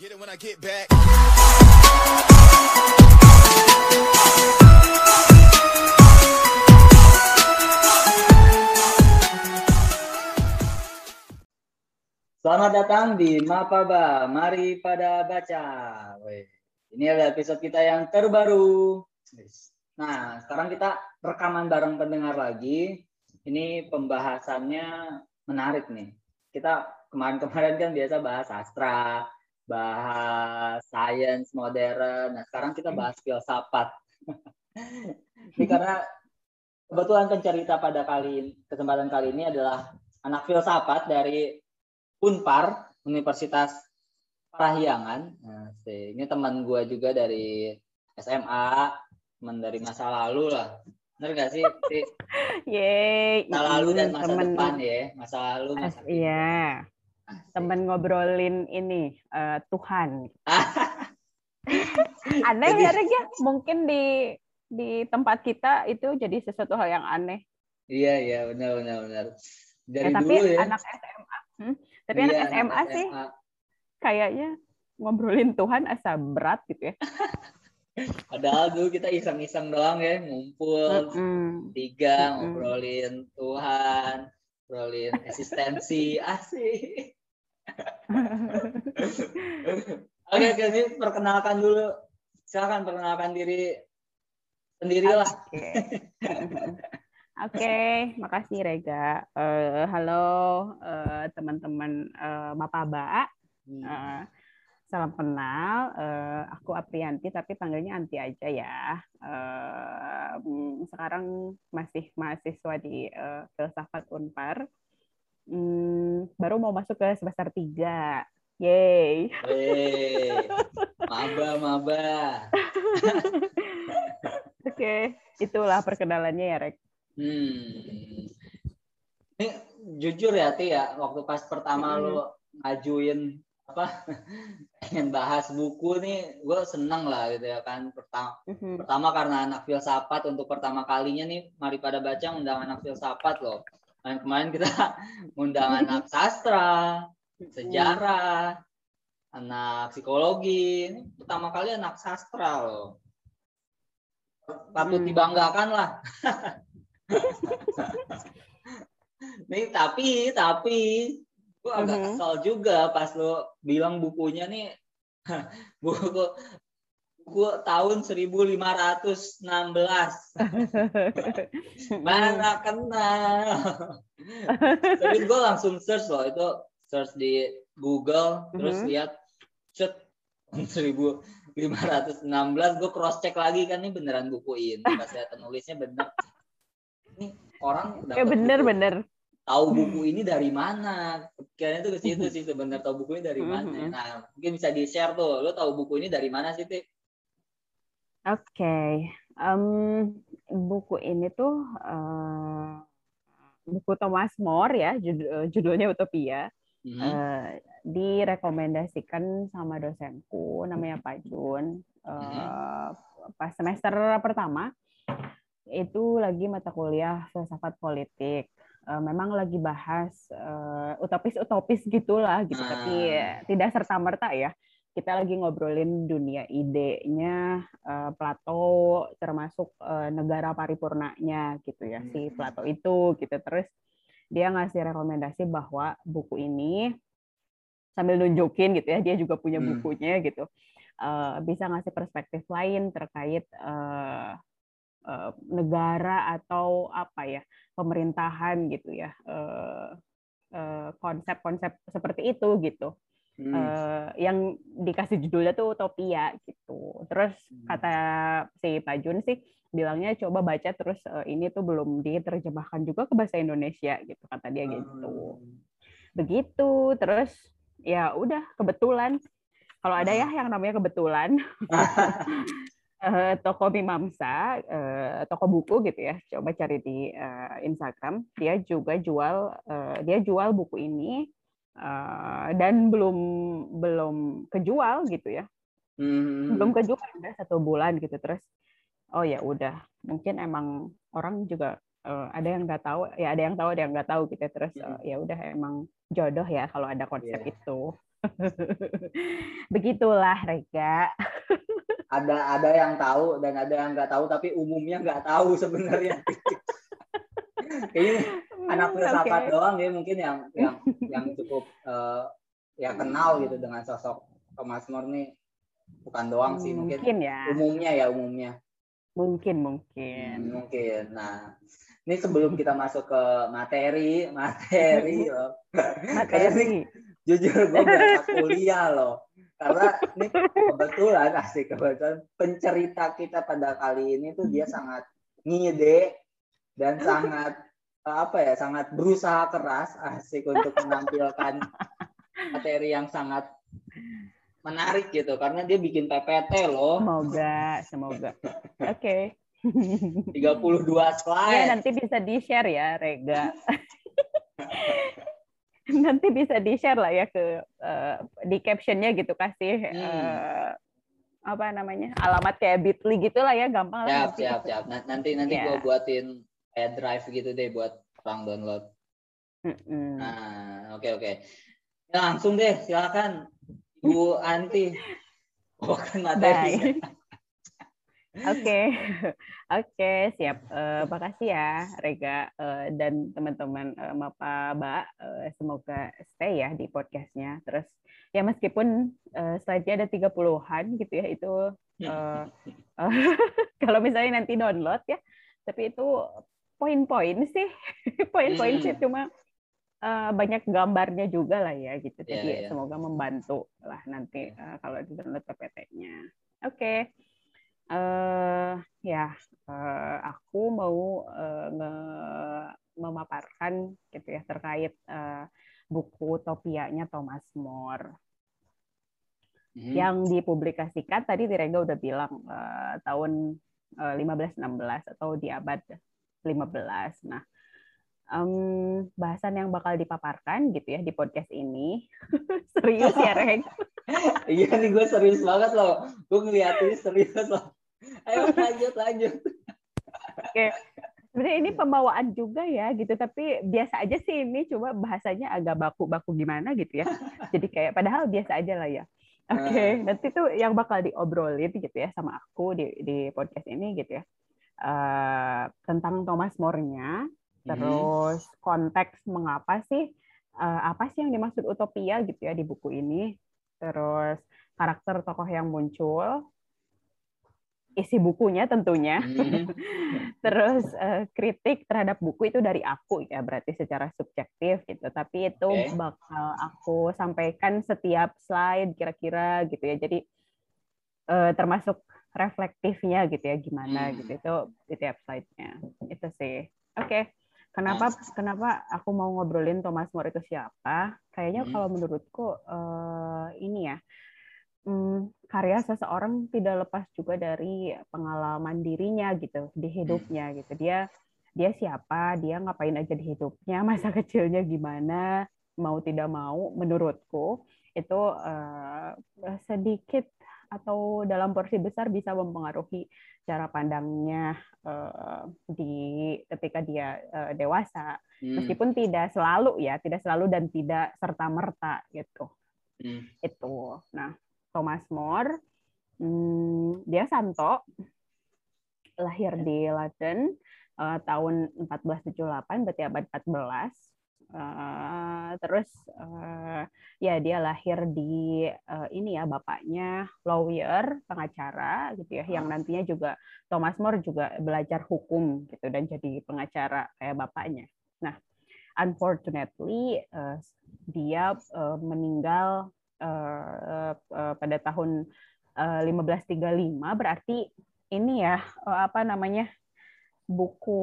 Selamat datang di Mapaba, mari pada baca. Ini adalah episode kita yang terbaru. Nah, sekarang kita rekaman bareng pendengar lagi. Ini pembahasannya menarik nih. Kita kemarin-kemarin kan biasa bahas sastra, bahas sains modern. Nah, sekarang kita bahas filsafat. ini karena kebetulan pencerita pada kali kesempatan kali ini adalah anak filsafat dari Unpar Universitas Parahyangan. Nah, ini teman gue juga dari SMA, teman dari masa lalu lah. Bener gak sih? Si? Yeay. Masa lalu dan masa temen- depan ya. Masa lalu, As- masa depan. Iya, Asik. Temen ngobrolin ini eh, Tuhan. Aneh Jadi- ya, ya? Mungkin di di tempat kita itu jadi sesuatu hal yang aneh. Iya, iya, benar, benar, benar. Dari Ya, tapi dulu ya. anak SMA, hmm? tapi Iya, anak SMA sih SMA. kayaknya ngobrolin Tuhan asa berat gitu ya. Padahal dulu kita iseng-iseng doang ya, ngumpul tiga, ngobrolin Tuhan, ngobrolin eksistensi, asik. Oke, oke, ini perkenalkan dulu. Silakan perkenalkan diri sendirilah. Oke. Oke, makasih Rega. Eh, halo eh, teman-teman Mapaba. Hmm. Eh, salam kenal. Eh, aku Aprianti, tapi panggilnya Anti aja ya. Mm, sekarang masih mahasiswa di eh, filsafat Unpar. Hmm, baru mau masuk ke semester 3. Yeay. Maba, maba. Oke, itulah perkenalannya ya, Rek. Hmm. Ini jujur ya, Ti ya, waktu pas pertama Hmm. lu ngajuin apa pengen bahas buku nih, gue seneng lah gitu ya kan. Pertama, Mhm. pertama karena anak filsafat untuk pertama kalinya nih, mari pada baca undang anak filsafat loh. Kemarin kemarin kita undang anak sastra, sejarah, anak psikologi. Ini pertama kali anak sastra loh. Patut Hmm. dibanggakan lah. nih tapi tapi gue agak Mhm. kesal juga pas lo bilang bukunya nih buku buku tahun 1516 mana kenal tapi gue langsung search loh itu search di Google terus Mhm. lihat set 1516 gue cross check lagi kan ini beneran buku ini pas lihat penulisnya bener ini orang Ya dapat bener buku- bener. tahu buku ini dari mana kayaknya tuh ke situ sih sebenarnya tahu buku ini dari mana Mhm. nah mungkin bisa di share tuh lo tahu buku ini dari mana sih Ti? Oke, em, buku ini tuh eh, buku Thomas More ya, jud- eh, judulnya Utopia. Mhm. Eh, direkomendasikan sama dosenku, namanya Pak Jun. Eh, Pas semester pertama itu lagi mata kuliah filsafat politik. Memang lagi bahas utopis-utopis gitulah gitu, tapi eh, tidak serta merta ya kita lagi ngobrolin dunia idenya eh, Plato termasuk eh, negara paripurnanya gitu ya si. Plato itu gitu terus dia ngasih rekomendasi bahwa buku ini sambil nunjukin gitu ya dia juga punya Hmm. bukunya gitu eh, bisa ngasih perspektif lain terkait eh, eh, negara atau apa ya pemerintahan gitu ya eh, konsep-konsep seperti itu gitu Hmm. eh, yang dikasih judulnya tuh Utopia gitu. Terus Hmm. kata si Pak Jun sih bilangnya coba baca terus eh, ini tuh belum diterjemahkan juga ke bahasa Indonesia gitu kata dia gitu. Begitu. Terus ya udah kebetulan kalau ada ya yang namanya kebetulan eh, toko Mimamsa, eh, toko buku gitu ya. Coba cari di eh, Instagram. Dia juga jual eh, dia jual buku ini eh, dan belum belum kejual gitu ya. Hmm. Belum kejual udah satu bulan gitu terus. Oh ya udah, mungkin emang orang juga eh, ada yang nggak tahu, ya ada yang tahu, ada yang nggak tahu gitu. ya. Terus Hmm. eh, ya udah emang jodoh ya kalau ada konsep Iya. itu. Begitulah Rega. ada ada yang tahu dan ada yang nggak tahu tapi umumnya nggak tahu sebenarnya. Kayaknya anak Hmm, filsafat oke. doang ya mungkin yang yang yang cukup eh, ya kenal gitu dengan sosok Thomas More nih bukan doang sih mungkin Mungkin ya. umumnya ya umumnya Mungkin, Hmm, mungkin. mungkin. Nah, ini sebelum kita masuk ke materi, materi loh. Materi. Jujur gue berangkat kuliah loh. Karena ini kebetulan asik kebetulan pencerita kita pada kali ini tuh dia sangat ngide dan sangat eh, apa ya sangat berusaha keras asik untuk menampilkan materi yang sangat menarik gitu karena dia bikin PPT loh Semoga, semoga. Oke. 32 Ya, slide nanti bisa di-share ya, Rega. nanti bisa di-share lah ya ke eh, di captionnya gitu kasih Hmm. eh, apa namanya alamat kayak Bitly gitu lah ya gampang lah siap nanti. siap siap Na- nanti nanti Ya. gue buatin kayak drive gitu deh buat orang download Mm-mm. nah oke oke Ya, langsung deh silakan Bu Anti bukan materi. Oke, oke siap. Eh, makasih ya Rega eh, dan teman-teman eh, Mapa Mbak. Eh, semoga stay ya di podcastnya. Terus ya meskipun eh, slide-nya ada 30-an gitu ya itu eh, eh, kalau misalnya nanti download ya, tapi itu poin-poin sih, poin-poin sih Hmm. cuma eh, banyak gambarnya juga lah ya gitu. Jadi iya. semoga membantu lah nanti eh, kalau di download PPT-nya. Oke eh ya eh, aku mau eh, nge- memaparkan gitu ya terkait eh, buku Topianya Thomas More Hmm. yang dipublikasikan tadi Tirega udah bilang eh, tahun eh, 1516 atau di abad 15. Nah, em, bahasan yang bakal dipaparkan gitu ya di podcast ini serius ya Reg. iya nih gue serius banget loh gue ngeliatin serius loh ayo lanjut lanjut Sebenarnya ini pembawaan juga ya gitu, tapi biasa aja sih ini coba bahasanya agak baku-baku gimana gitu ya. Jadi kayak padahal biasa aja lah ya. Oke, nanti tuh yang bakal diobrolin gitu ya sama aku di di podcast ini gitu ya. Eh, tentang Thomas More-nya, terus konteks mengapa sih eh, apa sih yang dimaksud utopia gitu ya di buku ini, terus karakter tokoh yang muncul, isi bukunya tentunya. Hmm. Terus eh, kritik terhadap buku itu dari aku ya, berarti secara subjektif gitu. Tapi itu Oke. bakal aku sampaikan setiap slide kira-kira gitu ya. Jadi eh, termasuk reflektifnya gitu ya gimana Hmm. gitu itu di tiap slide-nya. Itu sih. Oke. Kenapa kenapa aku mau ngobrolin Thomas More itu siapa? Kayaknya Hmm. kalau menurutku eh, ini ya hmm, karya seseorang tidak lepas juga dari pengalaman dirinya gitu di hidupnya gitu dia dia siapa dia ngapain aja di hidupnya masa kecilnya gimana mau tidak mau menurutku itu eh, sedikit atau dalam porsi besar bisa mempengaruhi cara pandangnya eh, di ketika dia eh, dewasa Hmm. meskipun tidak selalu ya tidak selalu dan tidak serta merta gitu Hmm. itu. Nah, Thomas More, hmm, dia Santo, lahir di London eh, tahun 1478, berarti abad 14. Eh, terus eh, ya dia lahir di eh, ini ya bapaknya lawyer pengacara gitu ya yang nantinya juga Thomas More juga belajar hukum gitu dan jadi pengacara kayak bapaknya. Nah, unfortunately eh, dia eh, meninggal eh, eh, pada tahun eh, 1535 berarti ini ya eh, apa namanya buku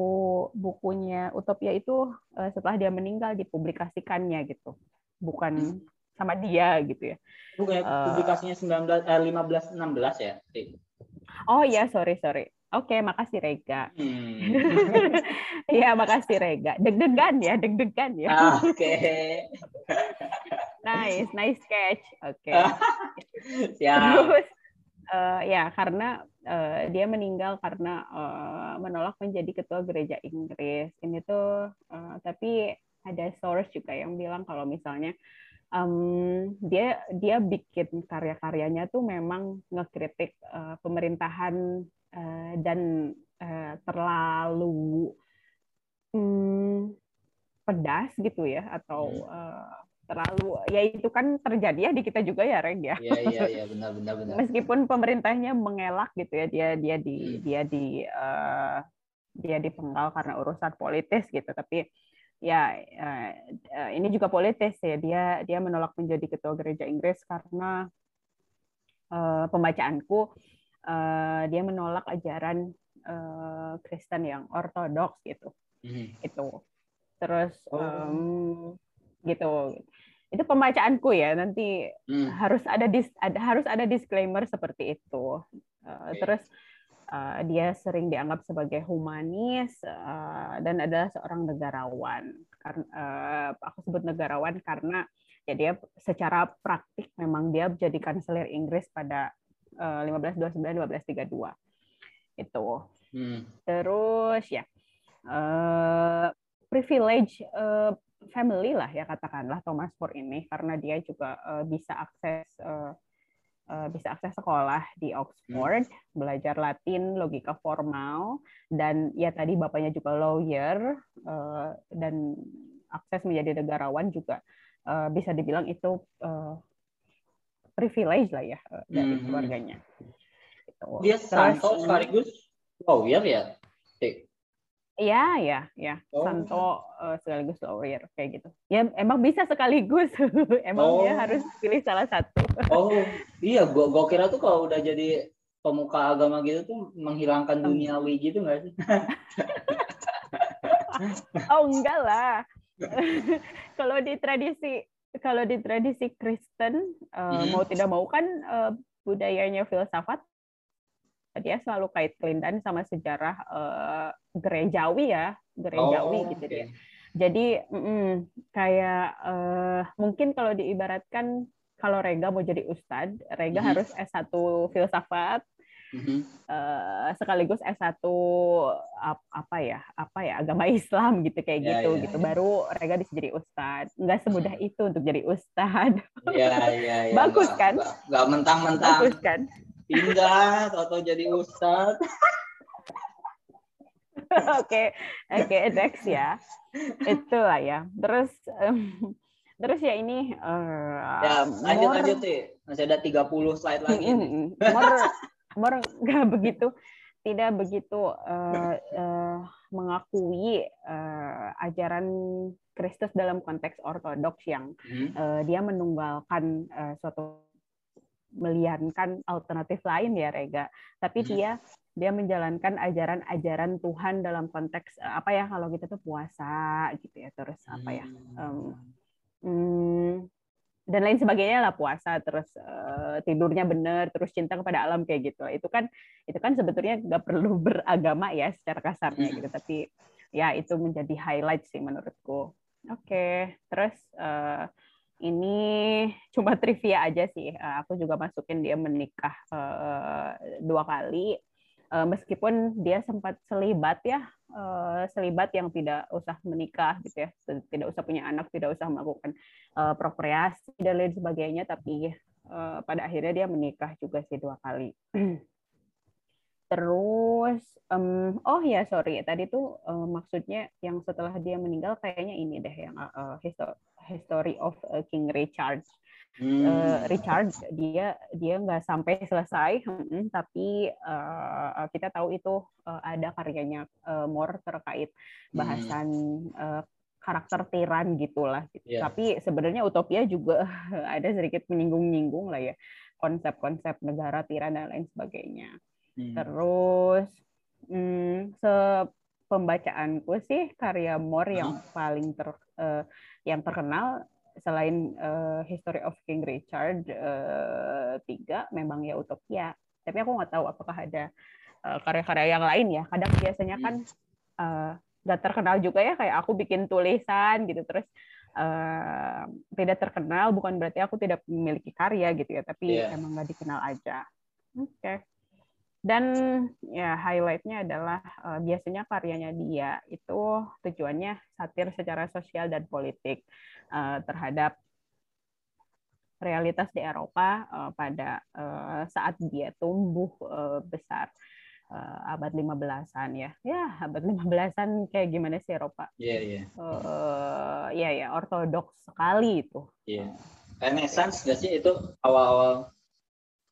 bukunya Utopia itu eh, setelah dia meninggal dipublikasikannya gitu bukan sama dia gitu ya Bukannya Eh. publikasinya 19 eh, 15 16 ya? Oh ya sorry sorry oke makasih Rega Hmm. Iya makasih Rega deg-degan ya deg-degan ya Ah, Oke. nice nice catch oke Siap. Terus eh, ya karena eh, dia meninggal karena eh, menolak menjadi ketua gereja Inggris. Ini tuh eh, tapi ada source juga yang bilang kalau misalnya um, dia dia bikin karya-karyanya tuh memang ngekritik uh, pemerintahan uh, dan uh, terlalu um, pedas gitu ya atau uh, terlalu ya itu kan terjadi ya di kita juga ya Reng ya. Iya iya iya benar benar benar. Meskipun pemerintahnya mengelak gitu ya dia dia di hmm. dia di uh, dia dipenggal karena urusan politis gitu tapi ya uh, ini juga politis ya dia dia menolak menjadi ketua gereja Inggris karena uh, pembacaanku uh, dia menolak ajaran uh, Kristen yang ortodoks gitu. Hmm. Itu. Terus um, gitu itu pembacaanku ya nanti hmm. harus ada dis, ada harus ada disclaimer seperti itu uh, okay. terus uh, dia sering dianggap sebagai humanis uh, dan adalah seorang negarawan karena uh, aku sebut negarawan karena ya dia secara praktik memang dia menjadi kanselir Inggris pada uh, 1529 1532 itu hmm. terus ya uh, privilege uh, family lah ya katakanlah Thomas More ini karena dia juga uh, bisa akses uh, uh, bisa akses sekolah di Oxford, hmm. belajar Latin, logika formal dan ya tadi bapaknya juga lawyer uh, dan akses menjadi negarawan juga uh, bisa dibilang itu uh, privilege lah ya uh, dari hmm. keluarganya. Gitu. Dia Santo sekaligus lawyer ya? Iya, iya, ya. Oh. Santo uh, sekaligus lawyer kayak gitu. Ya emang bisa sekaligus. emang oh. dia harus pilih salah satu. oh, iya, gua gua kira tuh kalau udah jadi pemuka agama gitu tuh menghilangkan duniawi gitu nggak sih? oh, enggak lah. kalau di tradisi kalau di tradisi Kristen uh, hmm. mau tidak mau kan uh, budayanya filsafat dia selalu kait kelindan sama sejarah uh, gerejawi ya, gerejawi oh, gitu okay. dia. Jadi mm, kayak uh, mungkin kalau diibaratkan kalau Rega mau jadi ustadz, Rega mm -hmm. harus S1 filsafat, mm -hmm. uh, sekaligus S1 apa ya apa ya agama Islam gitu kayak yeah, gitu yeah, gitu yeah. baru Rega bisa jadi ustadz nggak semudah itu untuk jadi ustadz yeah, yeah, yeah. bagus kan nggak mentang-mentang bagus kan pindah atau jadi ustad Oke, oke next ya. Itulah ya. Terus um, terus ya ini uh, ya lanjut more, lanjut sih. Masih ada 30 slide lagi. More, more nggak begitu tidak begitu uh, uh, mengakui uh, ajaran Kristus dalam konteks ortodoks yang hmm. uh, dia menunggalkan uh, suatu melihatkan alternatif lain ya Rega. Tapi hmm. dia dia menjalankan ajaran-ajaran Tuhan dalam konteks eh, apa ya kalau kita tuh puasa gitu ya terus apa ya um, um, dan lain sebagainya lah puasa terus uh, tidurnya benar terus cinta kepada alam kayak gitu itu kan itu kan sebetulnya nggak perlu beragama ya secara kasarnya gitu tapi ya itu menjadi highlight sih menurutku oke okay. terus uh, ini cuma trivia aja sih. Eh, aku juga masukin dia menikah uh, dua kali, uh, meskipun dia sempat selibat ya, uh, selibat yang tidak usah menikah gitu ya, tidak usah punya anak, tidak usah melakukan uh, prokreasi dan lain sebagainya, tapi uh, pada akhirnya dia menikah juga sih dua kali. Terus, um, oh ya sorry, tadi tuh uh, maksudnya yang setelah dia meninggal kayaknya ini deh yang uh, history of uh, King Richard. Hmm. Uh, Richard dia dia nggak sampai selesai, hmm, tapi uh, kita tahu itu uh, ada karyanya uh, more terkait bahasan hmm. uh, karakter tiran gitulah. Gitu. Yeah. Tapi sebenarnya utopia juga ada sedikit menyinggung-nyinggung lah ya konsep-konsep negara tiran dan lain sebagainya. Hmm. Terus hmm, se pembacaanku sih karya Moore yang paling ter uh, yang terkenal selain uh, History of King Richard uh, tiga memang ya Utopia. Tapi aku nggak tahu apakah ada uh, karya-karya yang lain ya. Kadang biasanya kan uh, nggak terkenal juga ya kayak aku bikin tulisan gitu terus uh, tidak terkenal bukan berarti aku tidak memiliki karya gitu ya tapi yeah. emang nggak dikenal aja. Oke. Okay. Dan ya highlightnya adalah uh, biasanya karyanya dia itu tujuannya satir secara sosial dan politik uh, terhadap realitas di Eropa uh, pada uh, saat dia tumbuh uh, besar uh, abad 15-an ya. Ya, abad 15-an kayak gimana sih Eropa? Iya, yeah, iya. Yeah. Uh, ya ya, ortodoks sekali itu. Iya. Yeah. Renaissance nggak sih itu awal-awal?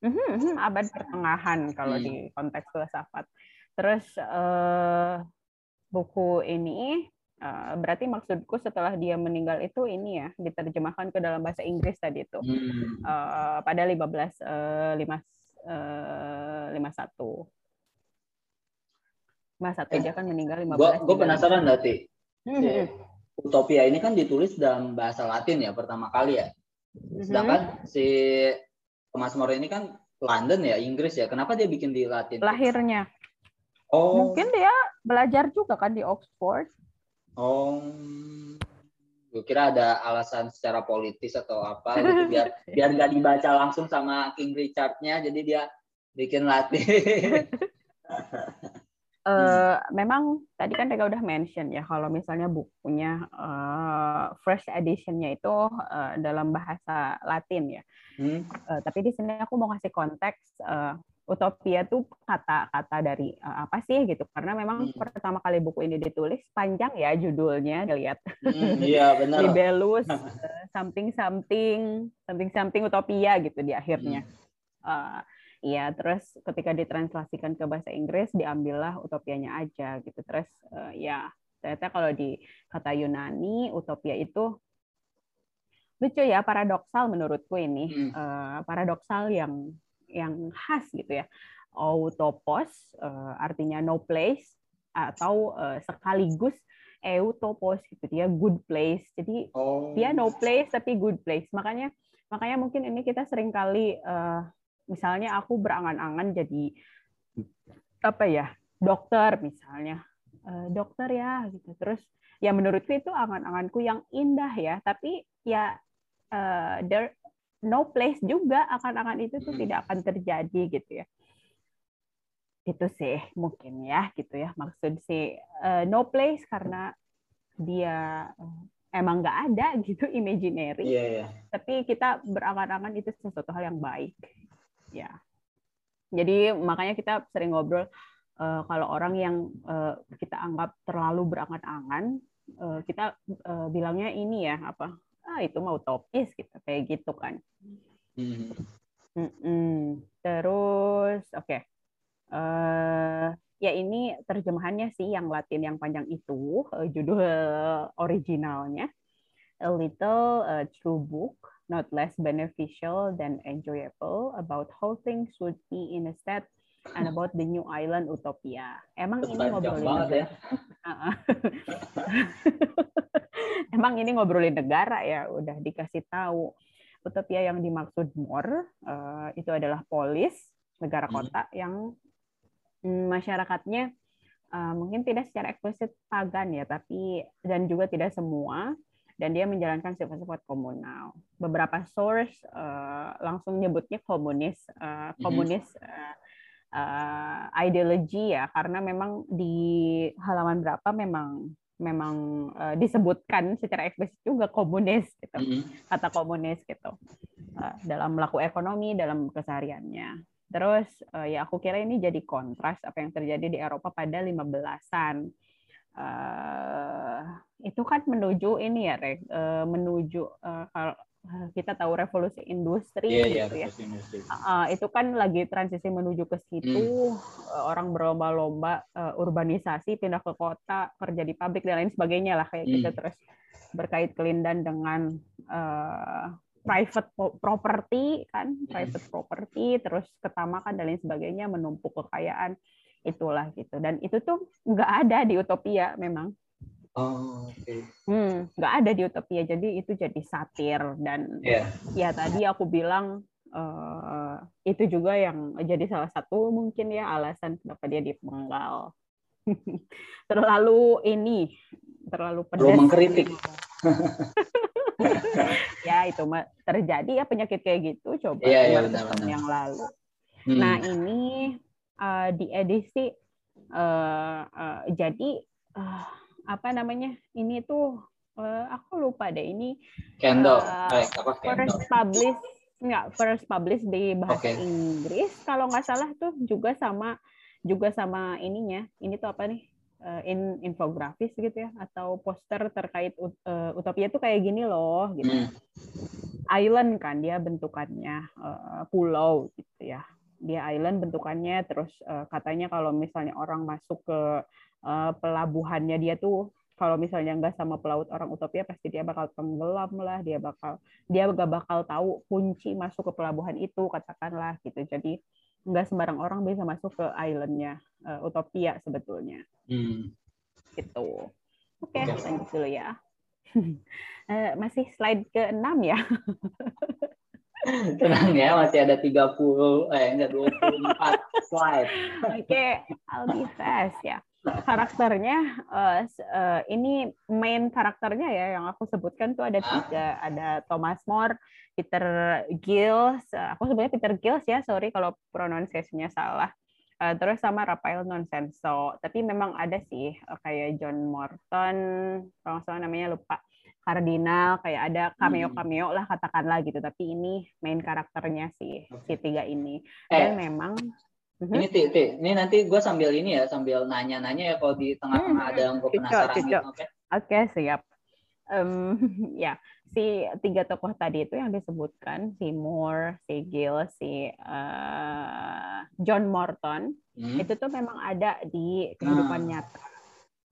Mm-hmm, abad pertengahan kalau hmm. di konteks filsafat. Terus uh, buku ini uh, berarti maksudku setelah dia meninggal itu ini ya diterjemahkan ke dalam bahasa Inggris tadi itu hmm. uh, pada 15 uh, 5 uh, 51 Mas satu aja kan meninggal 15. Gua, gua penasaran nanti. Hmm. Si Utopia ini kan ditulis dalam bahasa Latin ya pertama kali ya. Hmm. Sedangkan hmm. si Thomas More ini kan London ya, Inggris ya. Kenapa dia bikin di Latin? Lahirnya. Oh. Mungkin dia belajar juga kan di Oxford. Oh. Gue kira ada alasan secara politis atau apa gitu biar biar nggak dibaca langsung sama King Richardnya, jadi dia bikin Latin. Uh, memang tadi kan Rega udah mention ya kalau misalnya bukunya uh, first editionnya itu uh, dalam bahasa Latin ya. Hmm. Uh, tapi di sini aku mau kasih konteks uh, utopia tuh kata-kata dari uh, apa sih gitu karena memang hmm. pertama kali buku ini ditulis panjang ya judulnya lihat. Hmm, iya benar. Libellus uh, something something something something utopia gitu di akhirnya. Hmm. Uh, Iya, terus ketika ditranslasikan ke bahasa Inggris diambillah utopianya aja gitu. Terus uh, ya ternyata kalau di kata Yunani utopia itu lucu ya paradoksal menurutku ini hmm. uh, paradoksal yang yang khas gitu ya. Autopos uh, artinya no place atau uh, sekaligus eutopos gitu dia good place. Jadi oh. dia no place tapi good place. Makanya makanya mungkin ini kita sering kali uh, misalnya aku berangan-angan jadi apa ya dokter misalnya. Uh, dokter ya gitu. Terus ya menurutku itu angan-anganku yang indah ya. Tapi ya uh, there no place juga angan-angan itu tuh hmm. tidak akan terjadi gitu ya. Itu sih mungkin ya gitu ya maksud si uh, no place karena dia emang nggak ada gitu imaginary. Yeah, yeah. tapi kita berangan-angan itu sesuatu hal yang baik ya jadi makanya kita sering ngobrol uh, kalau orang yang uh, kita anggap terlalu berangan-angan uh, kita uh, bilangnya ini ya apa ah itu mau utopis gitu kayak gitu kan. Mm -mm. terus oke okay. uh, ya ini terjemahannya sih yang Latin yang panjang itu uh, judul originalnya a little uh, true book not less beneficial than enjoyable about how things would be in a state and about the new island utopia. Emang ini ngobrolin negara. Ya. Emang ini ngobrolin negara ya, udah dikasih tahu. Utopia yang dimaksud more uh, itu adalah polis negara hmm. kota hmm. yang masyarakatnya uh, mungkin tidak secara eksplisit pagan ya, tapi dan juga tidak semua dan dia menjalankan sifat-sifat komunal. Beberapa source uh, langsung nyebutnya komunis, uh, komunis uh, uh, ideologi ya, karena memang di halaman berapa memang memang uh, disebutkan secara eksplisit juga komunis gitu, mm-hmm. kata komunis gitu uh, dalam melaku ekonomi, dalam kesehariannya. Terus uh, ya aku kira ini jadi kontras apa yang terjadi di Eropa pada 15-an uh, itu kan menuju ini ya Rek, uh, menuju uh, kalau kita tahu revolusi industri yeah, gitu yeah, ya. Uh, itu kan lagi transisi menuju ke situ, hmm. orang berlomba-lomba uh, urbanisasi, pindah ke kota, kerja di pabrik dan lain sebagainya lah kayak gitu. hmm. gitu terus berkait kelindan dengan uh, private property kan, hmm. private property, terus ketamakan dan lain sebagainya, menumpuk kekayaan itulah gitu dan itu tuh nggak ada di utopia memang oh, okay. hmm, nggak ada di utopia jadi itu jadi satir dan yeah. ya tadi aku bilang uh, itu juga yang jadi salah satu mungkin ya alasan kenapa dia dipenggal terlalu ini terlalu pedas terlalu mengkritik ya itu terjadi ya penyakit kayak gitu coba yeah, yeah, benar, benar. yang lalu hmm. nah ini uh, di edisi uh, uh, jadi uh, apa namanya ini tuh uh, aku lupa deh ini Kendall uh, eh, apa first publish Enggak, first publish di bahasa Oke. Inggris. Kalau nggak salah tuh juga sama juga sama ininya. Ini tuh apa nih? Eh, in infografis gitu ya atau poster terkait ut- eh, utopia tuh kayak gini loh gitu. Hmm. Island kan dia bentukannya eh, pulau gitu ya. Dia island bentukannya terus eh, katanya kalau misalnya orang masuk ke eh, pelabuhannya dia tuh kalau misalnya nggak sama pelaut orang utopia pasti dia bakal tenggelam lah dia bakal dia gak bakal tahu kunci masuk ke pelabuhan itu katakanlah gitu. Jadi nggak sembarang orang bisa masuk ke islandnya eh, utopia sebetulnya. Hmm. gitu. Oke Oke. lanjut dulu ya. Eh, masih slide ke 6 ya Tenang ya, masih ada 30, eh enggak 24 slide. Oke, I'll be fast ya. Karakternya eh, ini main karakternya ya yang aku sebutkan tuh ada tiga, ada Thomas More, Peter Giles, eh, aku sebenarnya Peter Giles ya, sorry kalau pronunciation-nya salah. Eh, terus sama Rafael Nonsenso. Tapi memang ada sih eh, kayak John Morton, kalau nggak salah namanya lupa. Kardinal kayak ada cameo-cameo lah katakanlah gitu. Tapi ini main karakternya sih si tiga ini. Eh, Dan memang Mhm. ini Ti, Ti, ini nanti gue sambil ini ya, sambil nanya-nanya ya kalau di tengah-tengah Hmm, ada yang gue penasaran gitu. Oke. Oke, siap. Em, ya, si tiga tokoh tadi itu yang disebutkan, si Moore, si Gill, si eh, John Morton, Hmm. itu tuh memang ada di kehidupan Nah. nyata.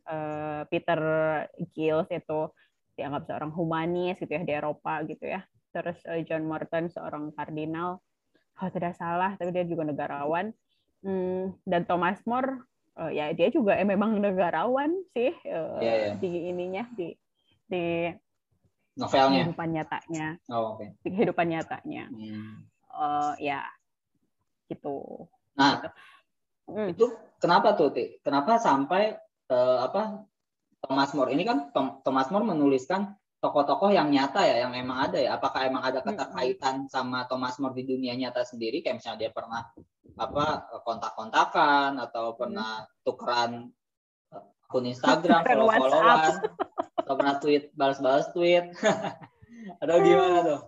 Eh, Peter Gill itu dianggap seorang humanis gitu ya di Eropa gitu ya. Terus eh, John Morton seorang kardinal, kalau tidak salah, tapi dia juga negarawan. Hmm, dan Thomas More, eh, ya dia juga eh, memang negarawan sih eh, Iya, iya. di ininya di di Novelnya. kehidupan nyatanya, Oh, oke. di kehidupan nyatanya. Hmm. Eh, ya, gitu. Nah, Hmm. itu kenapa tuh, Ti? Kenapa sampai eh, apa Thomas More ini kan Tom- Thomas More menuliskan tokoh-tokoh yang nyata ya, yang emang ada ya. Apakah emang ada keterkaitan sama Thomas More di dunia nyata sendiri? Kayak misalnya dia pernah apa kontak-kontakan atau pernah tukeran eh, akun Instagram, Tukeran follow-followan, atau pernah tweet balas-balas tweet, atau gimana tuh?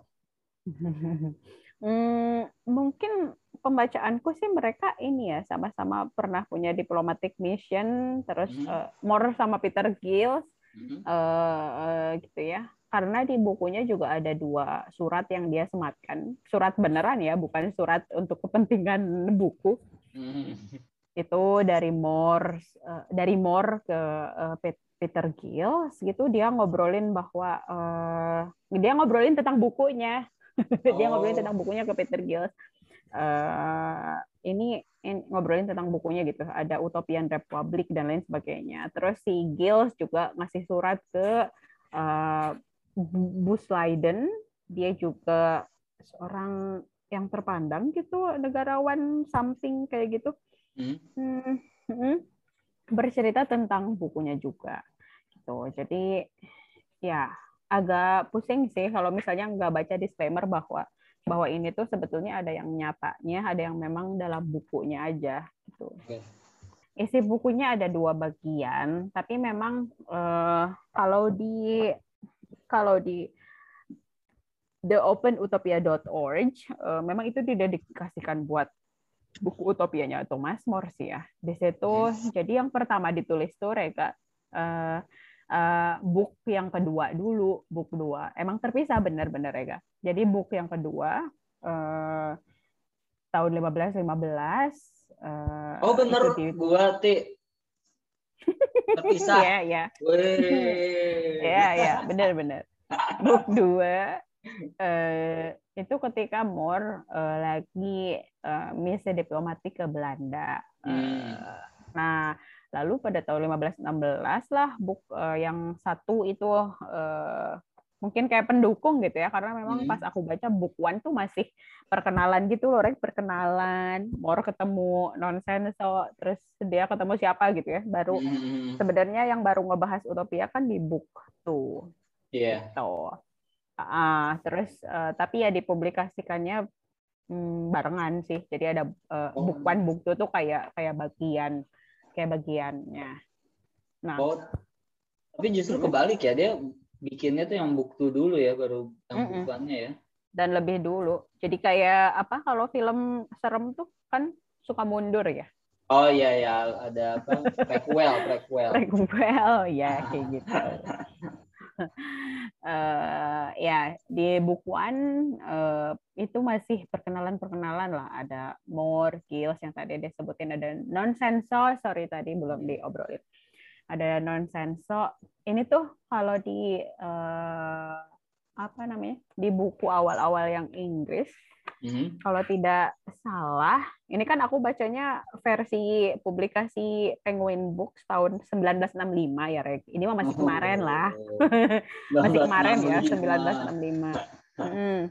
Hmm, mungkin pembacaanku sih mereka ini ya sama-sama pernah punya diplomatic mission terus Mhm. eh, Moore sama Peter Gill Mhm. eh, eh, gitu ya karena di bukunya juga ada dua surat yang dia sematkan surat beneran ya bukan surat untuk kepentingan buku Mhm. itu dari Moore eh, dari Moore ke Pet- Peter Gill gitu dia ngobrolin bahwa eh, dia ngobrolin tentang bukunya dia ngobrolin Oh. tentang bukunya ke Peter Gill Eh, ini, ini ngobrolin tentang bukunya gitu. Ada Utopian Republic dan lain sebagainya. Terus si Gill juga ngasih surat ke eh, Bus Leiden dia juga seorang yang terpandang gitu negarawan something kayak gitu. Mhm. Hmm, hmm. bercerita tentang bukunya juga gitu. Jadi ya agak pusing sih kalau misalnya nggak baca disclaimer bahwa bahwa ini tuh sebetulnya ada yang nyatanya ada yang memang dalam bukunya aja gitu Oke. isi bukunya ada dua bagian tapi memang eh, kalau di kalau di theopenutopia.org eh, memang itu didedikasikan buat buku utopianya Thomas More sih ya. Di situ Yes. jadi yang pertama ditulis tuh Reka eh, eh, book yang kedua dulu, book dua. Emang terpisah benar-benar Reka. Jadi book yang kedua eh, tahun 1515 eh, Oh bener, di- gua Ti terpisah. Iya, iya. Iya, iya, benar-benar. Book dua eh, itu ketika Moore eh, lagi eh, misi diplomatik ke Belanda. Eh, Hmm. Nah, lalu pada tahun 1516 lah book eh, yang satu itu eh, mungkin kayak pendukung gitu ya karena memang Hmm. pas aku baca book one tuh masih perkenalan gitu loh, Rek, perkenalan, Moore ketemu Nonsenso, terus dia ketemu siapa gitu ya, baru Hmm. sebenarnya yang baru ngebahas utopia kan di book tuh Iya. gitu. Ah, terus eh, tapi ya dipublikasikannya hmm, barengan sih. Jadi ada eh, Oh. book one, book two tuh kayak kayak bagian kayak bagiannya. Nah, Oh, tapi justru kebalik ya dia bikinnya tuh yang buktu dulu ya baru yang Mm-mm. bukannya ya. dan lebih dulu. Jadi kayak apa kalau film serem tuh kan suka mundur ya. Oh iya ya, ada apa? Prequel, prequel. Prequel, ya kayak gitu. uh, ya di bukuan uh, itu masih perkenalan-perkenalan lah. Ada more, kills yang tadi disebutin ada nonsenso, sorry tadi belum diobrolin. Ada nonsenso. Ini tuh kalau di uh, apa namanya di buku awal-awal yang Inggris Mm-hmm. Kalau tidak salah, ini kan aku bacanya versi publikasi Penguin Books tahun 1965 ya, Rek. Ini mah masih kemarin lah. masih kemarin ya, 1965. Hmm.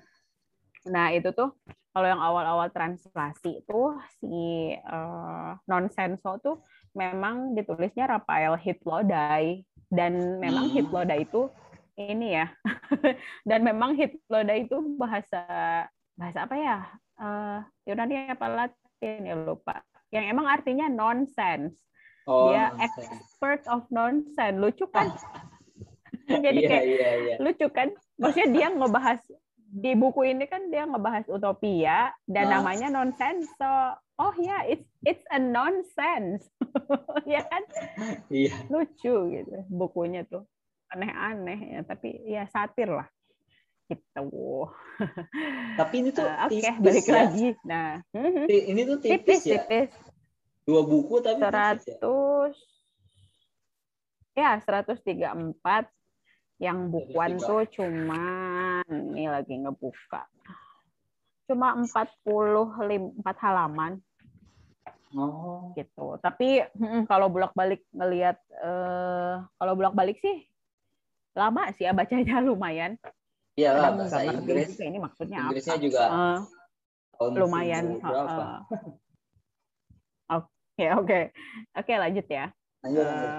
Nah, itu tuh kalau yang awal-awal translasi itu si uh, nonsenso tuh memang ditulisnya Rafael Hitlodai dan memang hmm. Hitlodai itu ini ya. dan memang Hitlodai itu bahasa bahasa apa ya? Uh, Yunani apa Latin ya lupa. Yang emang artinya nonsense. Oh, dia nonsense. expert of nonsense. Lucu kan? Jadi yeah, kayak yeah, yeah. lucu kan? Maksudnya dia ngebahas di buku ini kan dia ngebahas utopia dan oh. namanya nonsense. So, oh ya, yeah, it's it's a nonsense. ya kan? Iya. Lucu gitu bukunya tuh. Aneh-aneh ya, tapi ya satir lah gitu. Tapi ini tuh uh, Oke, okay, balik ya. lagi. Nah, hmm. ini tuh tipis, tipis ya. Tipis. Dua buku tapi 100 ya. ya 134 yang bukuan tuh cuma ini lagi ngebuka. Cuma 45 4 halaman. Oh. Gitu. Tapi hmm, kalau bolak-balik ngelihat eh, kalau bolak-balik sih lama sih ya bacanya lumayan. Iya lah, bahasa Inggris. Juga ini maksudnya Inggrisnya apa? juga uh, lumayan. Oke, oke. Oke, lanjut ya. Lanjut, lanjut.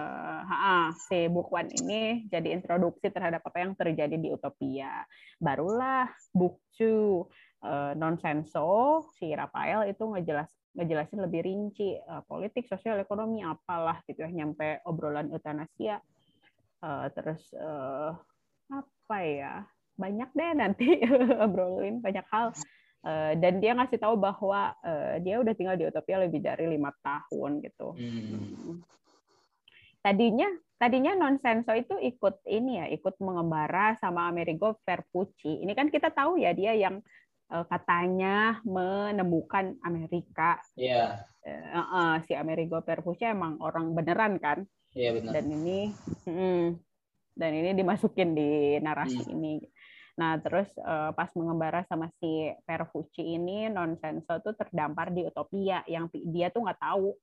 Uh, si book one ini jadi introduksi terhadap apa yang terjadi di Utopia. Barulah book two uh, Nonsenso si Rafael itu ngejelas ngejelasin lebih rinci uh, politik, sosial, ekonomi apalah gitu ya nyampe obrolan eutanasia. Uh, terus uh, apa ya? banyak deh nanti obrolin banyak hal uh, dan dia ngasih tahu bahwa uh, dia udah tinggal di Utopia lebih dari lima tahun gitu hmm. tadinya tadinya Nonsenso itu ikut ini ya ikut mengembara sama Amerigo Vespucci ini kan kita tahu ya dia yang katanya menemukan Amerika yeah. uh, uh, si Amerigo Vespucci emang orang beneran kan Iya benar. Dan ini, hmm, dan ini dimasukin di narasi hmm. ini. Nah, terus uh, pas mengembara sama si Perfucci ini, Nonsenso tuh terdampar di Utopia yang dia tuh nggak tahu.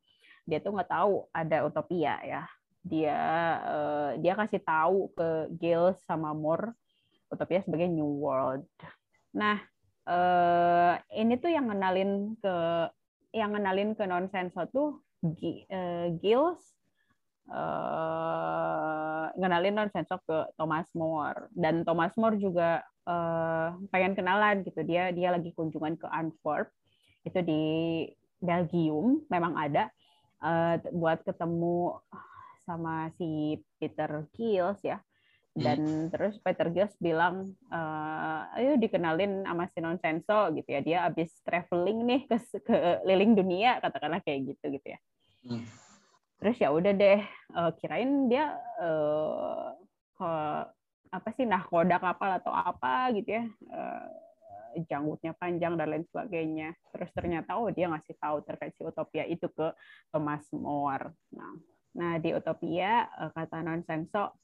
Dia tuh nggak tahu ada Utopia ya. Dia uh, dia kasih tahu ke Gil sama Moore Utopia sebagai New World. Nah, uh, ini tuh yang ngenalin ke yang ngenalin ke Nonsenso tuh Gilles uh, ngenalin non sensor ke Thomas More. Dan Thomas More juga uh, pengen kenalan gitu. Dia dia lagi kunjungan ke Antwerp. Itu di Belgium memang ada. Uh, buat ketemu sama si Peter Gills ya dan hmm. terus Peter Gills bilang ayo dikenalin sama si Nonsenso gitu ya. Dia abis traveling nih ke ke liling dunia katakanlah kayak gitu gitu ya. Hmm. Terus ya udah deh uh, kirain dia uh, ke apa sih nah koda kapal atau apa gitu ya. Uh, janggutnya panjang dan lain sebagainya. Terus ternyata oh dia ngasih tahu terkait si utopia itu ke Thomas More. Nah nah di utopia uh, kata nonsenso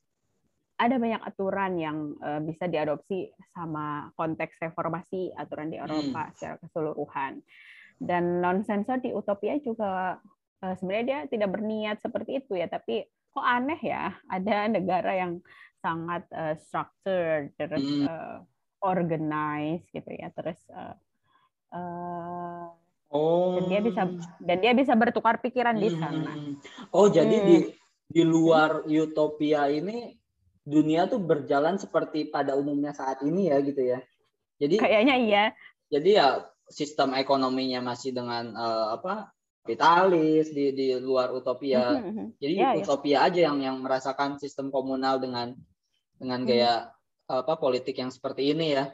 ada banyak aturan yang uh, bisa diadopsi sama konteks reformasi aturan di Eropa hmm. secara keseluruhan dan nonsenso di utopia juga uh, sebenarnya dia tidak berniat seperti itu ya, tapi kok aneh ya ada negara yang sangat uh, structured terus uh, organized gitu ya, terus uh, uh, oh. dan dia bisa dan dia bisa bertukar pikiran di sana. Oh jadi hmm. di di luar utopia ini dunia tuh berjalan seperti pada umumnya saat ini ya gitu ya. Jadi kayaknya iya. Jadi ya sistem ekonominya masih dengan uh, apa kapitalis di di luar utopia. Mm -hmm. Jadi yeah, ya. utopia yeah. aja yang yang merasakan sistem komunal dengan dengan gaya mm. apa politik yang seperti ini ya.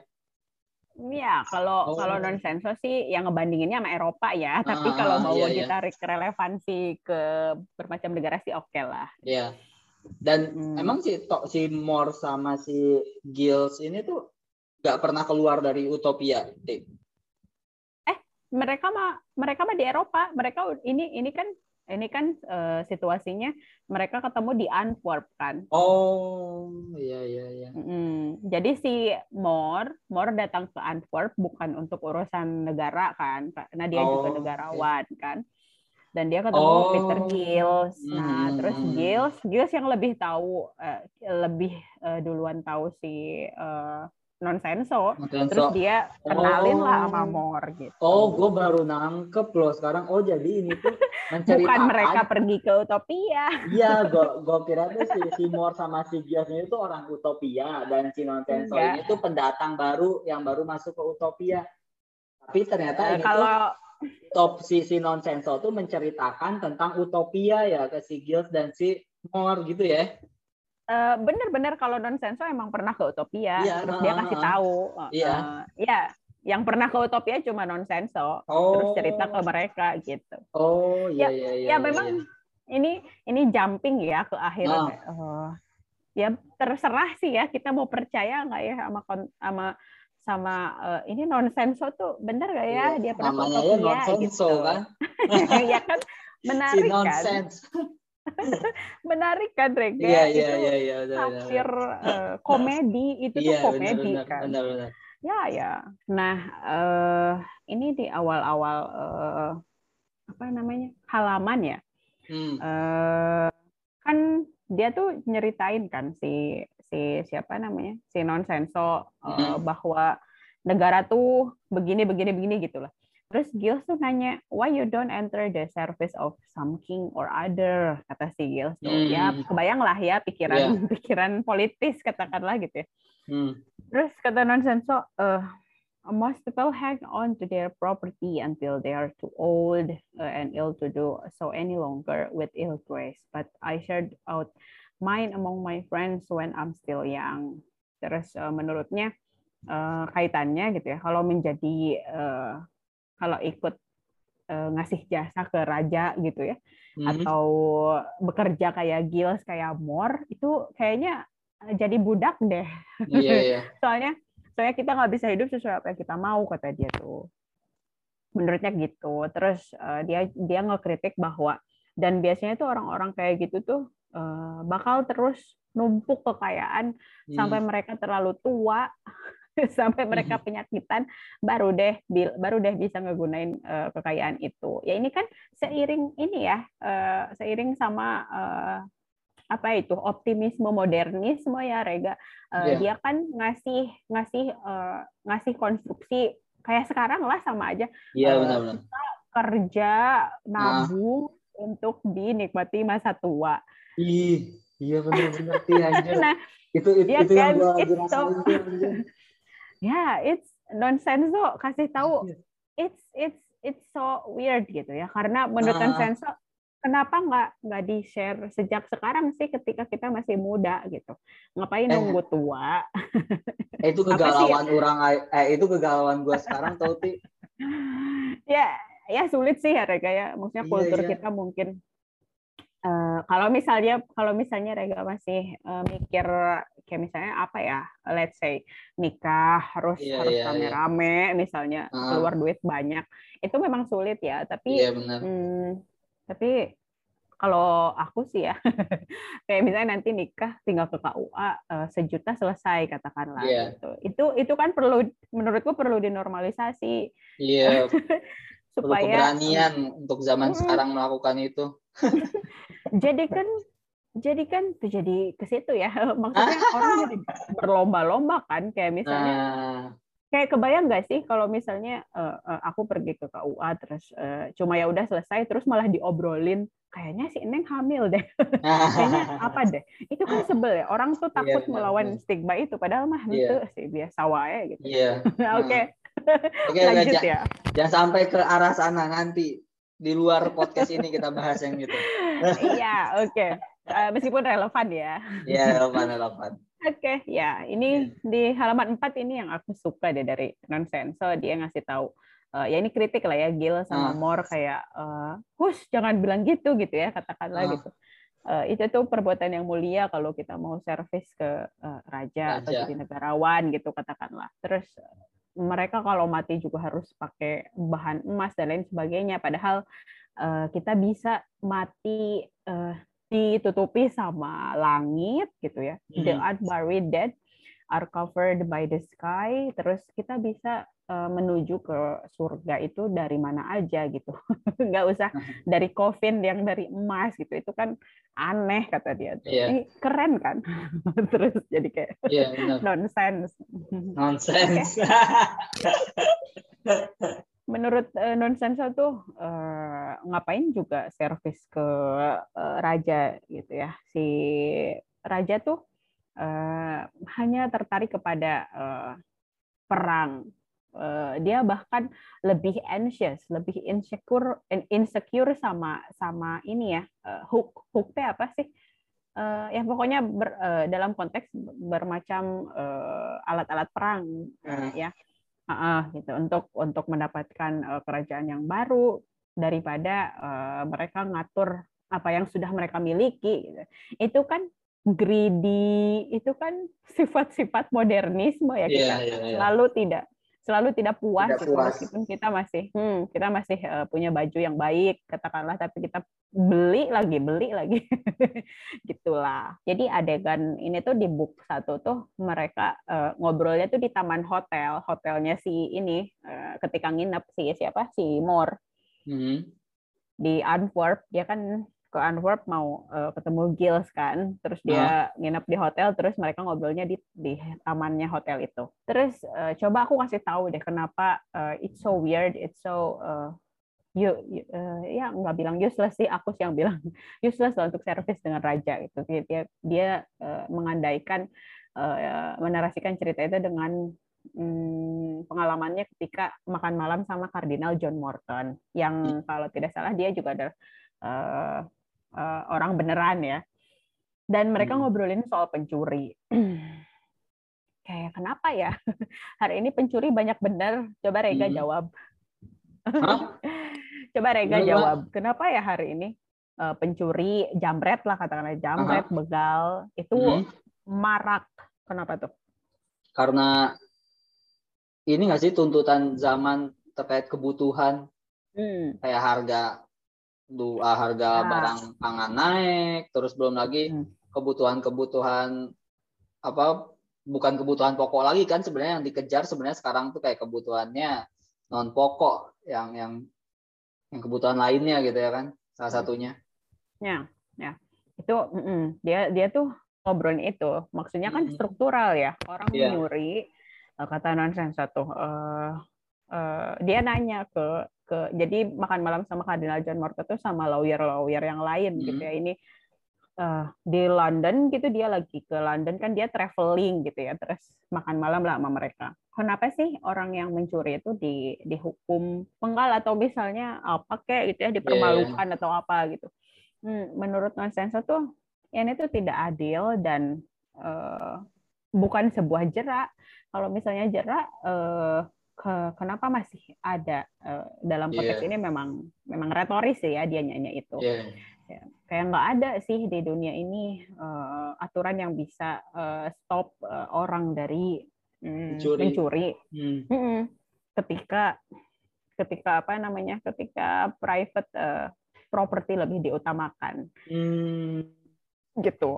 Ya, kalau Oh. kalau non senso sih yang ngebandinginnya sama Eropa ya. Tapi Ah, kalau mau iya, iya. ditarik relevansi ke bermacam negara sih oke lah. Iya. Dan Hmm. emang si to, si Moore sama si Gills ini tuh nggak pernah keluar dari Utopia. Dik. Mereka mah mereka mah di Eropa. Mereka ini ini kan ini kan eh, situasinya mereka ketemu di Antwerp kan. Oh, iya iya iya. Mm, Jadi si Moore, Moore datang ke Antwerp bukan untuk urusan negara kan, karena dia Oh, juga negarawan kan. Dan dia ketemu Oh. Peter Gills. Nah, Hmm, terus hmm, hmm. Gills, Gills yang lebih tahu, eh, lebih eh, duluan tahu si eh, Nonsenso. Nonsenso. Terus dia kenalin lah sama Oh. Moore gitu. Oh, gue baru nangkep loh sekarang. Oh, jadi ini tuh menceritakan. Bukan mereka pergi ke Utopia. Iya, gue kira tuh si, si Moore sama si Gills ini tuh orang Utopia dan si Nonsenso Enggak. ini tuh pendatang baru yang baru masuk ke Utopia. Tapi ternyata ini tuh kalau top si si Nonsenso tuh menceritakan tentang Utopia ya ke si Gills dan si Moore gitu ya. Eh, bener-bener kalau Nonsenso emang pernah ke Utopia, Iya, terus dia ah, kasih ah. tahu. Iya. Eh, Iya, yang pernah ke Utopia cuma Nonsenso, Oh. terus cerita ke mereka gitu. Oh, iya iya iya. ya memang ini ini jumping ya ke akhir. Ah. Eh, ya terserah sih ya kita mau percaya nggak ya sama sama sama eh, ini Nonsenso tuh bener nggak ya dia pernah Iya, namanya ya Nonsenso gitu. kan. ya kan Si menarik kan, nonsense. menarik kan Rega. Iya iya Itu iya iya. benar, benar. hampir eh, komedi itu Iya, tuh komedi benar, kan. benar, benar. Ya ya. Nah eh ini di awal-awal eh, apa namanya halaman ya. Hmm. Eh, kan dia tuh nyeritain kan si si siapa namanya si Nonsenso eh, Hmm. bahwa negara tuh begini begini begini gitulah. Terus Gilles tuh nanya, why you don't enter the service of some king or other? Kata si Gilles tuh. Ya Hmm. kebayang lah ya pikiran pikiran politis katakanlah gitu ya. Hmm. Terus kata Nonsenso, uh, most people hang on to their property until they are too old uh, and ill to do so any longer with ill grace. But I shared out mine among my friends when I'm still young. Terus uh, menurutnya uh, kaitannya gitu ya, kalau menjadi uh, kalau ikut uh, ngasih jasa ke raja gitu ya, Hmm. atau bekerja kayak Gilles kayak Moore itu kayaknya uh, jadi budak deh Iya iya. soalnya soalnya kita nggak bisa hidup sesuai apa yang kita mau kata dia tuh menurutnya gitu terus eh, dia dia ngekritik bahwa dan biasanya tuh orang-orang kayak gitu tuh eh, bakal terus numpuk kekayaan Hmm. sampai mereka terlalu tua sampai mereka penyakitan baru deh baru deh bisa ngegunain eh, kekayaan itu ya ini kan seiring ini ya eh, seiring sama eh, apa itu optimisme modernisme ya Rega Eh, Iya. dia kan ngasih ngasih eh, ngasih konstruksi kayak sekarang lah sama aja Iya Eh, benar-benar. kerja Ah. nabung untuk dinikmati masa tua Ih, iya benar-benar sih anjir. nah itu itu, Iya itu yang kan? gua lagi It's rasain so- tuh anjir. ya it's nonsense kasih tahu it's it's it's so weird gitu ya karena menurut Ah. Vincenzo kenapa nggak nggak di share sejak sekarang sih ketika kita masih muda gitu ngapain Eh. nunggu tua Eh, itu sih kegalauan orang eh itu kegalauan gua sekarang tau ti. ya ya sulit sih ya Rega ya maksudnya Iya, kultur iya. kita mungkin eh, kalau misalnya kalau misalnya Rega masih eh, mikir kayak misalnya apa ya let's say nikah harus Iya, harus iya, iya. rame-rame misalnya Ah. keluar duit banyak itu memang sulit ya tapi Iya benar. Hmm, tapi kalau aku sih ya, kayak misalnya nanti nikah tinggal ke KUA eh, sejuta selesai katakanlah Iya. gitu. Itu itu kan perlu menurutku perlu dinormalisasi Iya, perlu supaya keberanian untuk zaman Mm-mm. sekarang melakukan itu. jadi kan jadi kan terjadi ke situ ya. Maksudnya orang jadi berlomba-lomba kan kayak misalnya Nah, kayak kebayang nggak sih kalau misalnya eh, eh, aku pergi ke KUA terus eh, cuma ya udah selesai terus malah diobrolin kayaknya si Neng hamil deh. kayaknya apa deh itu kan sebel ya orang tuh takut Iya, benar, melawan benar. stigma itu padahal mah Iya. itu sih biasa wae gitu Iya. oke Oke, lanjut ya Jangan sampai ke arah sana nanti di luar podcast ini kita bahas yang gitu. iya oke Eh, meskipun relevan ya Iya, relevan, relevan. Oke, okay, ya ini yeah. di halaman 4 ini yang aku suka deh dari Nonsenso dia ngasih tahu uh, ya ini kritik lah ya Gil sama uh. Mor kayak uh, hush jangan bilang gitu gitu ya katakanlah uh. gitu. Uh, itu tuh perbuatan yang mulia kalau kita mau servis ke uh, raja, raja atau jadi negarawan gitu katakanlah. Terus mereka kalau mati juga harus pakai bahan emas dan lain sebagainya. Padahal uh, kita bisa mati uh, ditutupi sama langit gitu ya. Hmm. The unburied dead are covered by the sky. Terus kita bisa uh, menuju ke surga itu dari mana aja gitu. Nggak usah dari coffin yang dari emas gitu. Itu kan aneh kata dia. Yeah. Ini keren kan? Terus jadi kayak yeah, iya, nonsense. Nonsense. menurut uh, eh, Nonsensa tuh uh, ngapain juga servis ke uh, raja gitu ya si raja tuh uh, hanya tertarik kepada uh, perang. Uh, dia bahkan lebih anxious lebih insecure insecure sama sama ini ya uh, hook hook apa sih? Uh, ya pokoknya ber, uh, dalam konteks bermacam alat-alat uh, perang uh, ya. Uh, gitu. Untuk untuk mendapatkan uh, kerajaan yang baru daripada uh, mereka ngatur apa yang sudah mereka miliki gitu. itu kan greedy itu kan sifat-sifat modernisme ya kita yeah, yeah, yeah. selalu tidak selalu tidak puas, tidak gitu, puas. meskipun kita masih hmm, kita masih uh, punya baju yang baik katakanlah tapi kita beli lagi beli lagi gitulah jadi adegan ini tuh di book satu tuh mereka uh, ngobrolnya tuh di taman hotel hotelnya si ini uh, ketika nginep si siapa si Moore hmm. di Antwerp dia kan ke Antwerp mau uh, ketemu Gilles kan terus dia nginep di hotel terus mereka ngobrolnya di di tamannya hotel itu. Terus uh, coba aku kasih tahu deh kenapa uh, it's so weird it's so uh, you, you uh, ya nggak bilang useless sih aku sih yang bilang useless lah untuk service dengan raja gitu. Dia dia uh, mengandaikan uh, menarasikan cerita itu dengan hmm, pengalamannya ketika makan malam sama Kardinal John Morton yang kalau tidak salah dia juga ada uh, uh, orang beneran ya. Dan mereka hmm. ngobrolin soal pencuri. Kayak kenapa ya? Hari ini pencuri banyak bener. Coba Rega hmm. jawab. Coba Rega jawab. Kenapa ya hari ini uh, pencuri jamret lah katakanlah jamret, Aha. begal itu hmm. marak. Kenapa tuh? Karena ini nggak sih tuntutan zaman terkait kebutuhan hmm. kayak harga dua harga nah. barang pangan naik, terus belum lagi hmm. kebutuhan-kebutuhan apa bukan kebutuhan pokok lagi kan sebenarnya yang dikejar sebenarnya sekarang tuh kayak kebutuhannya non pokok yang yang yang kebutuhan lainnya gitu ya kan salah hmm. satunya. Ya, ya. Itu mm -mm. dia dia tuh ngobrolin itu. Maksudnya kan struktural ya. Orang yeah. nyuri eh, kata nonsense satu uh, uh, dia nanya ke ke jadi makan malam sama Kardinal John Morton tuh sama lawyer-lawyer yang lain hmm. gitu ya. Ini uh, di London gitu dia lagi ke London kan dia traveling gitu ya terus makan malam lah sama mereka. Kenapa sih orang yang mencuri itu di dihukum penggal atau misalnya apa kayak gitu ya dipermalukan yeah. atau apa gitu. Hmm, menurut Nonsense tuh ini tuh tidak adil dan uh, bukan sebuah jerak. Kalau misalnya jerak uh, ke, kenapa masih ada uh, dalam konteks yeah. ini memang memang retoris sih ya dia nyanyi itu. Yeah. Ya, kayak nggak ada sih di dunia ini uh, aturan yang bisa uh, stop uh, orang dari um, mencuri. mencuri. Hmm. Hmm. Ketika ketika apa namanya? Ketika private uh, property lebih diutamakan. Hmm. Gitu.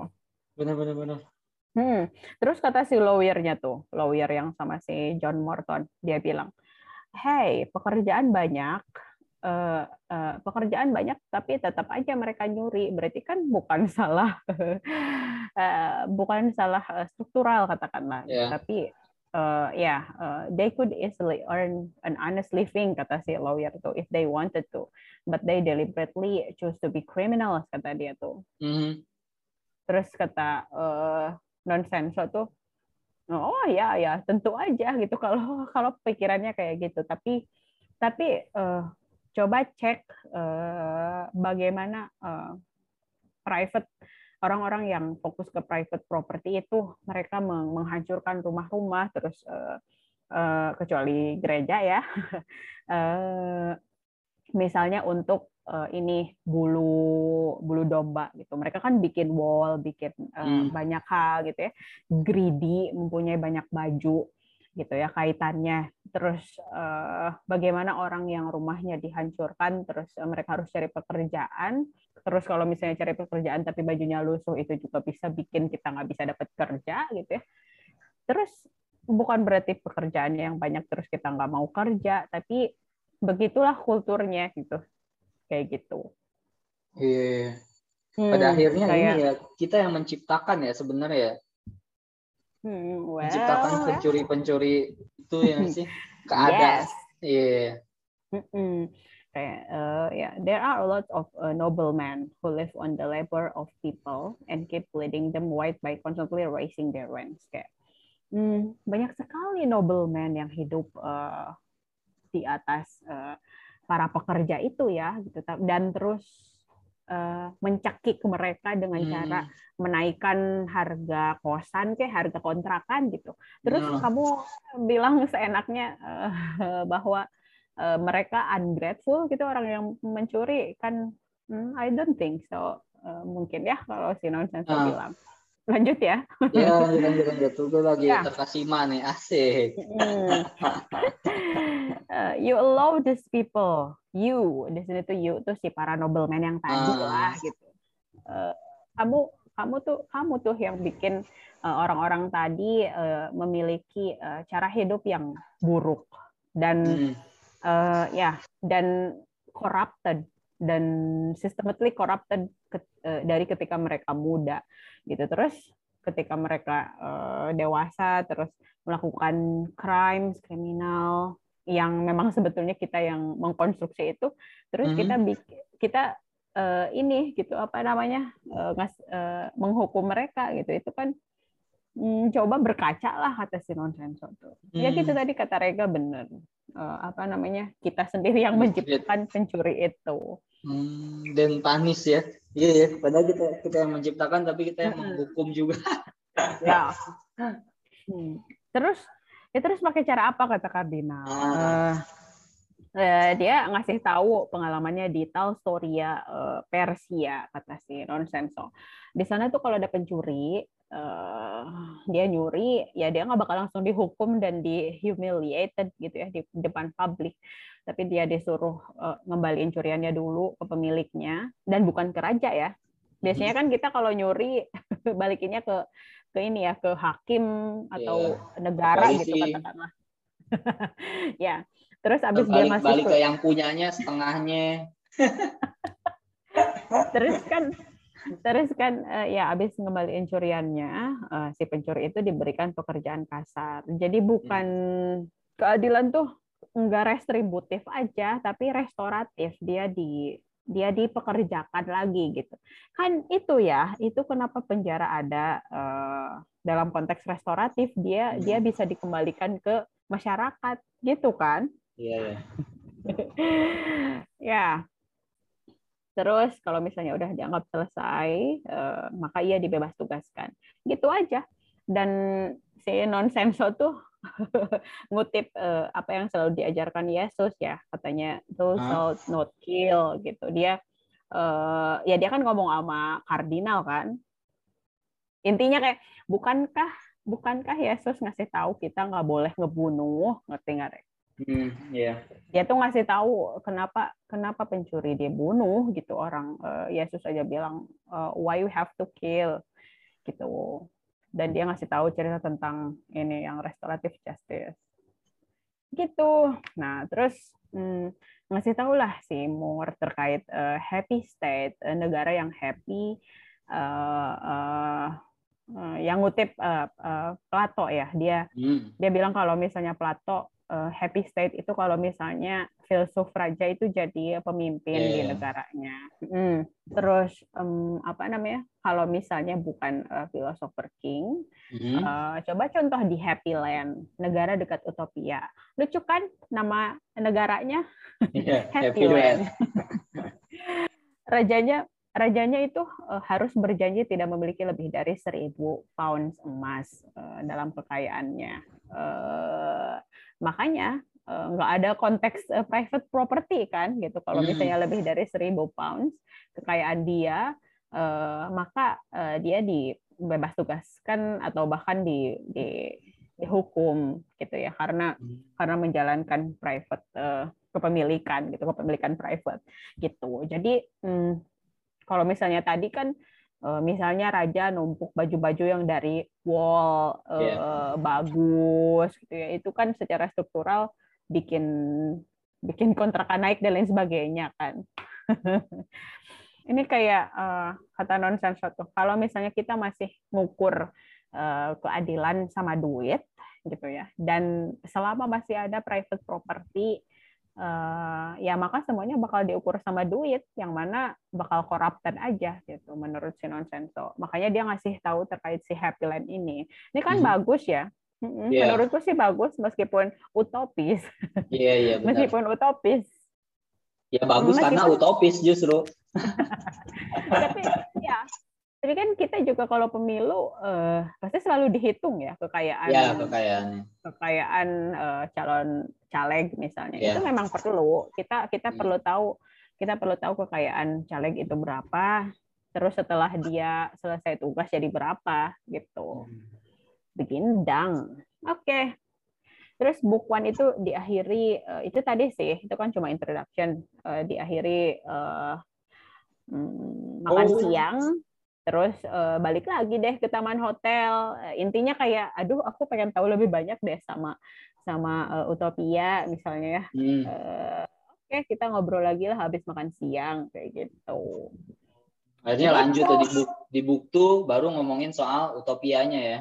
Benar-benar benar. Hmm. Terus kata si lawyernya tuh, lawyer yang sama si John Morton, dia bilang, hey, pekerjaan banyak, uh, uh, pekerjaan banyak, tapi tetap aja mereka nyuri. Berarti kan bukan salah, uh, bukan salah struktural katakanlah, yeah. tapi uh, ya yeah, uh, they could easily earn an honest living kata si lawyer tuh if they wanted to, but they deliberately choose to be criminals kata dia tuh. Mm -hmm. Terus kata uh, non sensor tuh oh ya ya tentu aja gitu kalau kalau pikirannya kayak gitu. Tapi tapi uh, coba cek uh, bagaimana uh, private orang-orang yang fokus ke private property itu mereka menghancurkan rumah-rumah terus uh, uh, kecuali gereja ya. Uh, misalnya untuk uh, ini bulu bulu domba gitu. Mereka kan bikin wall bikin uh, hmm. banyak hal gitu ya. Greedy mempunyai banyak baju gitu ya kaitannya. Terus uh, bagaimana orang yang rumahnya dihancurkan terus uh, mereka harus cari pekerjaan. Terus kalau misalnya cari pekerjaan tapi bajunya lusuh itu juga bisa bikin kita nggak bisa dapat kerja gitu ya. Terus bukan berarti pekerjaan yang banyak terus kita nggak mau kerja tapi begitulah kulturnya gitu kayak gitu iya yeah. pada hmm, akhirnya kayak, ini ya kita yang menciptakan ya sebenarnya Hmm, well, menciptakan pencuri-pencuri itu yang sih keadaan. Yes. Yeah. Mm-mm. Uh, yeah, there are a lot of uh, noblemen who live on the labor of people and keep leading them white by constantly raising their rents. Kayak, hmm, banyak sekali noblemen yang hidup uh, di atas uh, para pekerja itu ya, gitu. Dan terus uh, mencekik mereka dengan hmm. cara menaikkan harga kosan kayak harga kontrakan gitu. Terus hmm. kamu bilang seenaknya uh, bahwa uh, mereka ungrateful gitu orang yang mencuri kan hmm, I don't think so. Uh, mungkin ya kalau si nonsense uh. bilang. Lanjut ya. Ya, lanjut, lanjut. Tunggu lagi ya. nih, asik. Hmm. uh, you allow these people, you, di sini tuh you tuh si para nobleman yang tadi uh. lah gitu. Uh, kamu kamu tuh kamu tuh yang bikin orang-orang uh, tadi uh, memiliki uh, cara hidup yang buruk dan hmm. uh, ya dan corrupted dan systematically corrupted ke, uh, dari ketika mereka muda gitu terus ketika mereka uh, dewasa terus melakukan crimes kriminal yang memang sebetulnya kita yang mengkonstruksi itu terus mm -hmm. kita kita uh, ini gitu apa namanya uh, ngas, uh, menghukum mereka gitu itu kan um, coba berkaca lah kata si nonsenso tuh mm. ya gitu tadi kata Rega bener apa namanya kita sendiri yang menciptakan pencuri itu Hmm, dan panis ya. Iya ya, padahal kita kita yang menciptakan tapi kita yang menghukum juga. ya. Hmm. Terus ya terus pakai cara apa kata kardinal? Ah. Uh, dia ngasih tahu pengalamannya di Talstoria uh, Persia kata si Nonsenso. Di sana tuh kalau ada pencuri uh, dia nyuri ya dia nggak bakal langsung dihukum dan di humiliated gitu ya di depan publik tapi dia disuruh uh, ngembaliin curiannya dulu ke pemiliknya dan bukan ke raja ya. Biasanya kan kita kalau nyuri balikinnya ke ke ini ya ke hakim atau yeah. negara Polisi. gitu katakanlah. ya. Terus abis balik, dia masuk balik ke yang punyanya setengahnya. terus kan terus kan uh, ya abis ngembaliin curiannya uh, si pencuri itu diberikan pekerjaan kasar. Jadi bukan hmm. keadilan tuh enggak restributif aja tapi restoratif dia di dia dipekerjakan lagi gitu kan itu ya itu kenapa penjara ada uh, dalam konteks restoratif dia hmm. dia bisa dikembalikan ke masyarakat gitu kan iya yeah, ya terus kalau misalnya udah dianggap selesai uh, maka ia dibebas tugaskan. Gitu aja. Dan si nonsenso tuh ngutip uh, apa yang selalu diajarkan Yesus ya. Katanya thou shalt not kill gitu. Dia uh, ya dia kan ngomong sama kardinal kan. Intinya kayak bukankah bukankah Yesus ngasih tahu kita nggak boleh ngebunuh? Ngerti nggak Hmm, yeah. Dia tuh ngasih tahu kenapa kenapa pencuri dia bunuh gitu orang. Uh, Yesus aja bilang uh, why you have to kill? gitu. Dan dia ngasih tahu cerita tentang ini yang restoratif justice. Gitu. Nah terus hmm, ngasih tahu lah si Moore terkait uh, happy state uh, negara yang happy uh, uh, uh, yang ngutip uh, uh, Plato ya. Dia hmm. dia bilang kalau misalnya Plato uh, happy state itu kalau misalnya filsuf raja itu jadi pemimpin yeah. di negaranya. Hmm. Terus um, apa namanya? Kalau misalnya bukan uh, philosopher king, mm-hmm. uh, coba contoh di Happy Land, negara dekat utopia. Lucu kan nama negaranya? Yeah, Happy, Happy Land. Rajanya rajanya itu uh, harus berjanji tidak memiliki lebih dari seribu pounds emas uh, dalam kekayaannya. Uh, makanya nggak ada konteks private property kan gitu. Kalau hmm. misalnya lebih dari seribu pounds kekayaan dia, maka dia dibebas tugaskan atau bahkan di, di dihukum gitu ya karena hmm. karena menjalankan private kepemilikan gitu kepemilikan private gitu jadi hmm, kalau misalnya tadi kan uh, misalnya raja numpuk baju-baju yang dari wall yeah. Iya. bagus gitu ya itu kan secara struktural bikin bikin kontrakan naik dan lain sebagainya kan ini kayak uh, kata non tuh kalau misalnya kita masih ngukur uh, keadilan sama duit gitu ya dan selama masih ada private property uh, ya maka semuanya bakal diukur sama duit yang mana bakal corrupted aja gitu menurut si Nonsenso makanya dia ngasih tahu terkait si Happy Land ini. Ini kan hmm. bagus ya? Yeah. menurutku sih bagus meskipun utopis. Iya yeah, iya yeah, meskipun utopis. Ya bagus meskipun... karena utopis justru. Tapi ya tapi kan kita juga kalau pemilu uh, pasti selalu dihitung ya kekayaan ya, kekayaan kekayaan uh, calon caleg misalnya ya. itu memang perlu kita kita hmm. perlu tahu kita perlu tahu kekayaan caleg itu berapa terus setelah dia selesai tugas jadi berapa gitu hmm. begindang oke okay. terus book one itu diakhiri uh, itu tadi sih itu kan cuma introduction uh, diakhiri uh, makan oh. siang terus uh, balik lagi deh ke taman hotel. Uh, intinya kayak aduh aku pengen tahu lebih banyak deh sama sama uh, Utopia misalnya ya. Hmm. uh, oke okay, kita ngobrol lagi lah habis makan siang kayak gitu. Akhirnya lanjut tuh di buk di buktu baru ngomongin soal utopianya ya.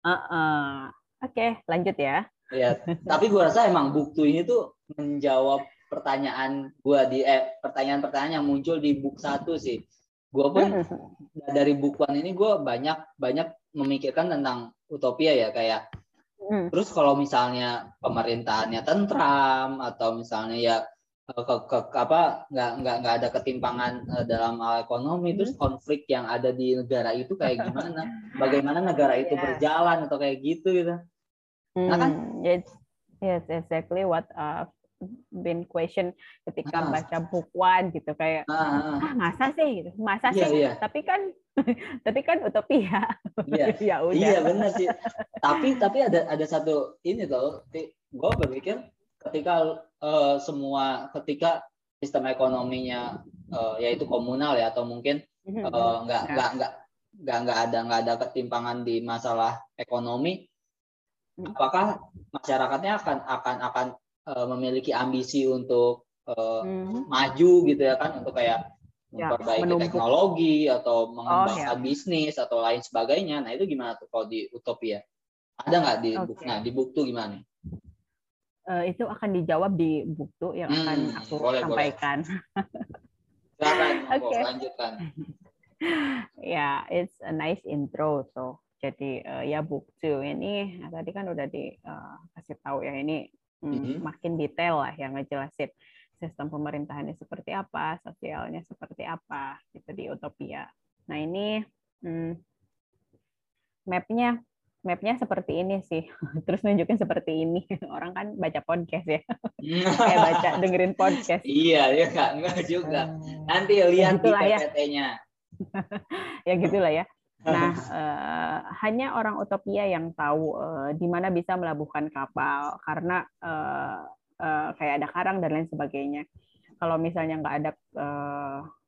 Uh -uh. oke okay, lanjut ya. Ya tapi gua rasa emang buktu ini tuh menjawab pertanyaan gua di eh pertanyaan-pertanyaan yang muncul di buk satu sih gue pun dari bukuan ini gue banyak banyak memikirkan tentang utopia ya kayak mm. terus kalau misalnya pemerintahannya tentram atau misalnya ya ke, ke, ke apa nggak nggak nggak ada ketimpangan uh, dalam hal ekonomi terus konflik yang ada di negara itu kayak gimana? Bagaimana negara itu yeah. berjalan atau kayak gitu gitu. Nah kan? Yes, yes exactly what uh, been question ketika ah. baca bukuan gitu kayak ah, ah. Masa sih? gitu. Masa iya, sih? iya. tapi kan tapi kan utopia. Iya. Ya udah. Iya benar sih. Tapi tapi ada ada satu ini tuh gue berpikir ketika uh, semua ketika sistem ekonominya uh, yaitu komunal ya atau mungkin uh, nggak ya. nggak nggak nggak nggak ada nggak ada ketimpangan di masalah ekonomi hmm. apakah masyarakatnya akan akan akan uh, memiliki ambisi untuk uh, hmm. maju gitu ya kan untuk kayak ya, memperbaiki menumpuk. teknologi atau mengembangkan oh, ya. bisnis atau lain sebagainya. Nah itu gimana tuh kalau di utopia? Ada nggak di okay. buku? Nah di buku gimana? Uh, itu akan dijawab di buku yang hmm, akan aku boleh, sampaikan. Silakan, okay. lanjutkan. ya, yeah, it's a nice intro. So, jadi uh, ya buku ini nah, tadi kan udah dikasih uh, tahu ya ini hmm, makin detail lah yang ngejelasin sistem pemerintahannya seperti apa, sosialnya seperti apa gitu di Utopia. Nah ini hmm, mapnya mapnya seperti ini sih. Terus nunjukin seperti ini. Orang kan baca podcast ya. Kayak baca dengerin podcast. Iya ya nggak juga. Hmm. nanti lihat ya, di PPT-nya ya. ya gitulah ya Nah, uh, hanya orang utopia yang tahu uh, di mana bisa melabuhkan kapal karena uh, uh, kayak ada karang dan lain sebagainya. Kalau misalnya nggak ada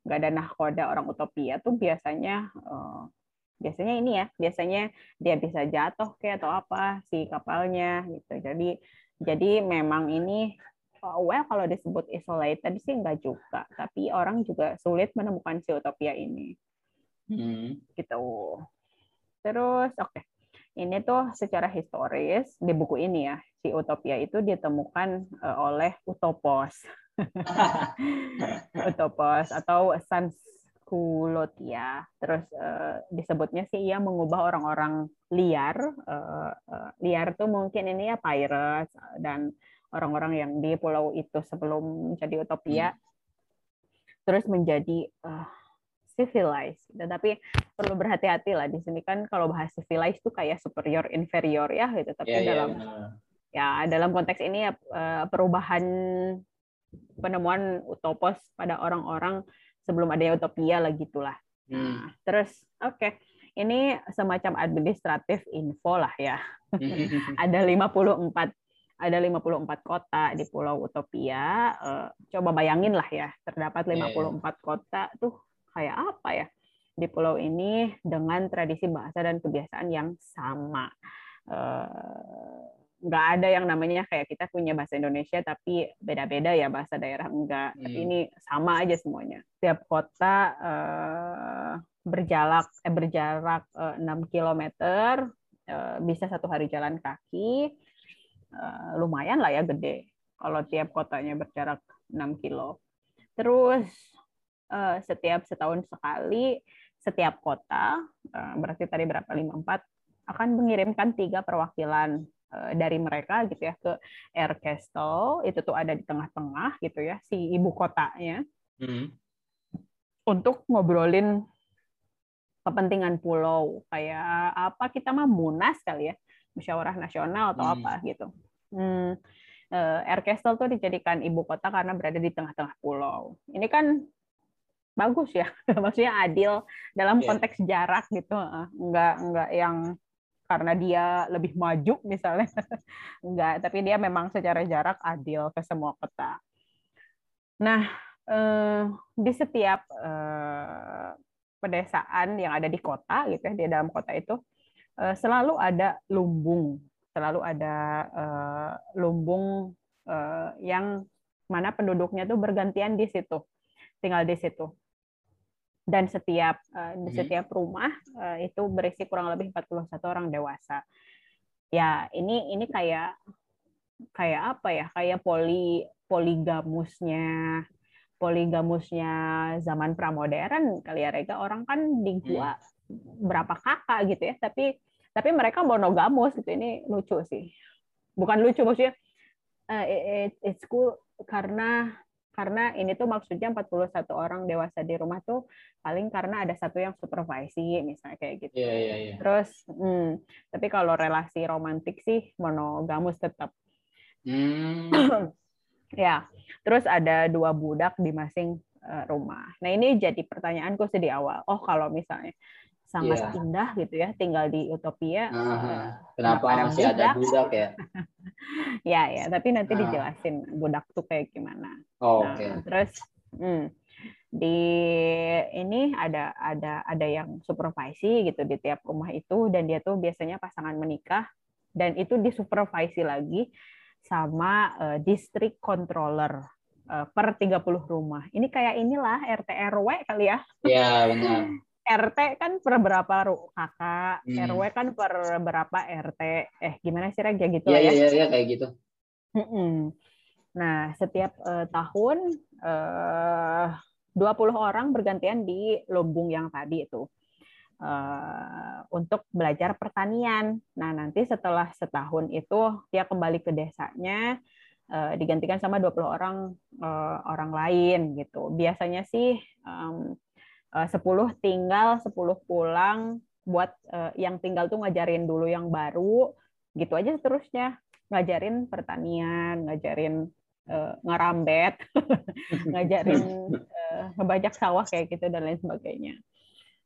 nggak uh, ada nahkoda orang utopia tuh biasanya uh, biasanya ini ya, biasanya dia bisa jatuh kayak atau apa si kapalnya gitu. Jadi jadi memang ini well kalau disebut isolated sih nggak juga, tapi orang juga sulit menemukan si utopia ini. Hmm. Gitu. Terus oke. Okay. Ini tuh secara historis di buku ini ya, si Utopia itu ditemukan uh, oleh Utopos. Utopos atau Sanskulotia. Terus uh, disebutnya sih ia mengubah orang-orang liar. Uh, uh, liar tuh mungkin ini ya pirates dan orang-orang yang di pulau itu sebelum jadi Utopia. Hmm. Terus menjadi uh, civilized. Tapi perlu berhati-hati lah di sini kan kalau bahas civilized itu kayak superior inferior ya gitu. Tapi yeah, dalam yeah, ya dalam konteks ini ya perubahan penemuan utopos pada orang-orang sebelum adanya utopia lah gitulah. Hmm. Nah, terus oke, okay. ini semacam administratif info lah ya. ada 54 ada 54 kota di Pulau Utopia. Uh, coba bayangin lah ya, terdapat 54 yeah, yeah. kota tuh kayak apa ya di pulau ini dengan tradisi bahasa dan kebiasaan yang sama. Uh, nggak ada yang namanya kayak kita punya bahasa Indonesia tapi beda-beda ya bahasa daerah enggak. Hmm. Ini sama aja semuanya. Tiap kota uh, berjarak eh, berjarak uh, 6 km bisa satu hari jalan kaki. Lumayan lah ya gede kalau tiap kotanya berjarak 6 kilo. Terus uh, setiap setahun sekali setiap kota uh, berarti tadi berapa 54 akan mengirimkan tiga perwakilan Eh, dari mereka gitu ya ke Air Castle itu tuh ada di tengah-tengah gitu ya si ibu kotanya hmm. untuk ngobrolin kepentingan pulau kayak apa kita mah munas kali ya musyawarah nasional atau hmm. apa gitu hmm, Air Castle tuh dijadikan ibu kota karena berada di tengah-tengah pulau ini kan bagus ya maksudnya adil dalam yeah. konteks jarak gitu enggak enggak yang karena dia lebih maju misalnya. Enggak, tapi dia memang secara jarak adil ke semua kota. Nah, eh, di setiap eh, pedesaan yang ada di kota gitu ya, di dalam kota itu eh, selalu ada lumbung, selalu ada lumbung yang mana penduduknya tuh bergantian di situ, tinggal di situ dan setiap uh, di setiap rumah uh, itu berisi kurang lebih 41 orang dewasa. Ya, ini ini kayak kayak apa ya? Kayak poli poligamusnya poligamusnya zaman pramodern kali ya Rega orang kan di gua hmm. berapa kakak gitu ya tapi tapi mereka monogamus gitu ini lucu sih bukan lucu maksudnya uh, it, it's cool karena karena ini tuh maksudnya 41 orang dewasa di rumah tuh paling karena ada satu yang supervisi misalnya kayak gitu. Yeah, yeah, yeah. Terus, hmm, tapi kalau relasi romantik sih monogamus tetap. Mm. ya, terus ada dua budak di masing uh, rumah. Nah ini jadi pertanyaanku sih di awal. Oh kalau misalnya sangat yeah. indah gitu ya tinggal di utopia. Uh-huh. Uh, kenapa, kenapa masih budak? ada budak ya? ya ya, tapi nanti uh. dijelasin budak tuh kayak gimana. Oh, nah, Oke. Okay. Terus hmm, di ini ada ada ada yang supervisi gitu di tiap rumah itu dan dia tuh biasanya pasangan menikah dan itu disupervisi lagi sama uh, distrik controller uh, per 30 rumah. Ini kayak inilah RT RW kali ya. Iya, benar. RT kan per berapa kakak, hmm. RW kan per berapa RT. Eh gimana sih ya gitu ya? Iya iya iya kayak gitu. Nah, setiap uh, tahun eh, uh, 20 orang bergantian di lumbung yang tadi itu. Uh, untuk belajar pertanian. Nah, nanti setelah setahun itu dia kembali ke desanya uh, digantikan sama 20 orang uh, orang lain gitu. Biasanya sih um, Eh, sepuluh tinggal, sepuluh pulang, buat uh, yang tinggal tuh ngajarin dulu yang baru, gitu aja seterusnya. Ngajarin pertanian, ngajarin uh, ngerambet, ngajarin uh, ngebajak sawah kayak gitu dan lain sebagainya.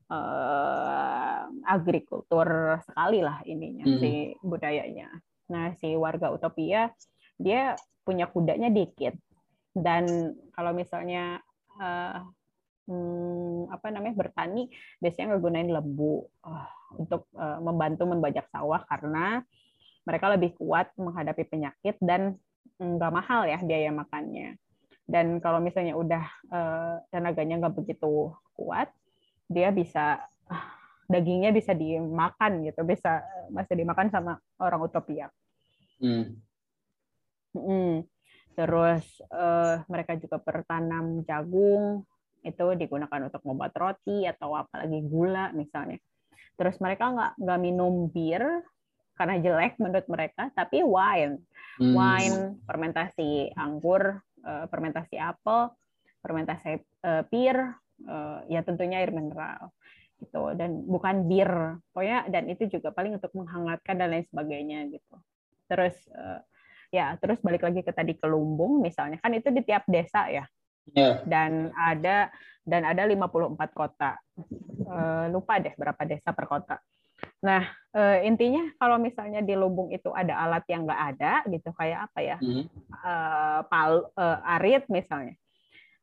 Uh, agrikultur sekali lah ininya hmm. si budayanya. Nah si warga Utopia dia punya kudanya dikit dan kalau misalnya uh, hmm, apa namanya bertani biasanya ngegunain lembu uh, untuk uh, membantu membajak sawah karena mereka lebih kuat menghadapi penyakit dan nggak mahal ya biaya makannya. Dan kalau misalnya udah uh, tenaganya nggak begitu kuat, dia bisa uh, dagingnya bisa dimakan gitu, bisa masih dimakan sama orang utopia. Hmm. Hmm. Terus uh, mereka juga bertanam jagung, itu digunakan untuk membuat roti atau apalagi gula misalnya. Terus mereka nggak nggak minum bir karena jelek menurut mereka, tapi wine, hmm. wine, fermentasi anggur, eh, fermentasi apel, fermentasi eh, pir, uh, ya tentunya air mineral gitu. Dan bukan bir pokoknya dan itu juga paling untuk menghangatkan dan lain sebagainya gitu. Terus ya terus balik lagi ke tadi ke lumbung misalnya. Kan itu di tiap desa ya yeah. dan ada dan ada 54 kota uh, lupa deh berapa desa per kota nah uh, intinya kalau misalnya di lumbung itu ada alat yang nggak ada gitu kayak apa ya mm. uh, pal uh, arit misalnya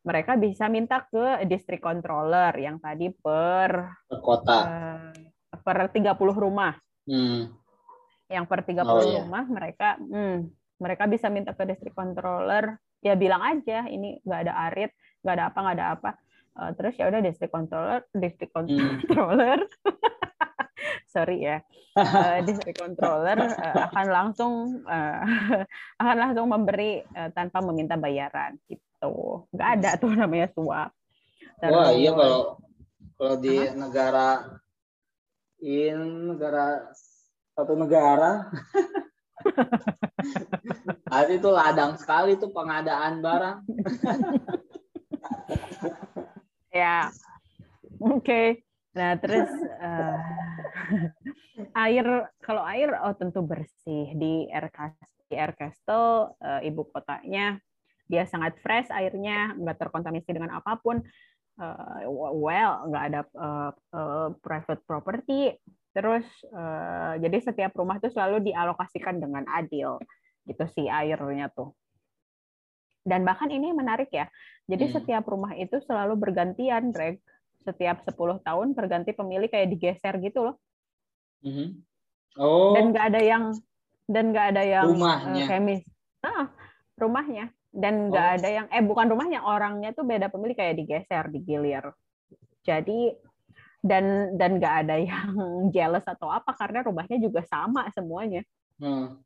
mereka bisa minta ke distrik controller yang tadi per, per kota uh, per 30 rumah. Hmm. Yang per 30 oh, iya. rumah mereka hmm, mereka bisa minta ke distrik controller ya bilang aja ini nggak ada arit, nggak ada apa, nggak ada apa. Uh, terus ya udah distrik controller, distrik hmm. controller hmm. sorry ya, uh, distrik controller uh, akan langsung uh, akan langsung memberi uh, tanpa meminta bayaran gitu. Nggak ada tuh namanya suap. Terus, Wah iya kalau kalau di huh? negara in negara satu negara Hari itu ladang sekali tuh pengadaan barang. ya, oke. Okay. Nah terus uh, air kalau air oh tentu bersih di Castle, di uh, ibu kotanya dia sangat fresh airnya nggak terkontaminasi dengan apa pun uh, well nggak ada uh, uh, private property terus uh, jadi setiap rumah itu selalu dialokasikan dengan adil gitu sih airnya tuh. Dan bahkan ini menarik ya jadi hmm. setiap rumah itu selalu bergantian Greg setiap 10 tahun berganti pemilik kayak digeser gitu loh. Hmm. oh. Dan nggak ada yang dan nggak ada yang rumahnya. uh, kemis nah, rumahnya. Dan nggak oh. ada yang eh bukan rumahnya orangnya tuh beda pemilik kayak digeser digilir. Jadi dan dan nggak ada yang jealous atau apa karena rumahnya juga sama semuanya hmm.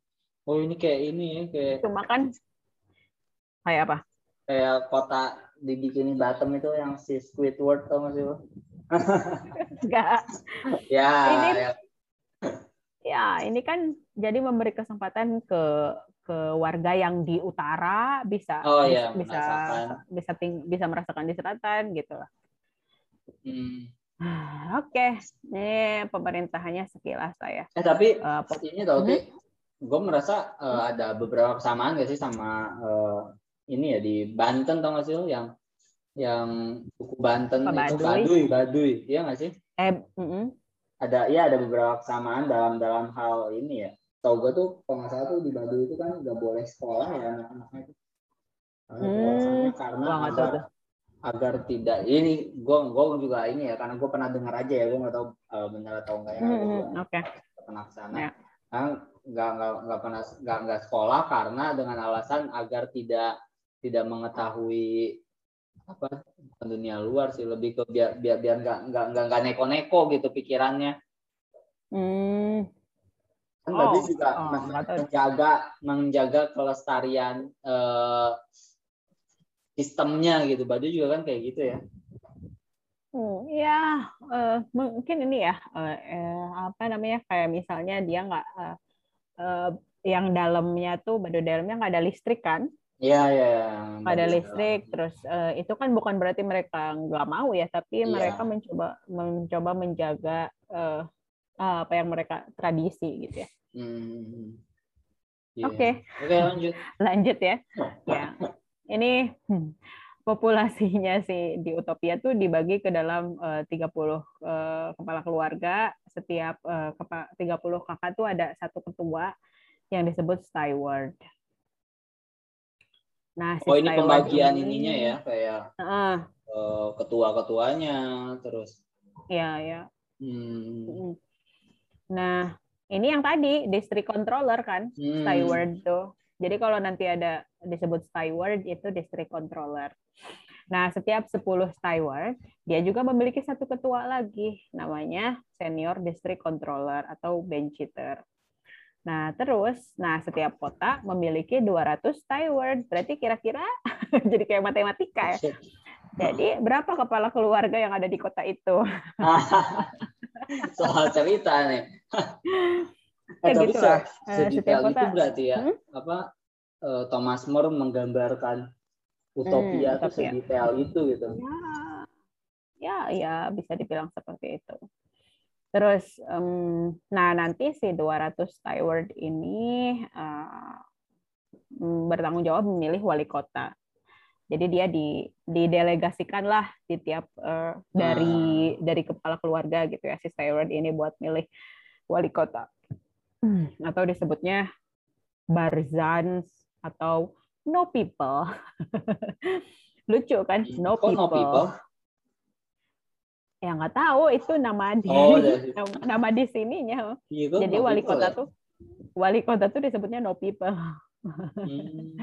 oh ini kayak ini ya kayak cuma kan kayak apa kayak kota di bikini Bottom itu yang si Squidward tau gak sih lo Enggak. ya ini ya. ya ini kan jadi memberi kesempatan ke ke warga yang di utara bisa oh, iya, bisa merasakan. bisa ting, bisa merasakan di selatan gitu lah. Hmm. Oke, okay. ini pemerintahannya sekilas saya. Eh tapi uh, ini tau hmm? gue merasa uh, ada beberapa kesamaan gak sih sama uh, ini ya di Banten tau gak sih lo yang yang suku Banten Baduy. itu Baduy, Baduy, iya gak sih? Eh, mm -hmm. ada ya ada beberapa kesamaan dalam dalam hal ini ya tau gue tuh kalau nggak salah tuh di Baduy itu kan nggak boleh sekolah ya anak-anaknya itu hmm, karena agar, agar tidak ini gue gue juga ini ya karena gue pernah dengar aja ya gue nggak tahu uh, benar atau enggak ya hmm, hmm oke okay. pernah sana yeah. Nah, nggak nggak nggak pernah nggak nggak sekolah karena dengan alasan agar tidak tidak mengetahui apa dunia luar sih lebih ke biar biar biar nggak nggak nggak neko-neko gitu pikirannya. Hmm kan oh, juga oh, menjaga menjaga kelestarian uh, sistemnya gitu Baduy juga kan kayak gitu ya Hmm, ya uh, mungkin ini ya uh, uh, apa namanya kayak misalnya dia nggak uh, uh, yang dalamnya tuh baduy dalamnya nggak ada listrik kan Iya, iya. Nggak ada listrik, terus uh, itu kan bukan berarti mereka nggak mau ya, tapi ya. mereka mencoba mencoba menjaga uh, apa yang mereka tradisi gitu ya. Hmm. Yeah. Oke. Okay. Oke okay, lanjut. lanjut ya. ya. Ini hmm, populasinya sih di Utopia tuh dibagi ke dalam uh, 30 uh, kepala keluarga. Setiap uh, kepa 30 kakak tuh ada satu ketua yang disebut steward. Nah, si oh ini pembagian ini, ininya ya kayak uh, uh, ketua-ketuanya terus. Iya, ya. Hmm. Nah, ini yang tadi district controller kan, hmm. steward tuh. Jadi kalau nanti ada disebut steward itu district controller. Nah, setiap 10 steward, dia juga memiliki satu ketua lagi, namanya senior district controller atau benchiter. Nah, terus, nah setiap kota memiliki 200 steward. Berarti kira-kira jadi kayak matematika ya. Jadi, berapa kepala keluarga yang ada di kota itu? soal cerita nih. eh, tapi gitu lah. Sedetail itu berarti ya hmm? apa uh, Thomas More menggambarkan utopia hmm, itu sedetail itu gitu. Ya. ya ya bisa dibilang seperti itu terus um, nah nanti si 200 steward ini uh, bertanggung jawab memilih wali kota jadi dia di didelegasikan lah di tiap uh, dari hmm. dari kepala keluarga gitu ya si steward ini buat milih wali kota atau disebutnya barzans atau no people lucu kan no people, no people? ya nggak tahu itu nama di oh, nama di sininya gitu, jadi wali kota ya? tuh wali kota tuh disebutnya no people hmm.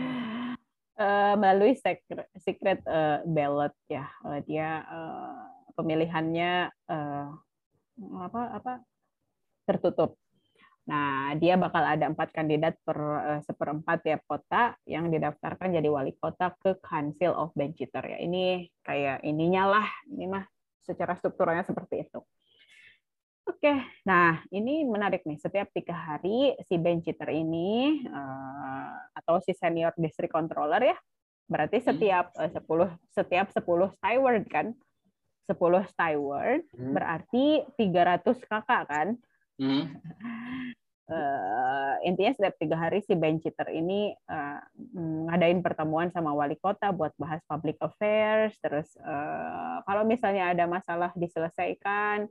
uh, melalui secret, secret uh, ballot ya uh, dia uh, pemilihannya uh, apa apa tertutup. Nah dia bakal ada empat kandidat per uh, seperempat tiap kota yang didaftarkan jadi wali kota ke Council of Benchiter ya. Ini kayak ininya lah, ini mah secara strukturalnya seperti itu. Oke, nah ini menarik nih. Setiap tiga hari si benchiter ini uh, atau si senior district controller ya, berarti hmm. setiap uh, 10 setiap 10 steward kan, 10 steward hmm. berarti 300 kakak kan. Hmm. Uh, intinya setiap tiga hari si benchiter ini uh, ngadain pertemuan sama wali kota buat bahas public affairs. Terus uh, kalau misalnya ada masalah diselesaikan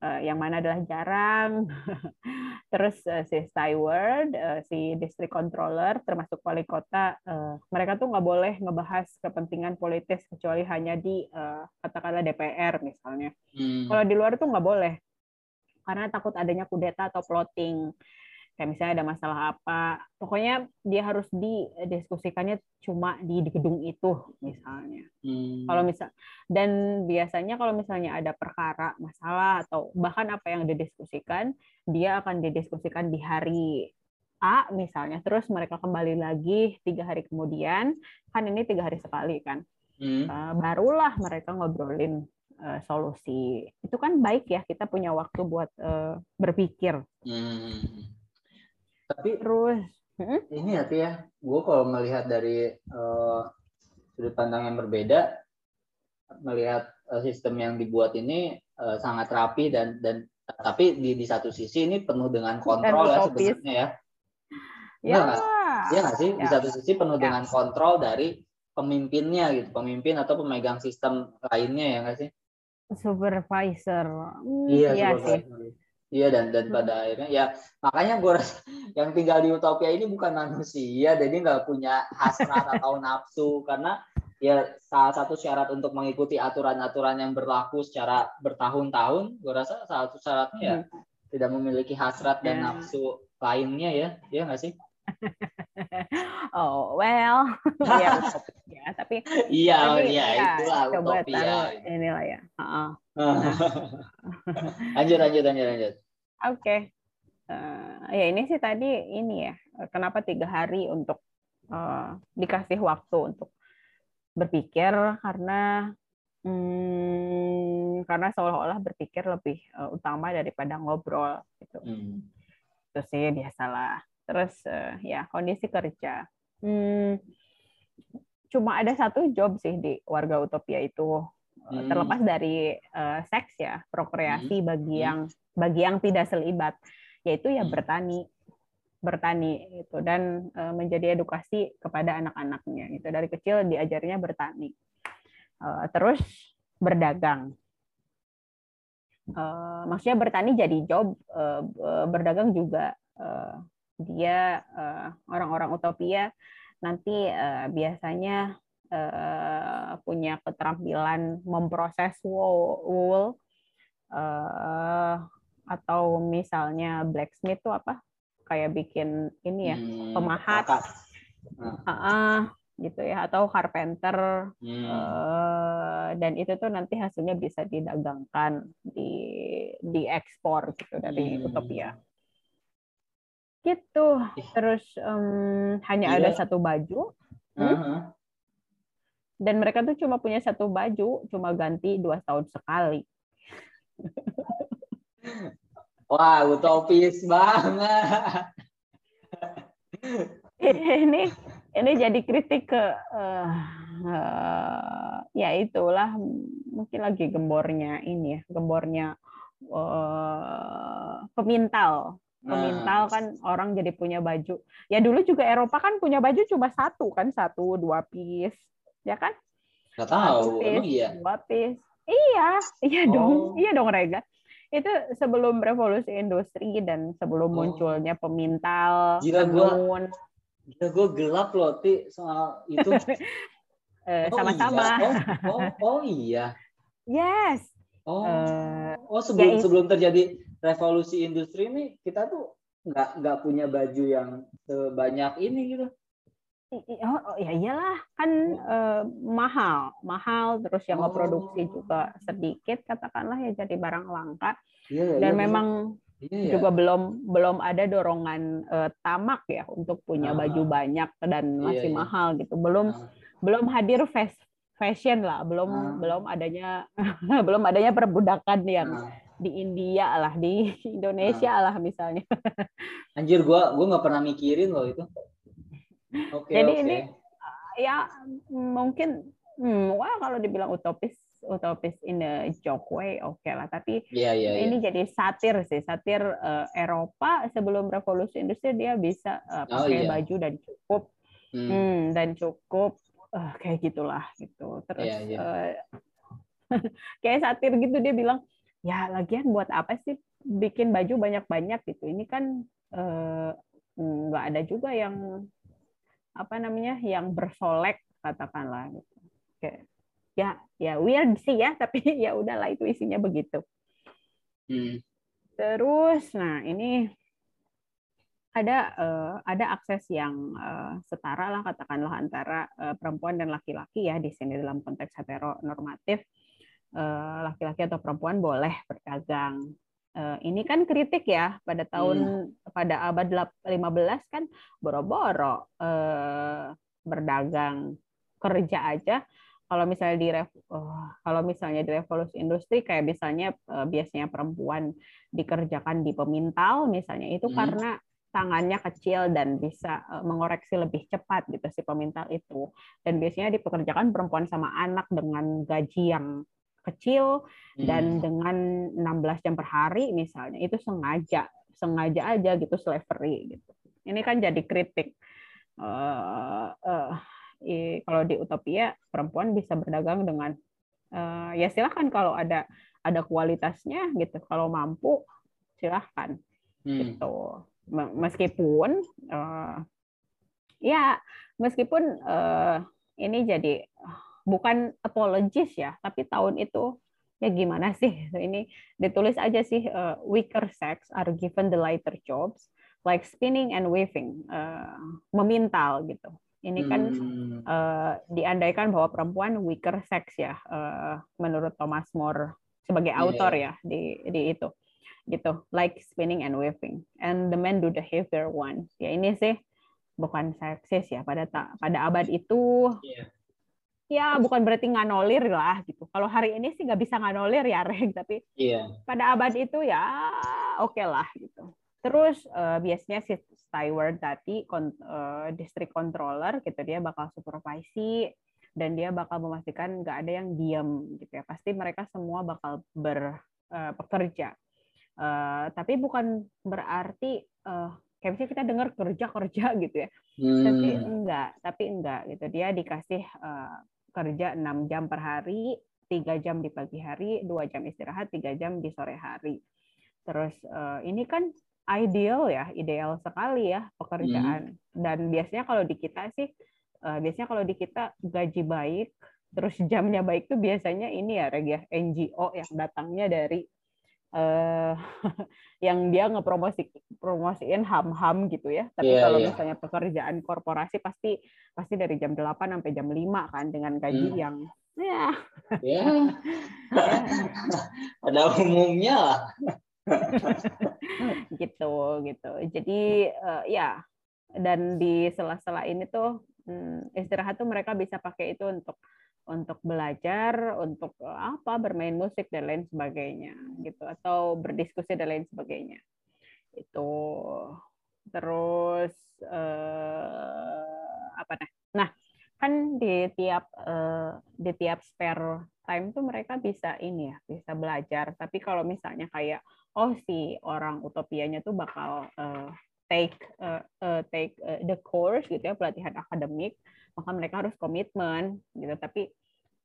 uh, yang mana adalah jarang. Terus uh, si steward, uh, si district controller, termasuk wali kota, uh, mereka tuh nggak boleh ngebahas kepentingan politis kecuali hanya di uh, katakanlah DPR misalnya. Hmm. Kalau di luar tuh nggak boleh karena takut adanya kudeta atau plotting. Kayak misalnya ada masalah apa pokoknya dia harus didiskusikannya cuma di, di gedung itu misalnya. Hmm. kalau misal dan biasanya kalau misalnya ada perkara masalah atau bahkan apa yang didiskusikan dia akan didiskusikan di hari A misalnya. Terus mereka kembali lagi tiga hari kemudian kan ini tiga hari sekali kan? Hmm. uh, barulah mereka ngobrolin uh, solusi itu kan baik ya kita punya waktu buat uh, berpikir hmm tapi terus hmm? ini ya ya, gue kalau melihat dari uh, sudut pandang yang berbeda, melihat uh, sistem yang dibuat ini uh, sangat rapi dan dan tapi di di satu sisi ini penuh dengan kontrol ya sebenarnya ya. Ya, nggak? ya nggak sih? Ya. Di satu sisi penuh ya. dengan kontrol dari pemimpinnya gitu, pemimpin atau pemegang sistem lainnya ya nggak sih? Supervisor. Hmm, iya, iya supervisor. sih. Iya dan dan hmm. pada akhirnya ya makanya gue rasa yang tinggal di utopia ini bukan manusia jadi nggak punya hasrat atau nafsu karena ya salah satu syarat untuk mengikuti aturan-aturan yang berlaku secara bertahun-tahun gue rasa salah satu syaratnya ya hmm. tidak memiliki hasrat dan yeah. nafsu lainnya ya ya nggak sih oh well ya, ya. Tapi iya tapi, iya ya, itulah coba utopia taruh inilah ya. Uh -uh. lanjut lanjut lanjut lanjut. Oke. Okay. uh, ya ini sih tadi ini ya kenapa tiga hari untuk uh, dikasih waktu untuk berpikir? Karena hmm, karena seolah-olah berpikir lebih uh, utama daripada ngobrol gitu. Hmm. itu sih biasalah terus uh, ya kondisi kerja hmm, cuma ada satu job sih di warga utopia itu hmm. terlepas dari uh, seks ya prokreasi hmm. bagi hmm. yang bagi yang tidak selibat yaitu ya hmm. bertani bertani itu dan uh, menjadi edukasi kepada anak-anaknya itu dari kecil diajarnya bertani uh, terus berdagang uh, maksudnya bertani jadi job uh, berdagang juga uh, dia orang-orang utopia nanti uh, biasanya uh, punya keterampilan memproses wool, uh, atau misalnya blacksmith itu apa? Kayak bikin ini ya hmm, pemahat. uh, uh, gitu ya atau carpenter. Hmm. uh, dan itu tuh nanti hasilnya bisa didagangkan di diekspor gitu dari hmm. Utopia gitu. Terus um, hanya iya. ada satu baju. Hmm? uh -huh dan mereka tuh cuma punya satu baju cuma ganti dua tahun sekali. Wah utopis banget. Ini ini jadi kritik ke uh, uh, ya itulah mungkin lagi gembornya ini ya gembornya uh, pemintal pemintal nah. kan orang jadi punya baju ya dulu juga Eropa kan punya baju cuma satu kan satu dua piece ya kan nggak tahu piece, iya dua piece iya iya oh. dong iya dong Rega itu sebelum revolusi industri dan sebelum oh. munculnya pemintal Gila, tenun Gila, gue gelap loh, Ti, soal itu. Eh, sama-sama. Oh, iya. Oh, oh, oh, iya. Yes. Oh, uh, oh sebelum ya, sebelum terjadi revolusi industri ini kita tuh nggak nggak punya baju yang sebanyak ini gitu. Oh, oh ya iyalah kan uh, mahal, mahal terus yang oh. produksi juga sedikit katakanlah ya jadi barang langka. Iya, Dan iya, memang Iya, juga belum belum ada dorongan uh, tamak ya untuk punya ah. baju banyak dan iya, masih iya, mahal gitu. Belum ah. belum hadir fast fashion lah, belum ah. belum adanya belum adanya perbudakan yang ah. Di India lah, di Indonesia ah. lah misalnya. Anjir gua gua nggak pernah mikirin loh itu. Okay, Jadi okay. ini ya mungkin hmm, wah kalau dibilang utopis utopis in a joke way oke okay lah tapi yeah, yeah, ini yeah. jadi satir sih satir uh, Eropa sebelum revolusi industri dia bisa uh, pakai oh, yeah. baju dan cukup hmm. Hmm, dan cukup uh, kayak gitulah gitu terus yeah, yeah. Uh, kayak satir gitu dia bilang ya lagian buat apa sih bikin baju banyak-banyak gitu? Ini kan nggak uh, ada juga yang apa namanya yang bersolek katakanlah gitu. Kayak ya ya weird sih ya tapi ya udahlah itu isinya begitu. Hmm. terus nah ini ada uh, ada akses yang uh, setara lah katakanlah antara uh, perempuan dan laki-laki ya di sini dalam konteks heteronormatif laki-laki atau perempuan boleh berdagang ini kan kritik ya pada tahun hmm. pada abad 15 kan boro-boro berdagang kerja aja kalau misalnya di uh, kalau misalnya di revolusi industri kayak misalnya biasanya perempuan dikerjakan di pemintal misalnya itu hmm. karena tangannya kecil dan bisa mengoreksi lebih cepat gitu si pemintal itu dan biasanya dipekerjakan perempuan sama anak dengan gaji yang kecil hmm. dan dengan 16 jam per hari misalnya itu sengaja sengaja aja gitu slavery gitu ini kan jadi kritik uh, uh, kalau di utopia perempuan bisa berdagang dengan uh, ya silahkan kalau ada ada kualitasnya gitu kalau mampu silahkan hmm. gitu meskipun uh, ya meskipun uh, ini jadi bukan apologis ya tapi tahun itu ya gimana sih ini ditulis aja sih uh, weaker sex are given the lighter jobs like spinning and weaving uh, memintal gitu ini kan hmm. uh, diandaikan bahwa perempuan weaker sex ya, uh, menurut Thomas More sebagai yeah. autor ya di di itu gitu, like spinning and weaving, and the men do the heavier one. Ya ini sih bukan seksis ya pada pada abad itu. Yeah. Ya bukan berarti nganolir lah gitu. Kalau hari ini sih nggak bisa nganolir ya Reg, tapi yeah. pada abad itu ya oke okay lah gitu. Terus uh, biasanya si steward tadi uh, district controller gitu dia bakal supervisi dan dia bakal memastikan nggak ada yang diam gitu ya. Pasti mereka semua bakal berpekerja. Uh, uh, tapi bukan berarti uh, kayak misalnya kita dengar kerja kerja gitu ya. Hmm. Tapi enggak, tapi enggak gitu. Dia dikasih uh, kerja 6 jam per hari, tiga jam di pagi hari, dua jam istirahat, tiga jam di sore hari. Terus uh, ini kan ideal ya, ideal sekali ya pekerjaan. Hmm. Dan biasanya kalau di kita sih, uh, biasanya kalau di kita gaji baik, terus jamnya baik tuh biasanya ini ya, Reg ya, NGO yang datangnya dari uh, yang dia ngepromosi promosiin ham-ham gitu ya. Tapi yeah, kalau yeah. misalnya pekerjaan korporasi pasti pasti dari jam 8 sampai jam 5 kan dengan gaji hmm. yang ya. Ya. Pada umumnya gitu gitu jadi uh, ya dan di sela-sela ini tuh hmm, istirahat tuh mereka bisa pakai itu untuk untuk belajar, untuk eh, apa bermain musik dan lain sebagainya gitu atau berdiskusi dan lain sebagainya. Itu terus uh, apa nah. Nah, kan di tiap uh, di tiap spare time tuh mereka bisa ini ya bisa belajar tapi kalau misalnya kayak oh si orang utopianya tuh bakal uh, take uh, uh, take uh, the course gitu ya pelatihan akademik maka mereka harus komitmen gitu tapi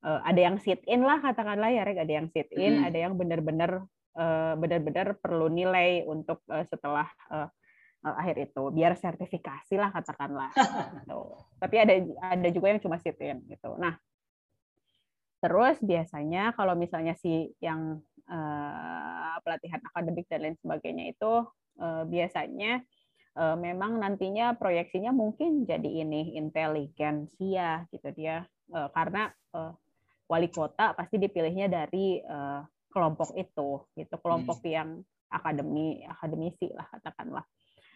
uh, ada yang sit in lah katakanlah ya Rek ada yang sit in mm. ada yang benar-benar uh, benar-benar perlu nilai untuk uh, setelah uh, uh, akhir itu biar sertifikasi lah katakanlah gitu. tapi ada ada juga yang cuma sit in gitu nah terus biasanya kalau misalnya si yang uh, pelatihan akademik dan lain sebagainya itu uh, biasanya uh, memang nantinya proyeksinya mungkin jadi ini inteligensia gitu dia uh, karena uh, wali kota pasti dipilihnya dari uh, kelompok itu gitu kelompok hmm. yang akademi akademisi lah katakanlah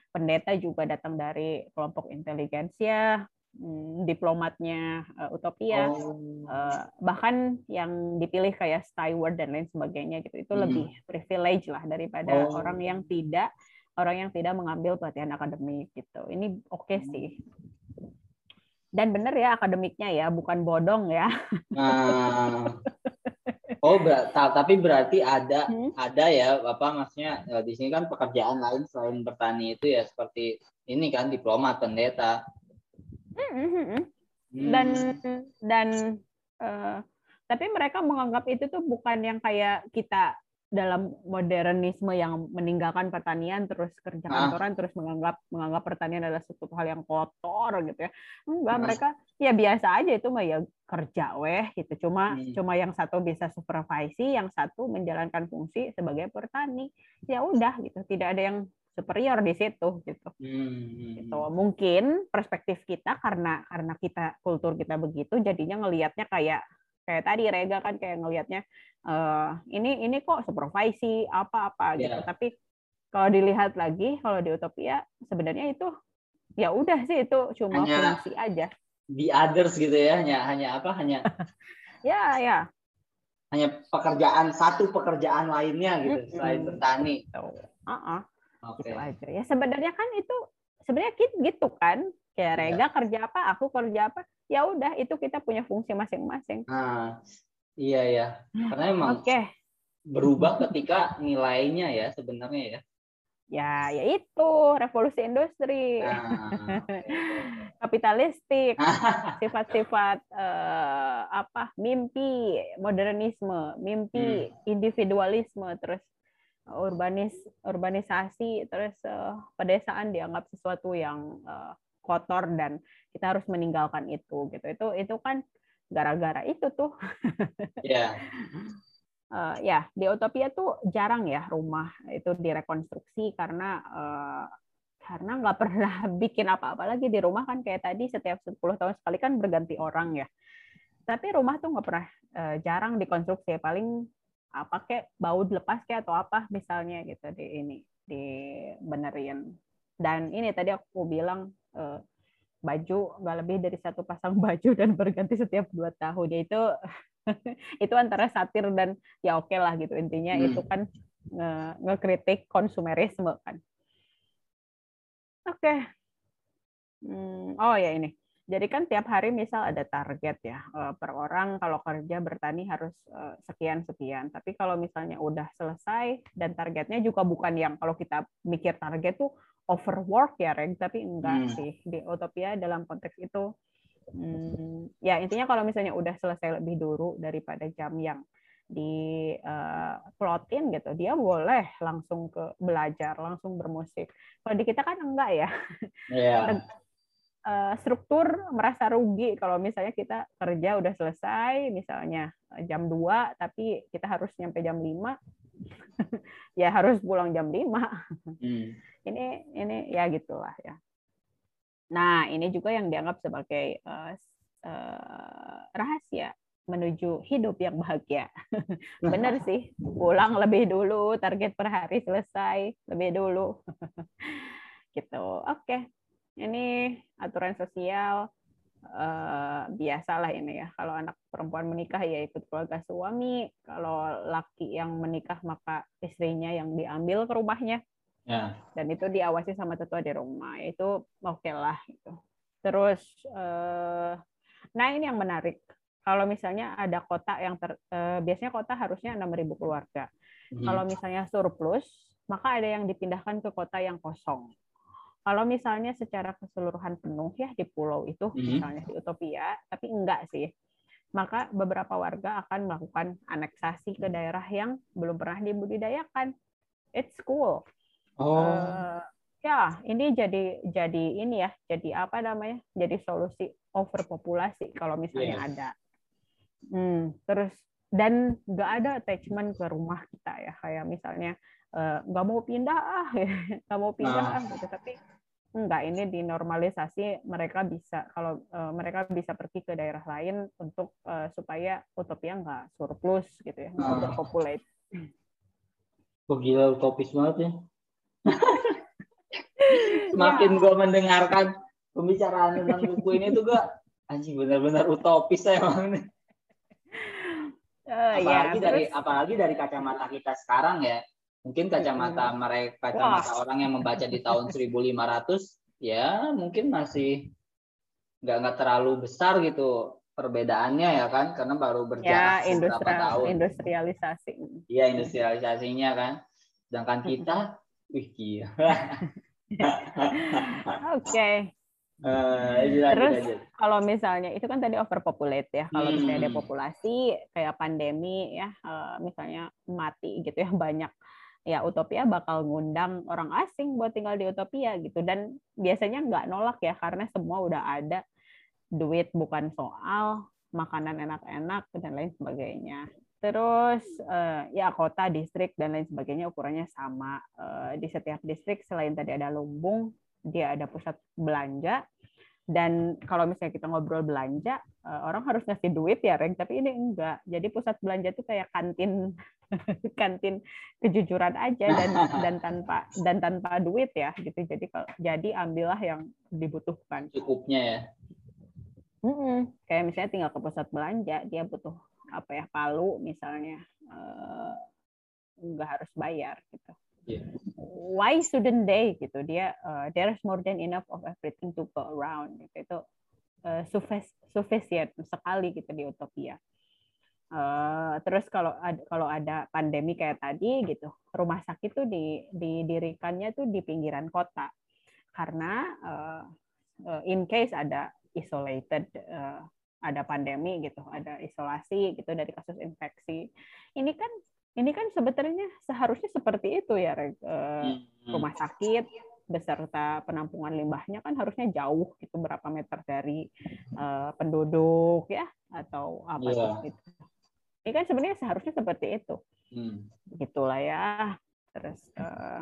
pendeta juga datang dari kelompok inteligensia, hmm, diplomatnya uh, Utopia, oh. uh, bahkan yang dipilih kayak Steward dan lain sebagainya gitu itu hmm. lebih privilege lah daripada oh. orang yang tidak orang yang tidak mengambil pelatihan akademik gitu. Ini oke okay sih. Dan benar ya akademiknya ya, bukan bodong ya. Nah, Oh, ber tapi berarti ada hmm? ada ya apa maksudnya ya, di sini kan pekerjaan lain selain bertani itu ya seperti ini kan diplomat pendeta. Hmm, hmm, hmm. hmm. Dan dan uh, tapi mereka menganggap itu tuh bukan yang kayak kita dalam modernisme yang meninggalkan pertanian terus kerja ah. kantoran ah. terus menganggap menganggap pertanian adalah suatu hal yang kotor gitu ya enggak ah. mereka ya biasa aja itu mah ya kerja weh gitu cuma hmm. cuma yang satu bisa supervisi yang satu menjalankan fungsi sebagai petani ya udah gitu tidak ada yang superior di situ gitu hmm. gitu mungkin perspektif kita karena karena kita kultur kita begitu jadinya ngelihatnya kayak kayak tadi Rega kan kayak ngelihatnya uh, ini ini kok supervisi apa-apa gitu. Yeah. Tapi kalau dilihat lagi kalau di Utopia sebenarnya itu ya udah sih itu cuma hanya fungsi aja. The others gitu ya, hanya hanya apa? Hanya ya ya. Hanya pekerjaan satu pekerjaan lainnya gitu mm -hmm. selain bertani. Uh -uh. Okay. Gitu aja. Ya sebenarnya kan itu sebenarnya gitu kan kayak iya. Rega kerja apa aku kerja apa ya udah itu kita punya fungsi masing-masing nah iya ya karena emang okay. berubah ketika nilainya ya sebenarnya ya ya ya itu revolusi industri nah. kapitalistik sifat-sifat uh, apa mimpi modernisme mimpi hmm. individualisme terus urbanis urbanisasi terus uh, pedesaan dianggap sesuatu yang uh, kotor dan kita harus meninggalkan itu gitu. Itu itu kan gara-gara itu tuh. Yeah. uh, ya di Utopia tuh jarang ya rumah itu direkonstruksi karena uh, karena nggak pernah bikin apa-apa lagi di rumah kan. Kayak tadi setiap 10 tahun sekali kan berganti orang ya. Tapi rumah tuh nggak pernah uh, jarang dikonstruksi. Paling apa kayak baut lepas kayak atau apa misalnya gitu di ini di benerin dan ini tadi aku bilang uh, baju nggak lebih dari satu pasang baju dan berganti setiap dua tahun ya itu itu antara satir dan ya oke okay lah gitu intinya hmm. itu kan nge ngekritik konsumerisme kan oke okay. hmm, oh ya ini jadi kan tiap hari misal ada target ya eh, per orang kalau kerja bertani harus eh, sekian sekian. Tapi kalau misalnya udah selesai dan targetnya juga bukan yang kalau kita mikir target tuh overwork ya Reg, tapi enggak hmm. sih di Utopia dalam konteks itu hmm, ya intinya kalau misalnya udah selesai lebih dulu daripada jam yang di uh, plotin gitu dia boleh langsung ke belajar langsung bermusik kalau di kita kan enggak ya yeah. uh, struktur merasa rugi kalau misalnya kita kerja udah selesai misalnya jam 2 tapi kita harus nyampe jam 5 ya harus pulang jam 5 hmm ini ini ya gitulah ya. Nah, ini juga yang dianggap sebagai uh, uh, rahasia menuju hidup yang bahagia. Benar sih, pulang lebih dulu, target per hari selesai lebih dulu. gitu. Oke. Okay. Ini aturan sosial uh, biasalah ini ya. Kalau anak perempuan menikah ya ikut keluarga suami, kalau laki yang menikah maka istrinya yang diambil ke rumahnya. Ya. Dan itu diawasi sama tetua di rumah. Itu oke okay lah. Gitu. Terus uh, Nah ini yang menarik. Kalau misalnya ada kota yang ter, eh, biasanya kota harusnya 6.000 keluarga. Hmm. Kalau misalnya surplus, maka ada yang dipindahkan ke kota yang kosong. Kalau misalnya secara keseluruhan penuh ya di pulau itu, hmm. misalnya di Utopia, tapi enggak sih maka beberapa warga akan melakukan aneksasi ke daerah yang belum pernah dibudidayakan. It's cool. Oh. Uh, ya, ini jadi jadi ini ya, jadi apa namanya? Jadi solusi overpopulasi kalau misalnya yeah. ada. Hmm, terus dan nggak ada attachment ke rumah kita ya, kayak misalnya nggak uh, mau pindah ah, nggak mau pindah nah. ah, gitu. Tapi enggak ini dinormalisasi mereka bisa kalau uh, mereka bisa pergi ke daerah lain untuk uh, supaya utopia enggak surplus gitu ya nggak uh. overpopulate. Oh, gila utopis banget ya. Semakin ya. gue mendengarkan pembicaraan tentang buku ini tuh gue anjing benar-benar utopis ya emang ini. Uh, apalagi ya, dari apalagi dari kacamata kita sekarang ya Mungkin kacamata mereka, kacamata Wah. orang yang membaca di tahun 1500, ya mungkin masih nggak nggak terlalu besar gitu perbedaannya ya kan, karena baru berjalan ya, beberapa tahun. Industrialisasi. Iya industrialisasinya kan. Sedangkan kita, wih gila. Oke. Okay. Uh, Terus kalau misalnya itu kan tadi overpopulate ya. Kalau misalnya ada populasi kayak pandemi ya, uh, misalnya mati gitu ya banyak ya Utopia bakal ngundang orang asing buat tinggal di Utopia gitu. Dan biasanya nggak nolak ya karena semua udah ada duit bukan soal makanan enak-enak dan lain sebagainya. Terus uh, ya kota distrik dan lain sebagainya ukurannya sama. Uh, di setiap distrik selain tadi ada lumbung dia ada pusat belanja dan kalau misalnya kita ngobrol belanja eh, orang harus ngasih duit ya Reng. Tapi ini enggak. Jadi pusat belanja itu kayak kantin kantin kejujuran aja dan dan tanpa dan tanpa duit ya gitu. Jadi kalau jadi ambillah yang dibutuhkan. Cukupnya ya. Mm -mm. kayak misalnya tinggal ke pusat belanja dia butuh apa ya palu misalnya uh, nggak harus bayar gitu yeah. why shouldn't they? Gitu. Dia uh, there's more than enough of everything to go around. Gitu. Itu uh, sufficient sekali gitu di utopia. Uh, terus kalau ada kalau ada pandemi kayak tadi gitu rumah sakit tuh di, didirikannya tuh di pinggiran kota. Karena uh, in case ada isolated uh, ada pandemi gitu, ada isolasi gitu dari kasus infeksi. Ini kan ini kan sebetulnya seharusnya seperti itu ya eh, hmm. rumah sakit beserta penampungan limbahnya kan harusnya jauh gitu berapa meter dari uh, penduduk ya atau apa yeah. gitu. Ini kan sebenarnya seharusnya seperti itu. Hmm. Gitulah ya. Terus uh,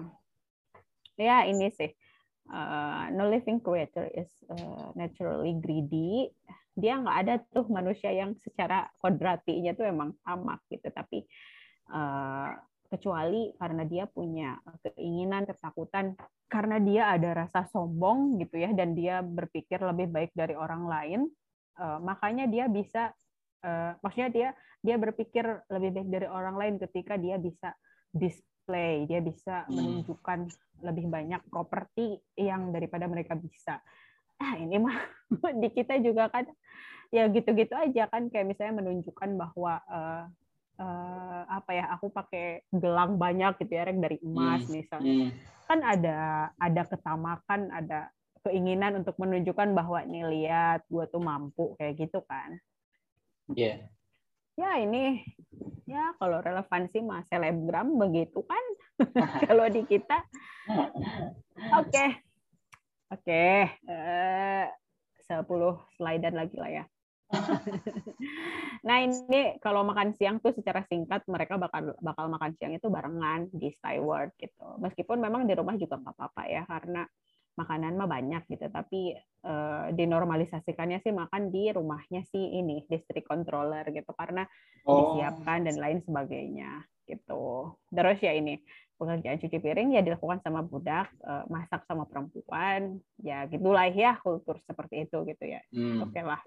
ya ini sih uh, no living creature is uh, naturally greedy. Dia nggak ada tuh manusia yang secara kodratinya tuh emang tamak gitu, tapi Eh, kecuali karena dia punya keinginan, ketakutan, karena dia ada rasa sombong gitu ya, dan dia berpikir lebih baik dari orang lain, uh, makanya dia bisa, uh, maksudnya dia dia berpikir lebih baik dari orang lain ketika dia bisa display, dia bisa hmm. menunjukkan lebih banyak properti yang daripada mereka bisa. Ah ini mah di kita juga kan ya gitu-gitu aja kan kayak misalnya menunjukkan bahwa uh, uh, apa ya aku pakai gelang banyak gitu ya Rek dari emas hmm. misalnya hmm. kan ada ada ketamakan ada keinginan untuk menunjukkan bahwa nih lihat gue tuh mampu kayak gitu kan Iya yeah. ya ini ya kalau relevansi mah selebgram begitu kan kalau di kita oke okay. oke okay. uh, 10 slide lagi lah ya nah ini kalau makan siang tuh secara singkat mereka bakal bakal makan siang itu barengan di Skyward gitu. Meskipun memang di rumah juga nggak apa-apa ya karena makanan mah banyak gitu. Tapi eh, dinormalisasikannya sih makan di rumahnya sih ini distrik controller gitu karena oh. disiapkan dan lain sebagainya gitu. Terus ya ini pekerjaan cuci piring ya dilakukan sama budak, eh, masak sama perempuan, ya gitulah ya kultur seperti itu gitu ya. Hmm. Oke okay lah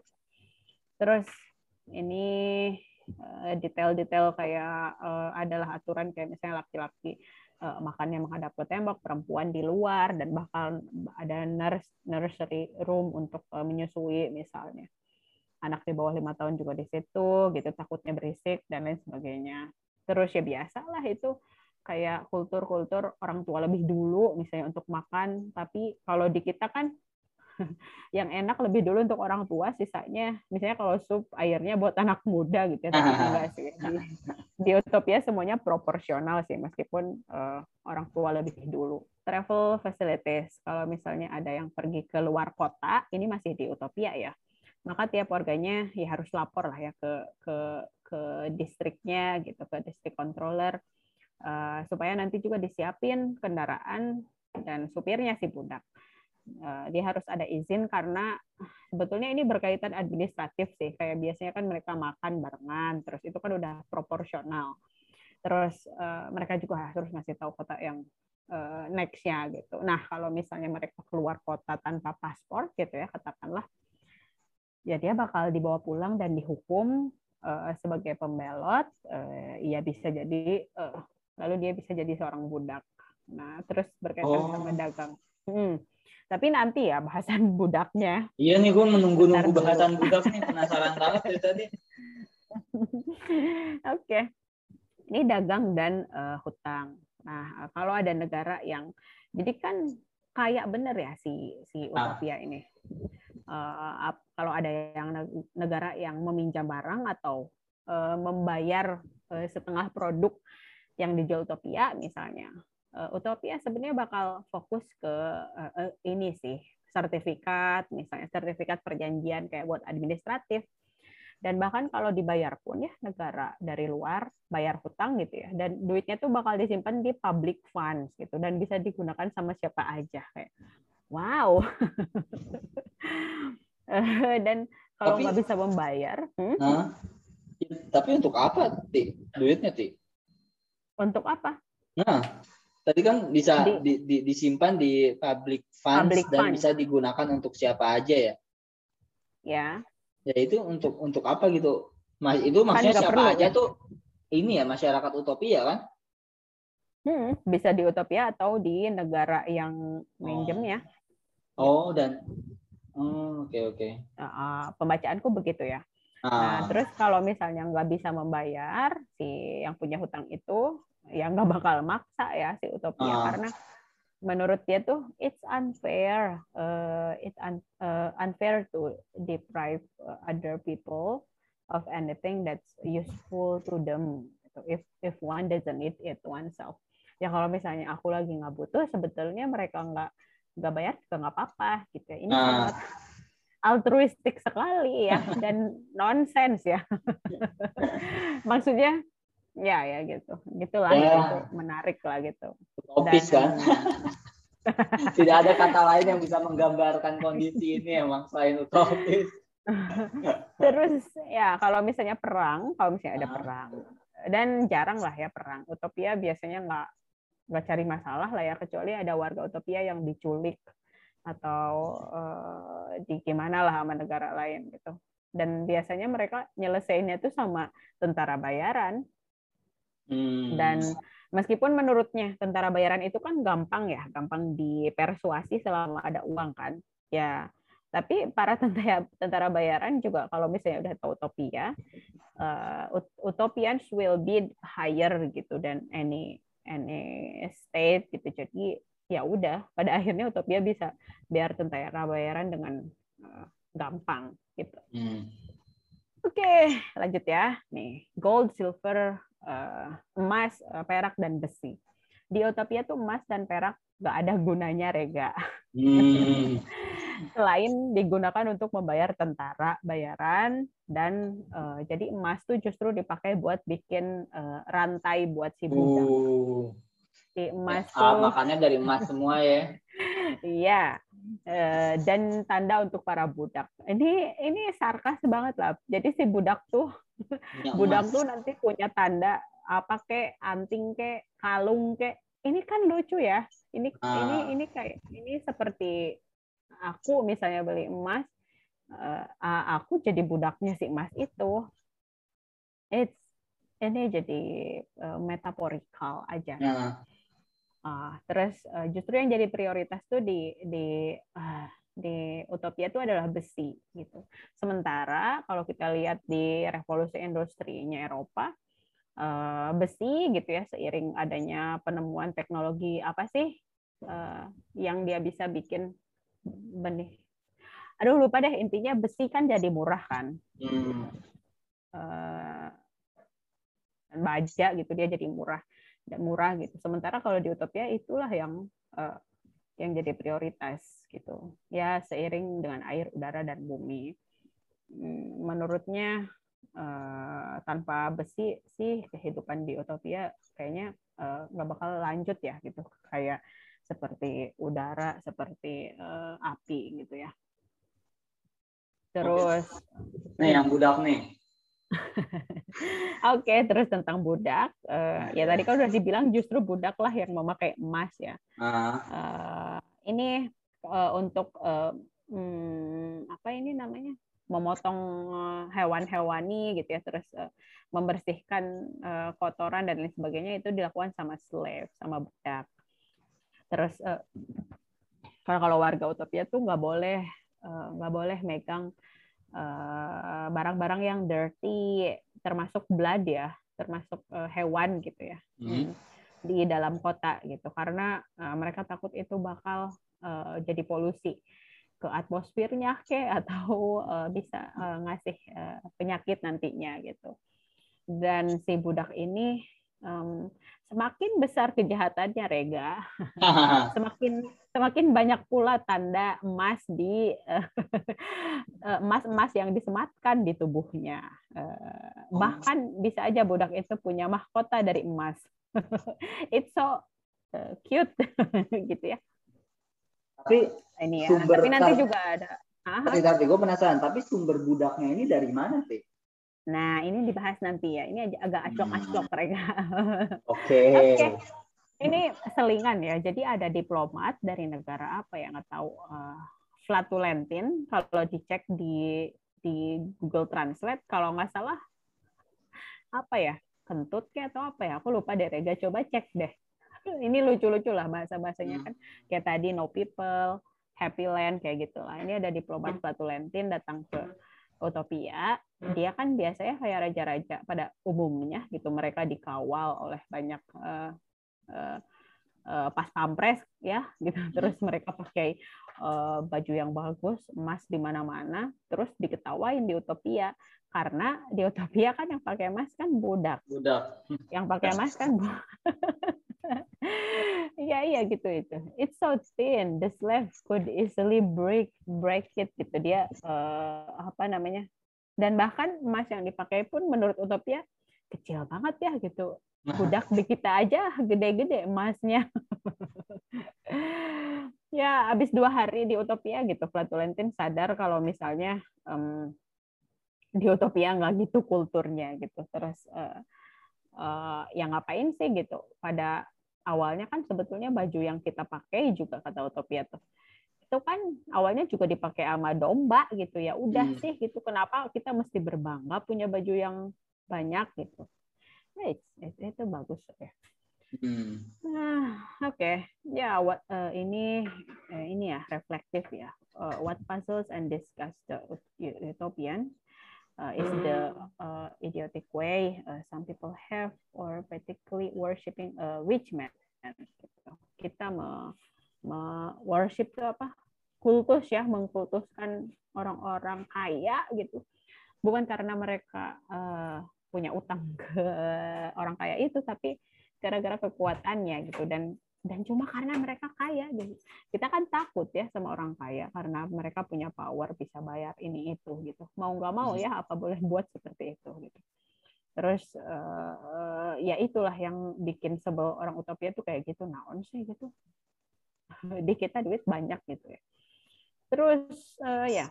Terus ini eh, detail-detail kayak uh, adalah aturan kayak misalnya laki-laki uh, makannya menghadap ke tembok, perempuan di luar dan bahkan ada nurse nursery room untuk menyusui misalnya. anak di bawah lima tahun juga di situ gitu takutnya berisik dan lain sebagainya terus ya biasa lah itu kayak kultur-kultur orang tua lebih dulu misalnya untuk makan tapi kalau di kita kan yang enak lebih dulu untuk orang tua sisanya misalnya kalau sup airnya buat anak muda gitu ya tapi enggak sih. Di, di Utopia semuanya proporsional sih meskipun uh, orang tua lebih dulu. Travel facilities kalau misalnya ada yang pergi ke luar kota ini masih di Utopia ya. Maka tiap warganya ya harus lapor lah ya ke ke ke distriknya gitu ke distrik controller uh, supaya nanti juga disiapin kendaraan dan supirnya si budak dia harus ada izin karena sebetulnya ini berkaitan administratif sih. Kayak biasanya kan mereka makan barengan terus itu kan udah proporsional. Terus uh, mereka juga harus ngasih tahu kota yang uh, nextnya gitu. Nah kalau misalnya mereka keluar kota tanpa paspor gitu ya katakanlah ya dia bakal dibawa pulang dan dihukum uh, sebagai pembelot uh, ia bisa jadi uh, lalu dia bisa jadi seorang budak. Nah terus berkaitan oh. sama dagang. Hmm. Tapi nanti ya bahasan budaknya iya nih gue menunggu nunggu bahasan budak nih penasaran banget dari tadi oke okay. ini dagang dan uh, hutang nah kalau ada negara yang jadi kan kayak bener ya si si ah. Utopia ah. ini uh, kalau ada yang negara yang meminjam barang atau uh, membayar uh, setengah produk yang dijual Utopia misalnya. Uh, Utopia sebenarnya bakal fokus ke uh, ini sih, sertifikat, misalnya sertifikat perjanjian kayak buat administratif. Dan bahkan kalau dibayar pun ya negara dari luar bayar hutang gitu ya. Dan duitnya tuh bakal disimpan di public funds gitu dan bisa digunakan sama siapa aja kayak wow. dan kalau nggak bisa membayar hmm? nah, tapi untuk apa ti duitnya ti untuk apa nah tadi kan bisa di, di, di, disimpan di public funds public dan fund. bisa digunakan untuk siapa aja ya ya ya itu untuk untuk apa gitu mas itu kan maksudnya kan siapa perlu, aja ya? tuh ini ya masyarakat utopia kan hmm, bisa di utopia atau di negara yang minjemnya oh, oh dan Oh, oke okay, oke. Okay. Uh, pembacaanku begitu ya. Ah. Nah, terus kalau misalnya nggak bisa membayar si yang punya hutang itu, ya nggak bakal maksa ya si Utopia ah. karena menurut dia tuh it's unfair, uh, it's un, uh, unfair to deprive other people of anything that's useful to them. If if one doesn't need it oneself. Ya kalau misalnya aku lagi nggak butuh, sebetulnya mereka nggak nggak bayar juga nggak apa-apa gitu ya. Ini uh. sangat altruistik sekali ya dan nonsens ya. Maksudnya ya ya gitu. Gitulah ya. itu menarik lah gitu. Utopis dan, kan. Tidak ada kata lain yang bisa menggambarkan kondisi ini emang selain utopis. Terus ya kalau misalnya perang, kalau misalnya ada perang dan jarang lah ya perang. Utopia biasanya nggak nggak cari masalah lah ya kecuali ada warga utopia yang diculik atau uh, di gimana lah sama negara lain gitu dan biasanya mereka nyelesainnya tuh sama tentara bayaran hmm. dan meskipun menurutnya tentara bayaran itu kan gampang ya gampang dipersuasi selama ada uang kan ya tapi para tentara tentara bayaran juga kalau misalnya udah tahu utopia uh, utopians will be higher gitu dan any any state gitu jadi ya udah pada akhirnya utopia bisa biar tentara bayaran dengan uh, gampang gitu hmm. Oke lanjut ya nih gold silver uh, emas uh, perak dan besi di utopia tuh emas dan perak gak ada gunanya rega hmm. selain digunakan untuk membayar tentara bayaran dan uh, jadi emas tuh justru dipakai buat bikin uh, rantai buat si budak. Uh. Si emas ya, tuh makanya dari emas semua ya. Iya. Uh, dan tanda untuk para budak. Ini ini sarkas banget lah. Jadi si budak tuh ya, budak tuh nanti punya tanda apa kek anting kek kalung kek ini kan lucu ya ini ah. ini ini kayak ini seperti aku misalnya beli emas, uh, aku jadi budaknya si emas itu. It's ini jadi uh, metaphorical aja. Uh. Uh, terus uh, justru yang jadi prioritas tuh di di uh, di utopia itu adalah besi gitu. Sementara kalau kita lihat di revolusi industrinya Eropa uh, besi gitu ya seiring adanya penemuan teknologi apa sih uh, yang dia bisa bikin benih. Aduh lupa deh intinya besi kan jadi murah kan. Hmm. Uh, baja gitu dia jadi murah dan murah gitu. Sementara kalau di utopia itulah yang uh, yang jadi prioritas gitu. Ya seiring dengan air, udara dan bumi. Hmm, menurutnya uh, tanpa besi sih kehidupan di utopia kayaknya uh, nggak bakal lanjut ya gitu. Kayak seperti udara, seperti uh, api gitu ya. Terus, nih yang budak nih. Oke, okay, terus tentang budak, uh, ya tadi kan udah dibilang justru budak lah yang memakai emas ya. Uh. Uh, ini uh, untuk uh, hmm, apa ini namanya? memotong hewan-hewani gitu ya, terus uh, membersihkan uh, kotoran dan lain sebagainya itu dilakukan sama slave, sama budak. Terus uh, kalau warga utopia tuh nggak boleh nggak uh, boleh megang barang-barang uh, yang dirty termasuk blood ya, termasuk uh, hewan gitu ya. Hmm. di dalam kota gitu karena uh, mereka takut itu bakal uh, jadi polusi ke atmosfernya ke atau uh, bisa uh, ngasih uh, penyakit nantinya gitu. Dan si budak ini um, semakin besar kejahatannya Rega, semakin semakin banyak pula tanda emas di eh, emas-emas yang disematkan di tubuhnya. Eh, bahkan bisa aja budak itu punya mahkota dari emas. It's so eh, cute gitu ya. Tapi ini ya. Sumber, tapi nanti juga ada. Tapi, tapi gue penasaran. Tapi sumber budaknya ini dari mana sih? Nah, ini dibahas nanti ya. Ini agak aclok-aclok hmm. mereka. Oke. Okay. okay ini selingan ya. Jadi ada diplomat dari negara apa ya nggak tahu uh, flatulentin kalau dicek di di Google Translate kalau nggak salah apa ya kentut kayak atau apa ya aku lupa deh Rega coba cek deh ini lucu-lucu lah bahasa bahasanya hmm. kan kayak tadi no people happy land kayak gitulah ini ada diplomat hmm. flatulentin datang ke Utopia dia kan biasanya kayak raja-raja pada umumnya gitu mereka dikawal oleh banyak uh, uh, pas pampres ya gitu hmm. terus mereka pakai uh, baju yang bagus emas di mana-mana terus diketawain di utopia karena di utopia kan yang pakai emas kan budak budak yang pakai emas kan Iya iya gitu itu. It's so thin. The slave could easily break break it gitu dia uh, apa namanya. Dan bahkan emas yang dipakai pun menurut Utopia kecil banget ya gitu. Budak di kita aja gede-gede emasnya. ya, habis dua hari di Utopia gitu, Flatulentin sadar kalau misalnya um, di Utopia nggak gitu kulturnya gitu. Terus uh, uh, ya ngapain sih gitu? Pada awalnya kan sebetulnya baju yang kita pakai juga kata Utopia tuh itu kan awalnya juga dipakai sama domba gitu ya udah hmm. sih gitu kenapa kita mesti berbangga punya baju yang banyak gitu itu, itu bagus ya. Hmm. Nah, oke. Okay. Ya, yeah, what uh, ini uh, ini ya reflektif ya. Uh, what puzzles and disgusts the utopian uh, is the uh, idiotic way uh, some people have or particularly worshiping a rich man. Gitu. Kita me, me worship itu apa? Kultus ya, mengkultuskan orang-orang kaya gitu. Bukan karena mereka uh, punya utang ke orang kaya itu tapi gara-gara kekuatannya gitu dan dan cuma karena mereka kaya gitu. Kita kan takut ya sama orang kaya karena mereka punya power bisa bayar ini itu gitu. Mau nggak mau ya apa boleh buat seperti itu gitu. Terus uh, ya itulah yang bikin sebel orang utopia tuh kayak gitu naon sih gitu. Di kita duit banyak gitu ya. Terus uh, ya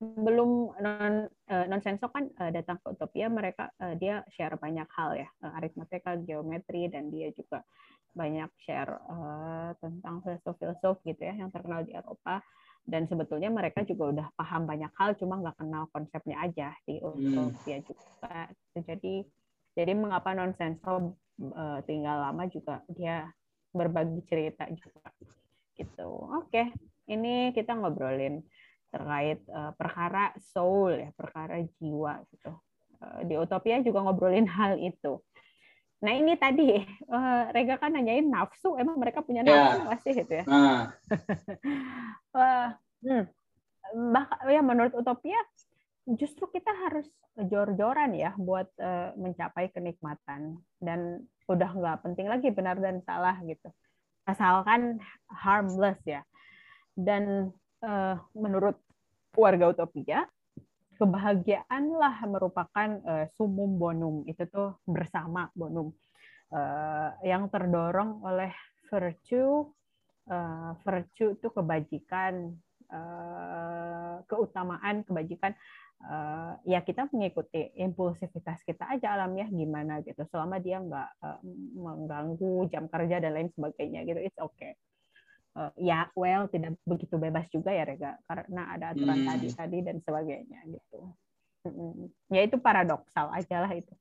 sebelum non uh, non sensor kan uh, datang ke Utopia mereka uh, dia share banyak hal ya uh, aritmatika geometri dan dia juga banyak share uh, tentang filsuf-filsuf gitu ya yang terkenal di Eropa. Dan sebetulnya mereka juga udah paham banyak hal cuma nggak kenal konsepnya aja di Utopia hmm. juga. Jadi jadi mengapa non sensor uh, tinggal lama juga dia berbagi cerita juga gitu. Oke. okay ini kita ngobrolin terkait uh, perkara soul ya, perkara jiwa gitu. Uh, di Utopia juga ngobrolin hal itu. Nah ini tadi uh, Rega kan nanyain nafsu, emang mereka punya ya. nafsu yeah. masih gitu ya? Nah. uh, hmm. Bah, ya menurut Utopia justru kita harus jor-joran ya buat uh, mencapai kenikmatan dan udah nggak penting lagi benar dan salah gitu asalkan harmless ya dan uh, menurut warga utopia kebahagiaanlah merupakan uh, sumum bonum. Itu tuh bersama bonum. Uh, yang terdorong oleh virtue uh, virtue itu kebajikan uh, keutamaan kebajikan. Uh, ya kita mengikuti impulsivitas kita aja alamiah gimana gitu. Selama dia nggak uh, mengganggu jam kerja dan lain sebagainya gitu it's okay uh, ya well tidak begitu bebas juga ya Rega karena ada aturan hmm. tadi tadi dan sebagainya gitu. Hmm. ya itu paradoksal aja lah itu.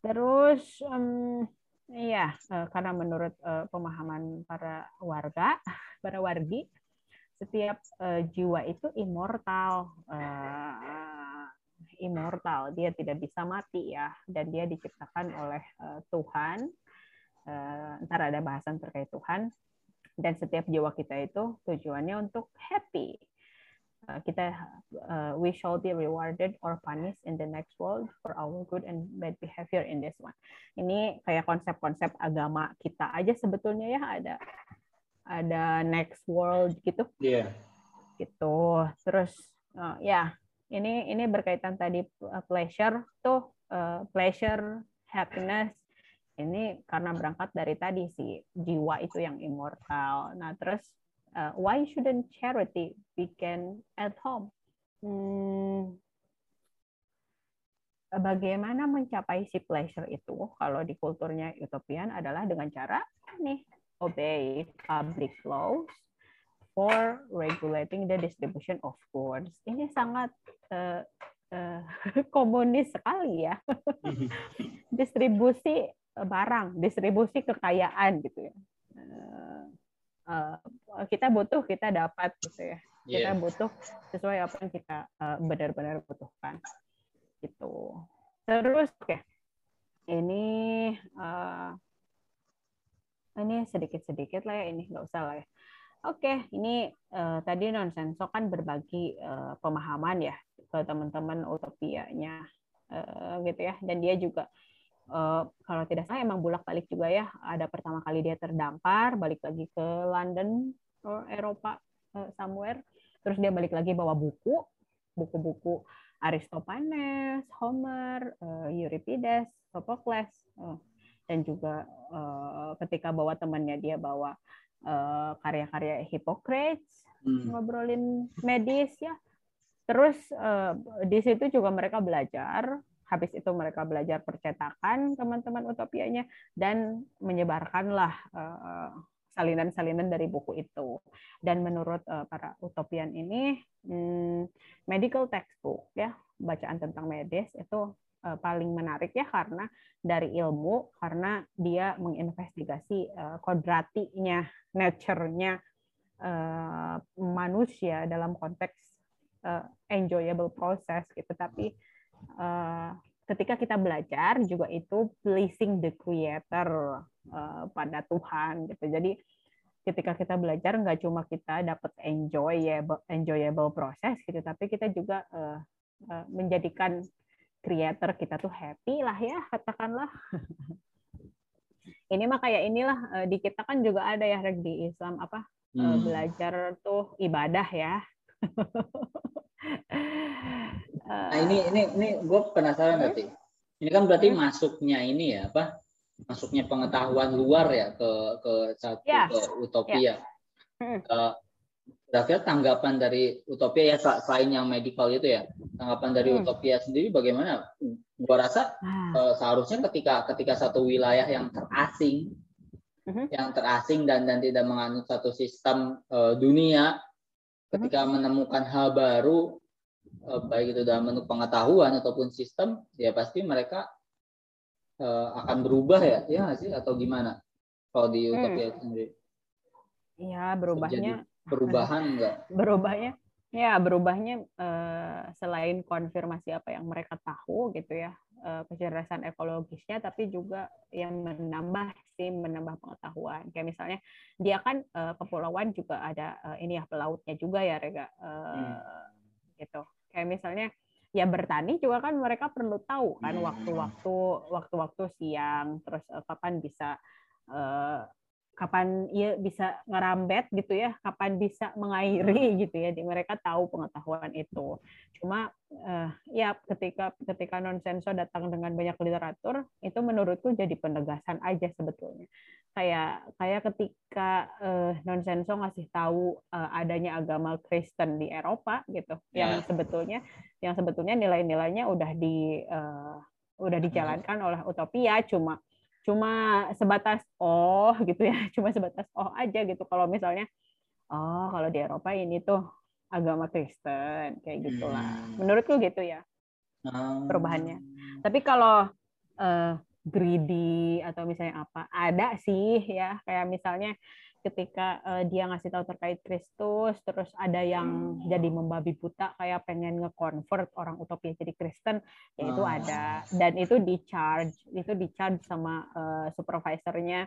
Terus um, Iya, karena menurut pemahaman para warga, para wargi, setiap uh, jiwa itu immortal uh, immortal. Dia tidak bisa mati ya dan dia diciptakan oleh uh, Tuhan. Uh, ntar ada bahasan terkait Tuhan dan setiap jiwa kita itu tujuannya untuk happy uh, kita uh, we shall be rewarded or punished in the next world for our good and bad behavior in this one ini kayak konsep-konsep agama kita aja sebetulnya ya ada ada next world gitu. Iya. Yeah. Gitu. Terus uh, ya, ini ini berkaitan tadi uh, pleasure tuh uh, pleasure, happiness. Ini karena berangkat dari tadi si jiwa itu yang immortal. Nah, terus uh, why shouldn't charity begin at home? Hmm, bagaimana mencapai si pleasure itu kalau di kulturnya utopian adalah dengan cara nih obey public laws for regulating the distribution of goods. Ini sangat uh, uh, komunis sekali ya. distribusi barang, distribusi kekayaan gitu ya. Uh, uh, kita butuh, kita dapat gitu ya. Kita yeah. butuh sesuai apa yang kita benar-benar butuhkan. Gitu. Terus oke. Okay. Ini uh, ini sedikit-sedikit lah ya ini nggak usah lah ya. Oke, ini uh, tadi Nonsenso kan berbagi uh, pemahaman ya ke teman-teman utopianya uh, gitu ya. Dan dia juga uh, kalau tidak salah emang bolak-balik juga ya. Ada pertama kali dia terdampar, balik lagi ke London Eropa uh, somewhere. Terus dia balik lagi bawa buku, buku-buku Aristophanes, Homer, uh, Euripides, Sophocles. Dan juga ketika bawa temannya dia bawa karya-karya Hippocrates hmm. ngobrolin medis ya terus di situ juga mereka belajar habis itu mereka belajar percetakan teman-teman utopianya dan menyebarkanlah uh, salinan-salinan dari buku itu. Dan menurut uh, para utopian ini, hmm, medical textbook ya, bacaan tentang medis itu uh, paling menarik ya karena dari ilmu karena dia menginvestigasi kodratinya, nature-nya manusia dalam konteks enjoyable process gitu. Tapi uh, ketika kita belajar juga itu pleasing the creator uh, pada Tuhan gitu. Jadi ketika kita belajar nggak cuma kita dapat enjoyable enjoyable proses gitu, tapi kita juga uh, uh, menjadikan creator kita tuh happy lah ya katakanlah ini mah kayak inilah eh, di kita kan juga ada ya di Islam apa eh, hmm. belajar tuh ibadah ya nah ini ini ini gue penasaran nanti ini kan berarti hmm? masuknya ini ya apa masuknya pengetahuan luar ya ke ke satu yeah. ke utopia yeah. hmm. uh, Kira-kira tanggapan dari Utopia ya selain yang medical itu ya, tanggapan dari hmm. Utopia sendiri bagaimana? Gua rasa hmm. uh, seharusnya ketika ketika satu wilayah yang terasing, hmm. yang terasing dan dan tidak menganut satu sistem uh, dunia, ketika hmm. menemukan hal baru, uh, baik itu dalam bentuk pengetahuan ataupun sistem, ya pasti mereka uh, akan berubah ya, ya sih atau gimana? Kalau di Utopia hmm. sendiri? Iya berubahnya. Terjadi perubahan enggak? Berubahnya ya berubahnya uh, selain konfirmasi apa yang mereka tahu gitu ya uh, kecerdasan ekologisnya tapi juga yang menambah sih menambah pengetahuan kayak misalnya dia kan uh, kepulauan juga ada uh, ini ya pelautnya juga ya Rega uh, hmm. gitu kayak misalnya ya bertani juga kan mereka perlu tahu kan hmm. waktu-waktu waktu-waktu siang terus uh, kapan bisa uh, kapan ia bisa ngerambet gitu ya, kapan bisa mengairi hmm. gitu ya. Di mereka tahu pengetahuan itu. Cuma uh, ya ketika ketika nonsenso datang dengan banyak literatur, itu menurutku jadi penegasan aja sebetulnya. Kayak kayak ketika uh, nonsenso ngasih tahu uh, adanya agama Kristen di Eropa gitu, yeah. yang sebetulnya yang sebetulnya nilai-nilainya udah di uh, udah dijalankan oleh utopia cuma cuma sebatas oh gitu ya cuma sebatas oh aja gitu kalau misalnya oh kalau di Eropa ini tuh agama Kristen kayak gitulah hmm. menurutku gitu ya hmm. perubahannya tapi kalau uh, greedy atau misalnya apa ada sih ya kayak misalnya ketika uh, dia ngasih tahu terkait Kristus terus ada yang hmm. jadi membabi buta kayak pengen nge-convert orang utopia jadi Kristen ya itu oh. ada dan itu di charge itu di charge sama uh, supervisornya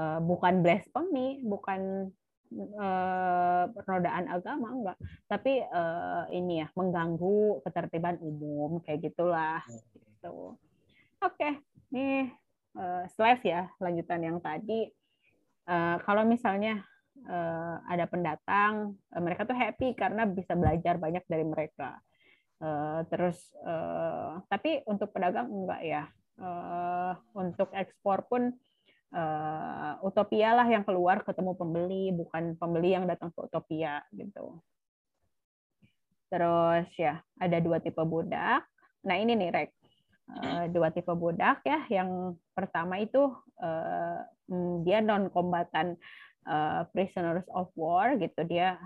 uh, bukan blasphemy bukan uh, penodaan agama enggak tapi uh, ini ya mengganggu ketertiban umum kayak gitulah gitu oke okay. nih uh, slide ya lanjutan yang tadi Eh, kalau misalnya uh, ada pendatang, uh, mereka tuh happy karena bisa belajar banyak dari mereka. Uh, terus, uh, tapi untuk pedagang enggak ya. Uh, untuk ekspor pun uh, utopia lah yang keluar ketemu pembeli, bukan pembeli yang datang ke utopia gitu. Terus ya ada dua tipe budak. Nah ini nih Rek, dua tipe budak ya. Yang pertama itu Hmm, dia non kombatan uh, prisoners of war gitu. Dia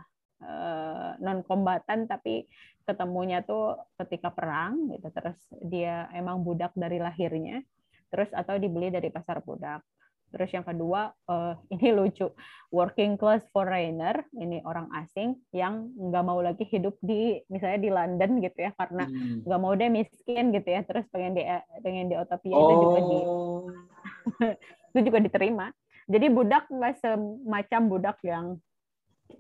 non kombatan tapi ketemunya tuh ketika perang gitu. Terus dia emang budak dari lahirnya. Terus atau dibeli dari pasar budak terus yang kedua uh, ini lucu working class foreigner ini orang asing yang nggak mau lagi hidup di misalnya di London gitu ya karena hmm. nggak hmm. mau deh miskin gitu ya terus pengen di pengen di Otopia oh. itu juga di oh. itu juga diterima. Jadi budak nggak semacam budak yang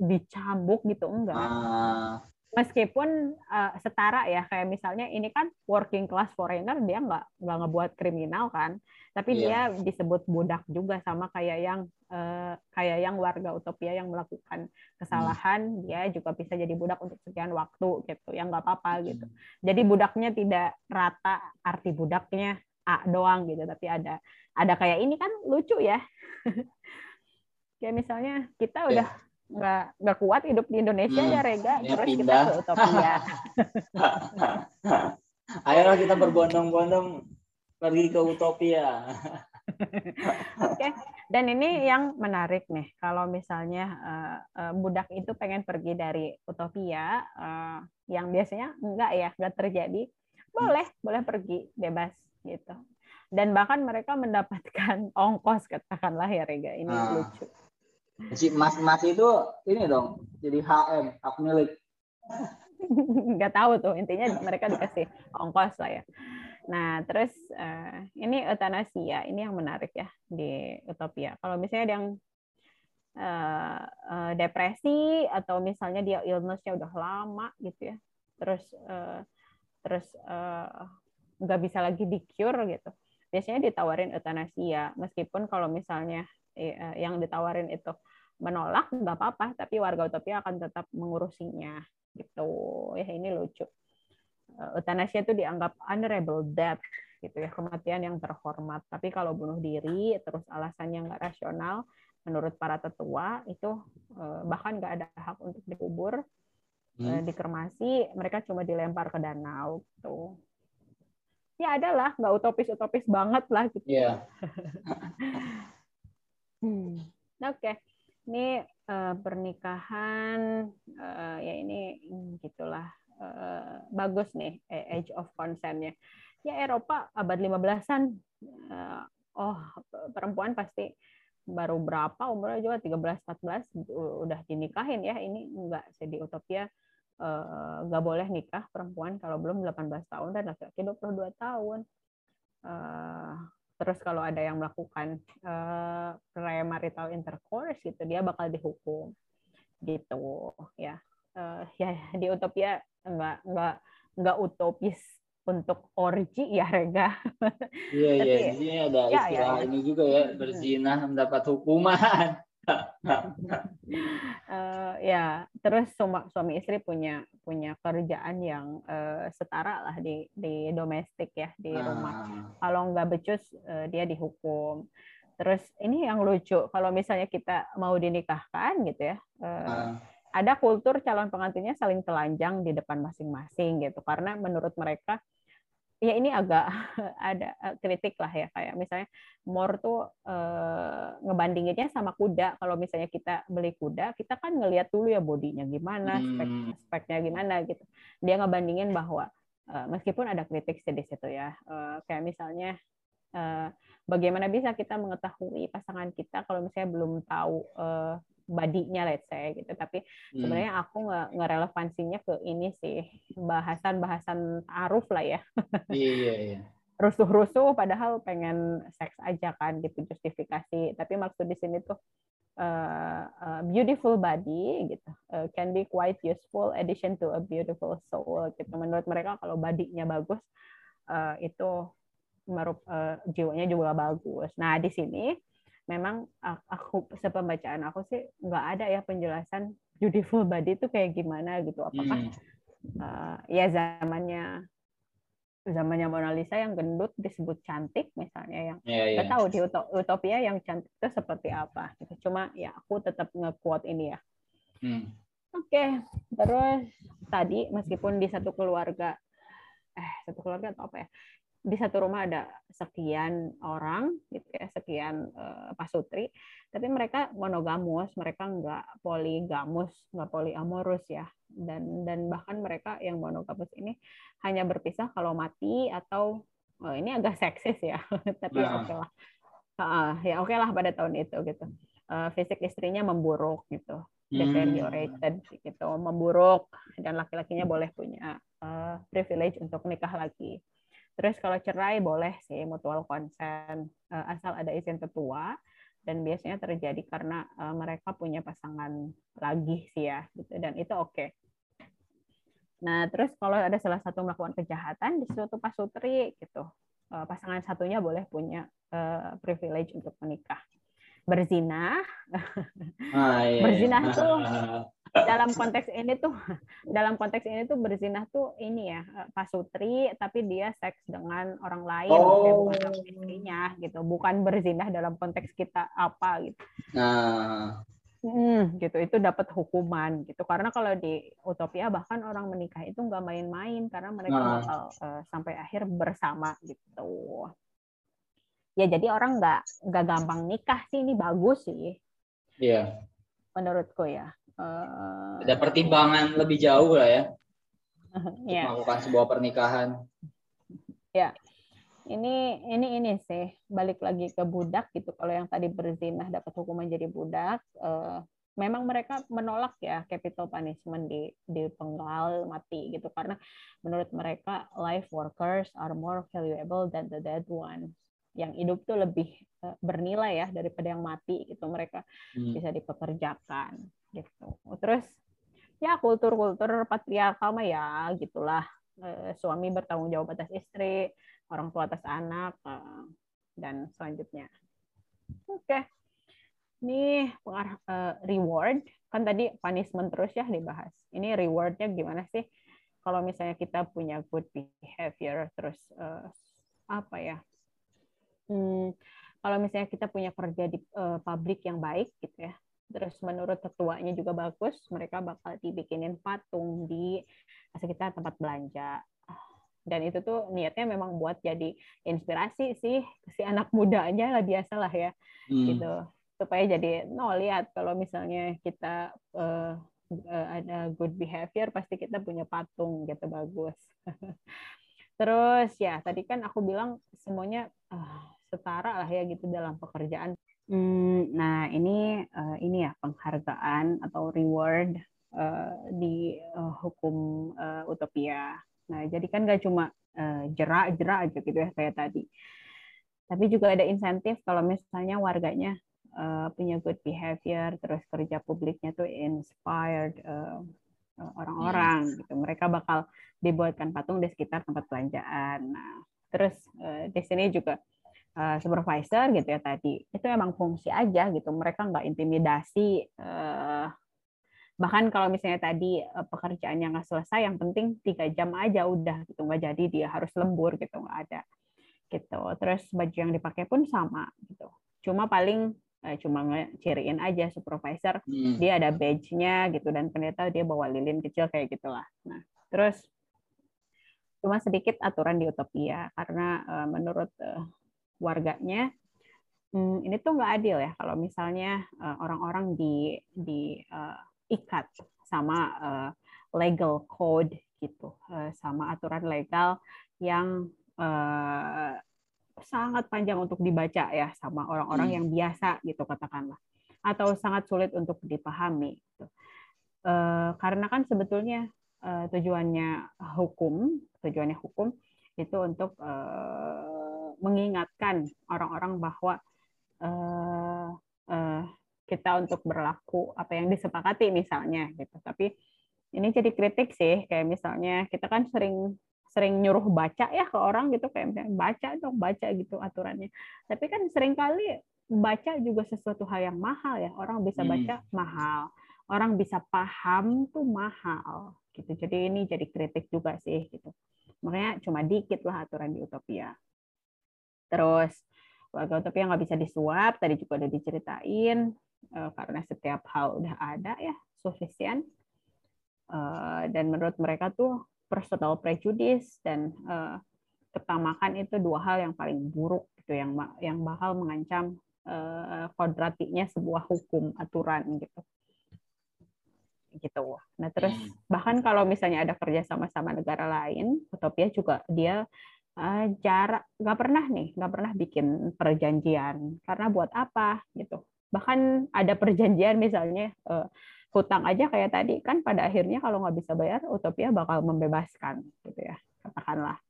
dicambuk gitu enggak. Uh. Meskipun uh, setara ya kayak misalnya ini kan working class foreigner dia nggak nggak ngebuat kriminal kan, tapi yeah. dia disebut budak juga sama kayak yang uh, kayak yang warga utopia yang melakukan kesalahan hmm. dia juga bisa jadi budak untuk sekian waktu gitu, yang nggak apa-apa gitu. Hmm. Jadi budaknya tidak rata arti budaknya A doang gitu, tapi ada ada kayak ini kan lucu ya. kayak misalnya kita iya. udah yeah. Nggak kuat hidup di Indonesia hmm. ya Rega, ya, terus pindah. kita ke Utopia. Ayolah kita berbondong-bondong pergi ke Utopia. Oke, okay. dan ini yang menarik nih, kalau misalnya uh, uh, budak itu pengen pergi dari utopia, uh, yang biasanya enggak ya, enggak terjadi, boleh, hmm. boleh pergi bebas gitu. Dan bahkan mereka mendapatkan ongkos katakanlah ya Rega. Ini nah. lucu. Si Mas Mas itu ini dong, jadi HM, hak milik. Nggak tahu tuh, intinya mereka dikasih ongkos lah ya. Nah, terus uh, ini eutanasia, ini yang menarik ya di Utopia. Kalau misalnya yang uh, uh, depresi atau misalnya dia illnessnya udah lama gitu ya, terus uh, terus nggak bisa lagi di cure gitu biasanya ditawarin eutanasia meskipun kalau misalnya eh, yang ditawarin itu menolak nggak apa-apa tapi warga utopia akan tetap mengurusinya gitu ya ini lucu eh, eutanasia itu dianggap honorable death gitu ya kematian yang terhormat tapi kalau bunuh diri terus alasannya nggak rasional menurut para tetua itu eh, bahkan nggak ada hak untuk dikubur hmm. dikremasi mereka cuma dilempar ke danau gitu ya adalah nggak utopis utopis banget lah gitu. Yeah. hmm. Oke, okay. Ini uh, pernikahan uh, ya ini gitulah uh, bagus nih age of consent-nya. Ya Eropa abad 15-an uh, oh perempuan pasti baru berapa umurnya juga 13 14 udah dinikahin ya ini enggak sih di utopia nggak boleh nikah perempuan kalau belum 18 tahun dan laki-laki 22 tahun terus kalau ada yang melakukan uh, premarital intercourse gitu dia bakal dihukum. Gitu ya. Uh, ya di utopia nggak nggak nggak utopis untuk orgi ya Rega. Iya iya. Di sini ada ya, istilah ya, ya. ini juga ya berzina mendapat hukuman uh, ya terus suami, suami istri punya punya kerjaan yang uh, setara lah di di domestik ya di ah. rumah kalau nggak becus uh, dia dihukum terus ini yang lucu kalau misalnya kita mau dinikahkan gitu ya uh, ah. ada kultur calon pengantinnya saling telanjang di depan masing-masing gitu karena menurut mereka ya ini agak ada eh, kritik lah ya kayak misalnya Mor tuh eh, ngebandinginnya sama kuda kalau misalnya kita beli kuda kita kan ngelihat dulu ya bodinya gimana spek hmm. speknya gimana gitu dia ngebandingin bahwa eh, meskipun ada kritik di situ ya eh, kayak misalnya eh, bagaimana bisa kita mengetahui pasangan kita kalau misalnya belum tahu eh, badinya let's say gitu. Tapi hmm. sebenarnya aku nggak ngerelevansinya ke ini sih bahasan-bahasan aruf lah ya. Iya iya, iya. rusuh-rusuh padahal pengen seks aja kan gitu justifikasi. Tapi maksud di sini tuh uh, uh, beautiful body gitu. Uh, can be quite useful addition to a beautiful soul gitu. Menurut mereka kalau badinya bagus uh, itu merup, uh, jiwanya juga bagus. Nah di sini memang aku sepembacaan aku sih nggak ada ya penjelasan beautiful body itu kayak gimana gitu apakah hmm. uh, ya zamannya zamannya Mona Lisa yang gendut disebut cantik misalnya yang yeah, yeah. tahu di utopia yang cantik itu seperti apa gitu cuma ya aku tetap nge-quote ini ya hmm. oke okay. terus tadi meskipun di satu keluarga eh satu keluarga atau apa ya di satu rumah ada sekian orang gitu ya sekian uh, pasutri tapi mereka monogamus mereka nggak poligamus nggak poliamorus ya. Dan dan bahkan mereka yang monogamus ini hanya berpisah kalau mati atau oh, ini agak seksis ya tapi ya nah. ya oke okay lah. Uh, ya oke okay lah pada tahun itu gitu. Uh, fisik istrinya memburuk gitu. Hmm. deteriorated gitu memburuk dan laki-lakinya boleh punya uh, privilege untuk nikah lagi Terus kalau cerai boleh sih mutual consent uh, asal ada izin ketua dan biasanya terjadi karena uh, mereka punya pasangan lagi sih ya gitu dan itu oke. Okay. Nah, terus kalau ada salah satu melakukan kejahatan di suatu pasutri gitu, uh, pasangan satunya boleh punya uh, privilege untuk menikah. Berzina. Ah, iya, Berzina iya. tuh dalam konteks ini tuh dalam konteks ini tuh berzinah tuh ini ya eh, pasutri tapi dia seks dengan orang lain. Oh. bukan istrinya gitu bukan berzinah dalam konteks kita apa gitu. Nah. Hmm, gitu itu dapat hukuman gitu. Karena kalau di utopia bahkan orang menikah itu nggak main-main karena mereka nah. bakal uh, sampai akhir bersama gitu. Ya jadi orang nggak nggak gampang nikah sih ini bagus sih. Iya. Yeah. menurutku ya Uh, ada pertimbangan lebih jauh lah ya yeah. melakukan sebuah pernikahan. Ya, ini ini ini sih balik lagi ke budak gitu. Kalau yang tadi berzinah dapat hukuman jadi budak, uh, memang mereka menolak ya capital punishment di di penggal mati gitu karena menurut mereka life workers are more valuable than the dead ones yang hidup tuh lebih eh, bernilai ya daripada yang mati gitu mereka hmm. bisa dipekerjakan gitu. Terus ya kultur-kultur patriarkal mah ya gitulah. Eh, suami bertanggung jawab atas istri orang tua atas anak eh, dan selanjutnya. Oke. Ini pengarah eh, reward. Kan tadi punishment terus ya dibahas. Ini rewardnya gimana sih? Kalau misalnya kita punya good behavior terus apa ya? Hmm, kalau misalnya kita punya kerja di publik yang baik gitu ya terus menurut ketuanya juga bagus mereka bakal dibikinin patung di sekitar tempat belanja. Dan itu tuh niatnya memang buat jadi inspirasi sih si anak mudanya lah biasa lah ya hmm. gitu. Supaya jadi no lihat kalau misalnya kita uh, uh, ada good behavior pasti kita punya patung gitu bagus. Terus ya tadi kan aku bilang semuanya uh, setara lah ya gitu dalam pekerjaan. Hmm, nah ini uh, ini ya penghargaan atau reward uh, di uh, hukum uh, utopia. Nah jadi kan gak cuma jerak-jerak uh, aja gitu ya kayak tadi, tapi juga ada insentif kalau misalnya warganya uh, punya good behavior, terus kerja publiknya tuh inspired uh, orang-orang gitu. Mereka bakal dibuatkan patung di sekitar tempat belanjaan. Nah, terus uh, di sini juga uh, supervisor gitu ya tadi itu emang fungsi aja gitu. Mereka nggak intimidasi. Uh, bahkan kalau misalnya tadi uh, pekerjaannya nggak selesai, yang penting tiga jam aja udah gitu nggak jadi dia harus lembur gitu nggak ada gitu. Terus baju yang dipakai pun sama gitu. Cuma paling eh, cuma ngeciriin aja supervisor hmm. dia ada badge-nya gitu dan ternyata dia bawa lilin kecil kayak gitulah. Nah, terus cuma sedikit aturan di Utopia karena uh, menurut uh, warganya hmm, ini tuh nggak adil ya kalau misalnya uh, orang-orang di di uh, ikat sama uh, legal code gitu uh, sama aturan legal yang uh, sangat panjang untuk dibaca ya sama orang-orang hmm. yang biasa gitu katakanlah atau sangat sulit untuk dipahami gitu. uh, karena kan sebetulnya uh, tujuannya hukum tujuannya hukum itu untuk uh, mengingatkan orang-orang bahwa uh, uh, kita untuk berlaku apa yang disepakati misalnya gitu. Tapi ini jadi kritik sih kayak misalnya kita kan sering sering nyuruh baca ya ke orang gitu kayak misalnya baca dong baca gitu aturannya. Tapi kan sering kali baca juga sesuatu hal yang mahal ya. Orang bisa hmm. baca hmm. mahal orang bisa paham tuh mahal gitu. Jadi ini jadi kritik juga sih gitu. Makanya cuma dikit lah aturan di utopia terus warga utopia nggak bisa disuap tadi juga udah diceritain eh, karena setiap hal udah ada ya sufisien eh, dan menurut mereka tuh personal prejudice dan uh, ketamakan itu dua hal yang paling buruk gitu yang yang bakal mengancam kodratiknya sebuah hukum aturan gitu. Gitu. Nah terus hmm. bahkan kalau misalnya ada kerja sama-sama negara lain utopia juga dia uh, jarak nggak pernah nih nggak pernah bikin perjanjian. Karena buat apa gitu. Bahkan ada perjanjian misalnya uh, hutang aja kayak tadi kan pada akhirnya kalau nggak bisa bayar utopia bakal membebaskan gitu ya katakanlah.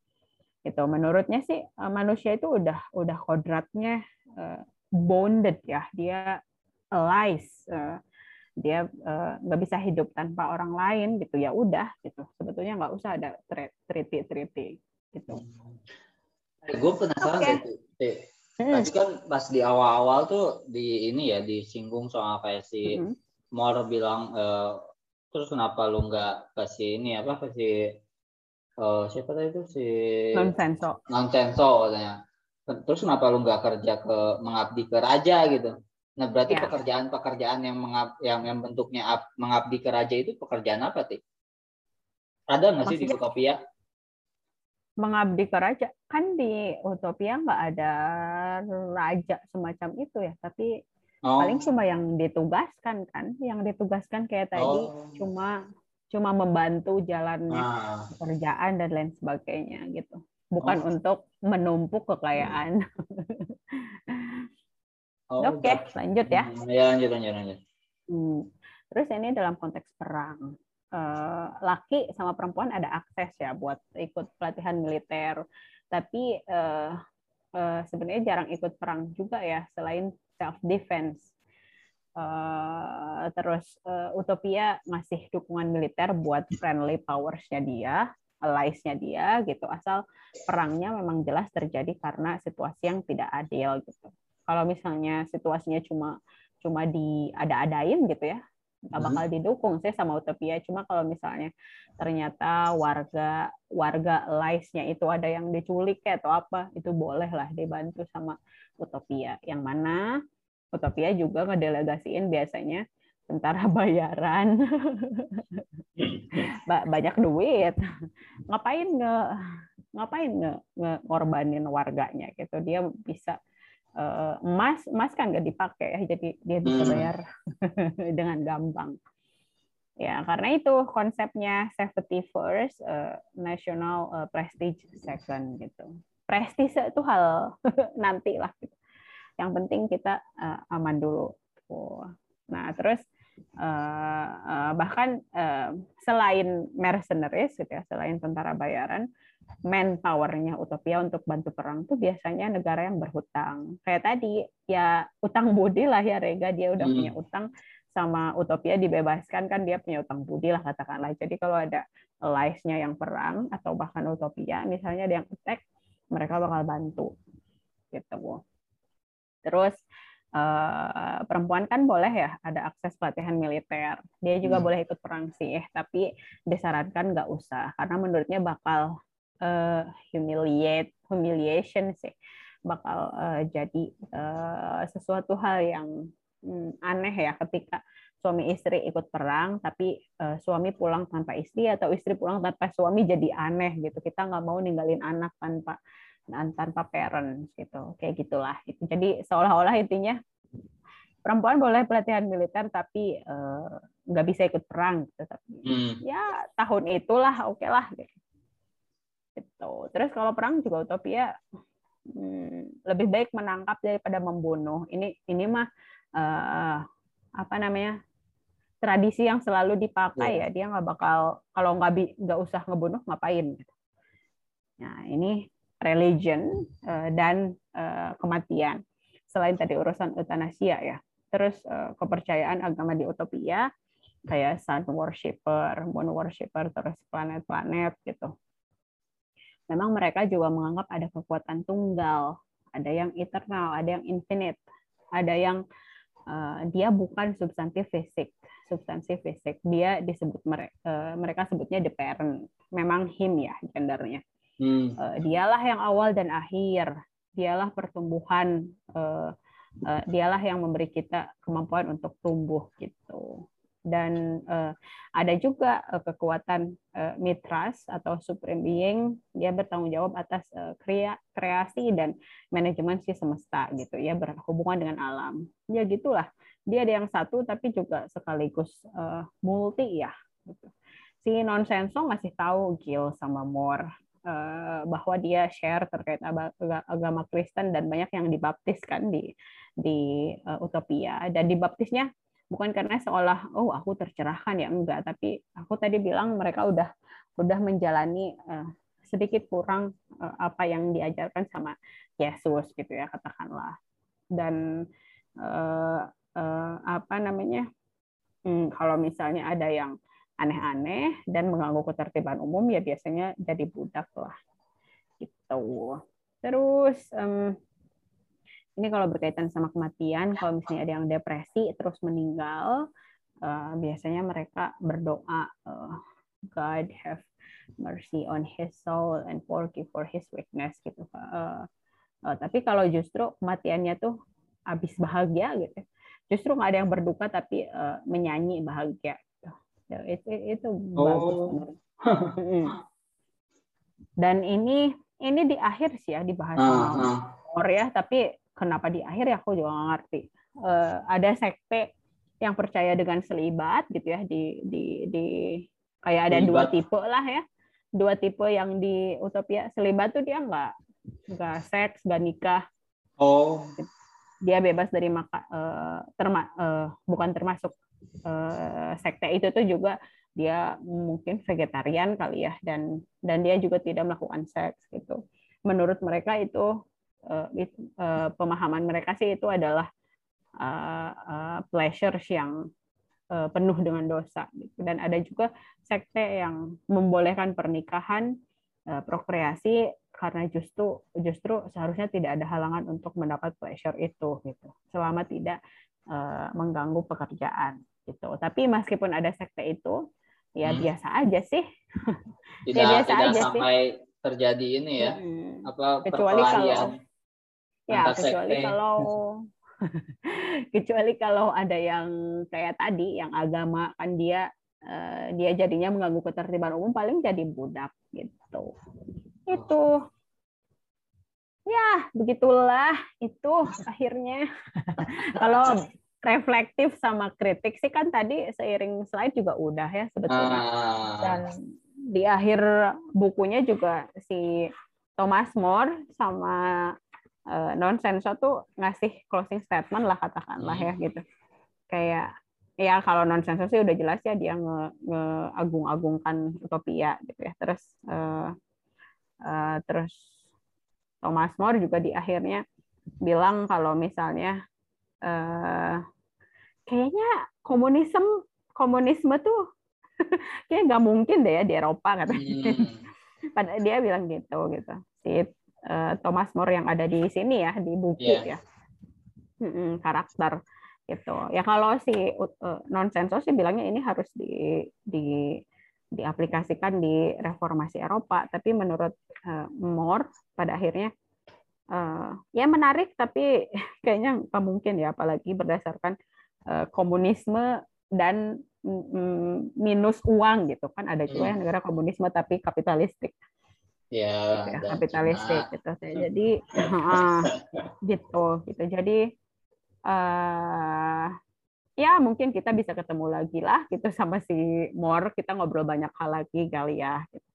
Itu menurutnya sih eh, manusia itu udah udah kodratnya uh, bonded ya. Dia alive uh, dia nggak uh, bisa hidup tanpa orang lain gitu. Ya udah gitu. Sebetulnya nggak usah ada treaty treaty gitu. Gue penasaran okay. sih hmm. tadi kan pas di awal-awal tuh di ini ya disinggung soal kayak si mm -hmm. Mor bilang e, terus kenapa lu nggak kasih ini apa kasih uh, siapa tadi itu si non senso non senso katanya. Terus kenapa lu nggak kerja ke mengabdi ke raja gitu. Nah berarti ya. pekerjaan-pekerjaan yang mengab, yang yang bentuknya ab, mengabdi ke raja itu pekerjaan apa sih ada nggak sih di Utopia mengabdi ke raja kan di Utopia nggak ada raja semacam itu ya tapi Oh. Paling cuma yang ditugaskan kan, yang ditugaskan kayak tadi oh. cuma cuma membantu jalan nah. pekerjaan dan lain sebagainya gitu. Bukan oh. untuk menumpuk kekayaan. Oh, Oke, okay, lanjut ya. Hmm, ya lanjut lanjut lanjut. Hmm. Terus ini dalam konteks perang. Uh, laki sama perempuan ada akses ya buat ikut pelatihan militer, tapi uh, uh, sebenarnya jarang ikut perang juga ya selain self defense. Uh, terus uh, Utopia masih dukungan militer buat friendly powers-nya dia, allies-nya dia gitu. Asal perangnya memang jelas terjadi karena situasi yang tidak adil gitu. Kalau misalnya situasinya cuma cuma di ada-adain gitu ya, nggak hmm. bakal didukung sih sama Utopia. Cuma kalau misalnya ternyata warga warga allies-nya itu ada yang diculik ya atau apa, itu boleh lah dibantu sama Utopia. Yang mana Utopia juga ngedelegasiin biasanya tentara bayaran banyak duit ngapain nge ngapain nge, nge ngorbanin warganya gitu dia bisa emas emas kan nggak dipakai ya jadi dia bisa hmm. bayar dengan gampang ya karena itu konsepnya safety first uh, national uh, prestige second gitu prestise itu hal nanti lah gitu. yang penting kita uh, aman dulu nah terus uh, uh, bahkan uh, selain mercenaries gitu ya selain tentara bayaran manpowernya Utopia untuk bantu perang tuh biasanya negara yang berhutang. Kayak tadi ya utang budi lah ya Rega. Dia udah hmm. punya utang sama Utopia dibebaskan kan dia punya utang budi lah katakanlah. Jadi kalau ada allies-nya yang perang atau bahkan Utopia misalnya ada yang attack mereka bakal bantu. Gitu. Terus uh, perempuan kan boleh ya ada akses pelatihan militer. Dia juga hmm. boleh ikut perang sih eh tapi disarankan nggak usah karena menurutnya bakal uh, humiliate humiliation sih bakal uh, jadi uh, sesuatu hal yang um, aneh ya ketika suami istri ikut perang tapi uh, suami pulang tanpa istri atau istri pulang tanpa suami jadi aneh gitu kita nggak mau ninggalin anak tanpa tanpa parents gitu kayak gitulah gitu. jadi seolah-olah intinya perempuan boleh pelatihan militer tapi uh, nggak bisa ikut perang gitu tapi hmm. ya tahun itulah oke okay lah gitu. Gitu. Terus kalau perang juga utopia hmm, lebih baik menangkap daripada membunuh. Ini ini mah uh, apa namanya tradisi yang selalu dipakai iya. ya. Dia nggak bakal kalau nggak nggak usah ngebunuh ngapain? Gitu. nah ini religion uh, dan uh, kematian. Selain tadi urusan eutanasia ya. Terus uh, kepercayaan agama di utopia kayak sun worshipper moon worshipper terus planet-planet gitu memang mereka juga menganggap ada kekuatan tunggal ada yang eternal ada yang infinite ada yang uh, dia bukan substantif fisik substansi fisik. Dia disebut mereka, uh, mereka sebutnya the parent. Memang him ya gendernya. Hmm. Uh, dialah yang awal dan akhir. Dialah pertumbuhan. Uh, uh, dialah yang memberi kita kemampuan untuk tumbuh gitu dan uh, ada juga uh, kekuatan uh, mitras atau supreme being. Dia bertanggung jawab atas uh, krea kreasi dan manajemen si semesta gitu. Ya berhubungan dengan alam. Ya gitulah. Dia ada yang satu tapi juga sekaligus uh, multi ya gitu. si nonsensong masih tahu Gil sama uh, bahwa dia share terkait agama Kristen dan banyak yang dibaptis kan di di Utopia. Dan dibaptisnya bukan karena seolah oh aku tercerahkan ya enggak. Tapi aku tadi bilang mereka udah udah menjalani uh, sedikit kurang uh, apa yang diajarkan sama Yesus gitu ya katakanlah. Dan uh, uh, apa namanya hmm, kalau misalnya ada yang aneh-aneh dan mengganggu ketertiban umum ya biasanya jadi budak lah. Gitu. Terus um, ini kalau berkaitan sama kematian, kalau misalnya ada yang depresi terus meninggal, uh, biasanya mereka berdoa, uh, God have mercy on his soul and forgive for his weakness gitu. Uh, uh, tapi kalau justru kematiannya tuh habis bahagia gitu, justru nggak ada yang berduka tapi uh, menyanyi bahagia. Gitu. Ya, itu itu oh. bagus Dan ini ini di akhir sih ya dibahas uh, sama uh. ya, tapi kenapa di akhir ya aku juga nggak ngerti. Uh, ada sekte yang percaya dengan selibat gitu ya di di di kayak ada selibat. dua tipe lah ya dua tipe yang di utopia selibat tuh dia nggak nggak seks nggak nikah oh dia bebas dari maka uh, terma uh, bukan termasuk uh, sekte itu tuh juga dia mungkin vegetarian kali ya dan dan dia juga tidak melakukan seks gitu menurut mereka itu uh, uh, pemahaman mereka sih itu adalah uh, uh, pleasures yang uh, penuh dengan dosa gitu. dan ada juga sekte yang membolehkan pernikahan uh, prokreasi karena justru justru seharusnya tidak ada halangan untuk mendapat pleasure itu gitu selama tidak uh, mengganggu pekerjaan gitu tapi meskipun ada sekte itu ya hmm. biasa aja sih tidak, ya biasa tidak aja sampai sih. terjadi ini ya hmm. apa kecuali kalau Ya, kecuali sekte. kalau kecuali kalau ada yang kayak tadi yang agama kan dia uh, dia jadinya mengganggu ketertiban umum paling jadi budak gitu. Itu ya begitulah itu akhirnya kalau reflektif sama kritik sih kan tadi seiring slide juga udah ya sebetulnya ah. dan di akhir bukunya juga si Thomas More sama uh, non sensor tuh ngasih closing statement lah katakanlah ya gitu kayak ya kalau non sensor sih udah jelas ya dia nge, ngeagung-agungkan utopia gitu ya terus uh, uh, terus Thomas More juga di akhirnya bilang kalau misalnya uh, kayaknya komunisme komunisme tuh kayak nggak mungkin deh ya di Eropa katanya. Hmm. Pada dia bilang gitu gitu. Si uh, Thomas More yang ada di sini ya di buku yeah. ya. Hmm, karakter gitu. Ya kalau si uh, non sensor sih bilangnya ini harus di di diaplikasikan di reformasi Eropa, tapi menurut uh, More pada akhirnya uh, ya menarik tapi kayaknya nggak mungkin ya apalagi berdasarkan uh, komunisme dan mm, minus uang gitu kan ada juga yang negara komunisme tapi kapitalistik ya, gitu ya kapitalistik gitu jadi uh, gitu gitu. Jadi uh, ya mungkin kita bisa ketemu lagi lah gitu sama si More kita ngobrol banyak hal lagi kali ya gitu.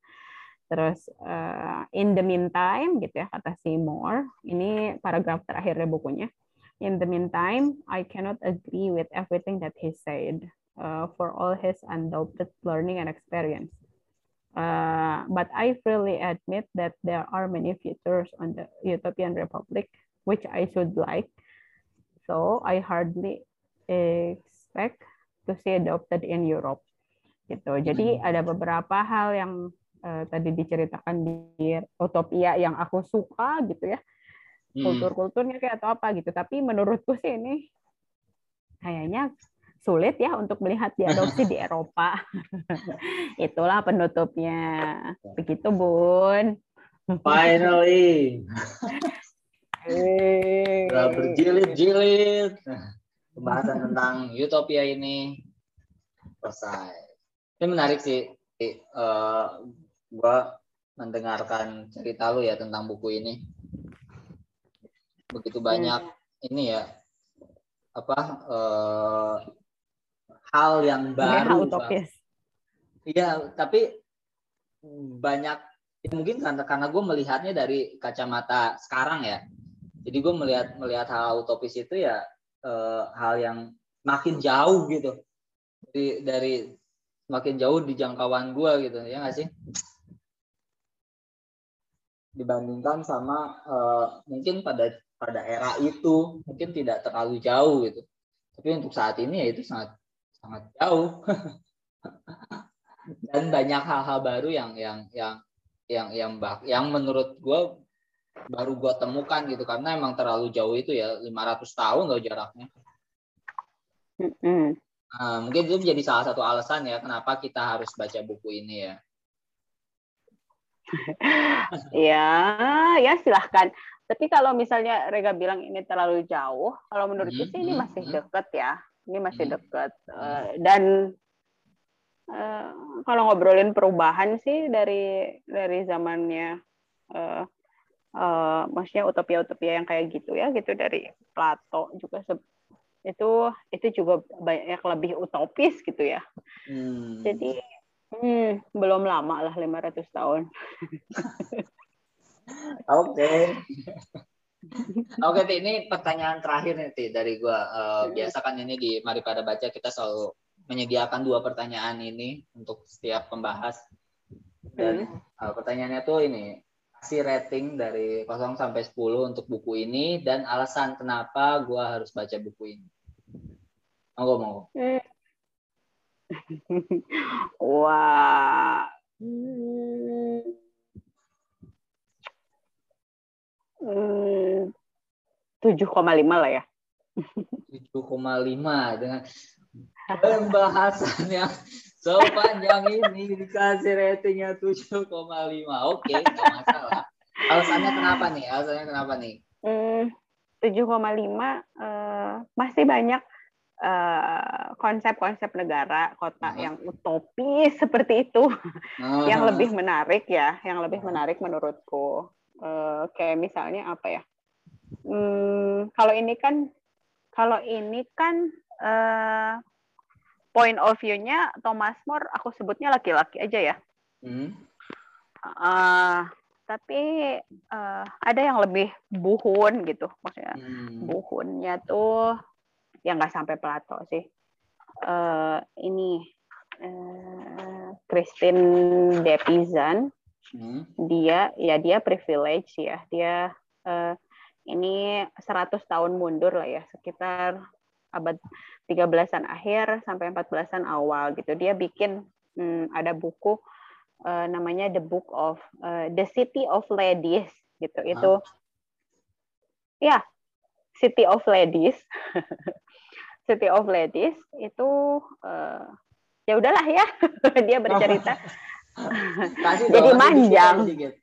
terus uh, in the meantime gitu ya kata si More ini paragraf terakhirnya bukunya. In the meantime I cannot agree with everything that he said uh, for all his undoubted learning and experience uh, but I freely admit that there are many features on the Utopian Republic which I should like so I hardly expect to see adopted in Europe. Gitu. Jadi hmm. ada beberapa hal yang uh, tadi diceritakan di Utopia yang aku suka gitu ya. Hmm. Kultur-kulturnya kayak atau apa gitu. Tapi menurutku sih ini kayaknya sulit ya untuk melihat diadopsi di Eropa. Itulah penutupnya. Begitu, Bun. Finally. Udah berjilid-jilid. Pembahasan tentang utopia ini selesai. Ini menarik sih. Uh, gua mendengarkan cerita lu ya tentang buku ini. Begitu banyak hmm. ini ya apa uh, hal yang baru. utopis. Iya, tapi banyak mungkin karena karena gue melihatnya dari kacamata sekarang ya jadi gue melihat melihat hal utopis itu ya uh, hal yang makin jauh gitu dari dari makin jauh di jangkauan gue gitu ya nggak sih dibandingkan sama uh, mungkin pada pada era itu mungkin tidak terlalu jauh gitu tapi untuk saat ini ya itu sangat sangat jauh dan banyak hal-hal baru yang yang yang yang yang yang menurut gue baru gue temukan gitu karena emang terlalu jauh itu ya 500 tahun loh jaraknya. Mm-hmm. Nah, mungkin itu menjadi salah satu alasan ya kenapa kita harus baca buku ini ya. ya, ya silahkan. Tapi kalau misalnya Rega bilang ini terlalu jauh, kalau menurutku mm-hmm. sih ini masih deket ya. Ini masih deket. Uh, dan uh, kalau ngobrolin perubahan sih dari dari zamannya uh, uh, maksudnya utopia-utopia yang kayak gitu ya gitu dari Plato juga itu itu juga banyak lebih utopis gitu ya hmm. jadi hmm, belum lama lah 500 tahun oke Oke, ini pertanyaan terakhir nih dari gua. Uh, biasa kan ini di Mari Pada Baca kita selalu menyediakan dua pertanyaan ini untuk setiap pembahas. Dan uh, pertanyaannya tuh ini, kasih rating dari 0 sampai 10 untuk buku ini dan alasan kenapa gue harus baca buku ini. Monggo, monggo. Wah. Tujuh koma lima lah ya. Tujuh koma lima dengan pembahasan yang sepanjang ini dikasih ratingnya 7,5. Oke, okay, masalah. Alasannya kenapa nih? Alasannya kenapa nih? Hmm, 7,5 uh, masih banyak eh, konsep-konsep negara kota uh-huh. yang utopis seperti itu uh-huh. yang lebih menarik ya, yang lebih menarik menurutku. Uh, kayak misalnya apa ya? Hmm, kalau ini kan kalau ini kan uh, point of view-nya Thomas More aku sebutnya laki-laki aja ya. Hmm. Uh, tapi uh, ada yang lebih buhun gitu maksudnya hmm. buhunnya tuh yang nggak sampai Plato sih uh, ini uh, Christine Depizan hmm. dia ya dia privilege ya dia uh, ini 100 tahun mundur lah ya sekitar abad 13-an akhir sampai 14-an awal gitu dia bikin hmm, ada buku uh, namanya The Book of uh, The City of Ladies gitu. Huh? Itu ya, City of Ladies. City of Ladies itu uh, ya udahlah ya. Dia bercerita. Jadi manjang.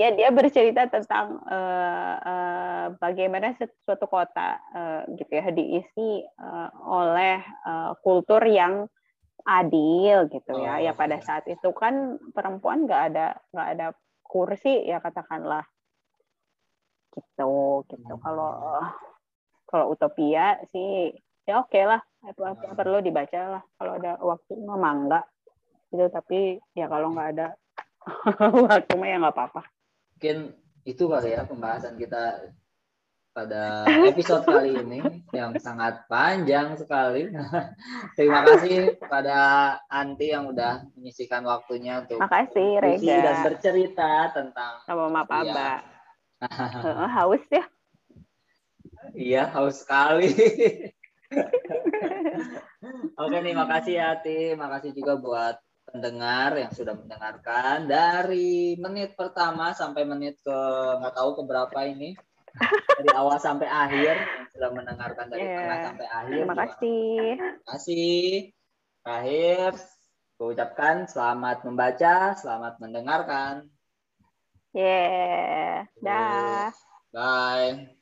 ya dia bercerita tentang uh, uh, bagaimana suatu kota uh, gitu ya diisi uh, oleh uh, kultur yang adil gitu ya. Oh, ya pada saat itu kan perempuan nggak ada nggak ada kursi ya katakanlah gitu gitu. Hmm. Kalau kalau utopia sih ya oke okay lah hmm. perlu dibaca lah kalau ada waktu mah enggak gitu tapi ya kalau nggak ada waktu mah ya nggak apa-apa. Mungkin itu kali ya pembahasan kita pada episode kali ini yang sangat panjang sekali. Terima kasih kepada Anti yang udah menyisikan waktunya untuk Makasih Rega dan bercerita tentang sama Mama Paba. haus ya? Iya, haus sekali. Oke nih, makasih ya Ati. Makasih juga buat pendengar yang sudah mendengarkan dari menit pertama sampai menit ke nggak tahu ke berapa ini dari awal sampai akhir yang sudah mendengarkan dari yeah. tengah sampai akhir. Terima kasih. Terima kasih. Terakhir, ucapkan selamat membaca, selamat mendengarkan. Yeah. Dah. Bye.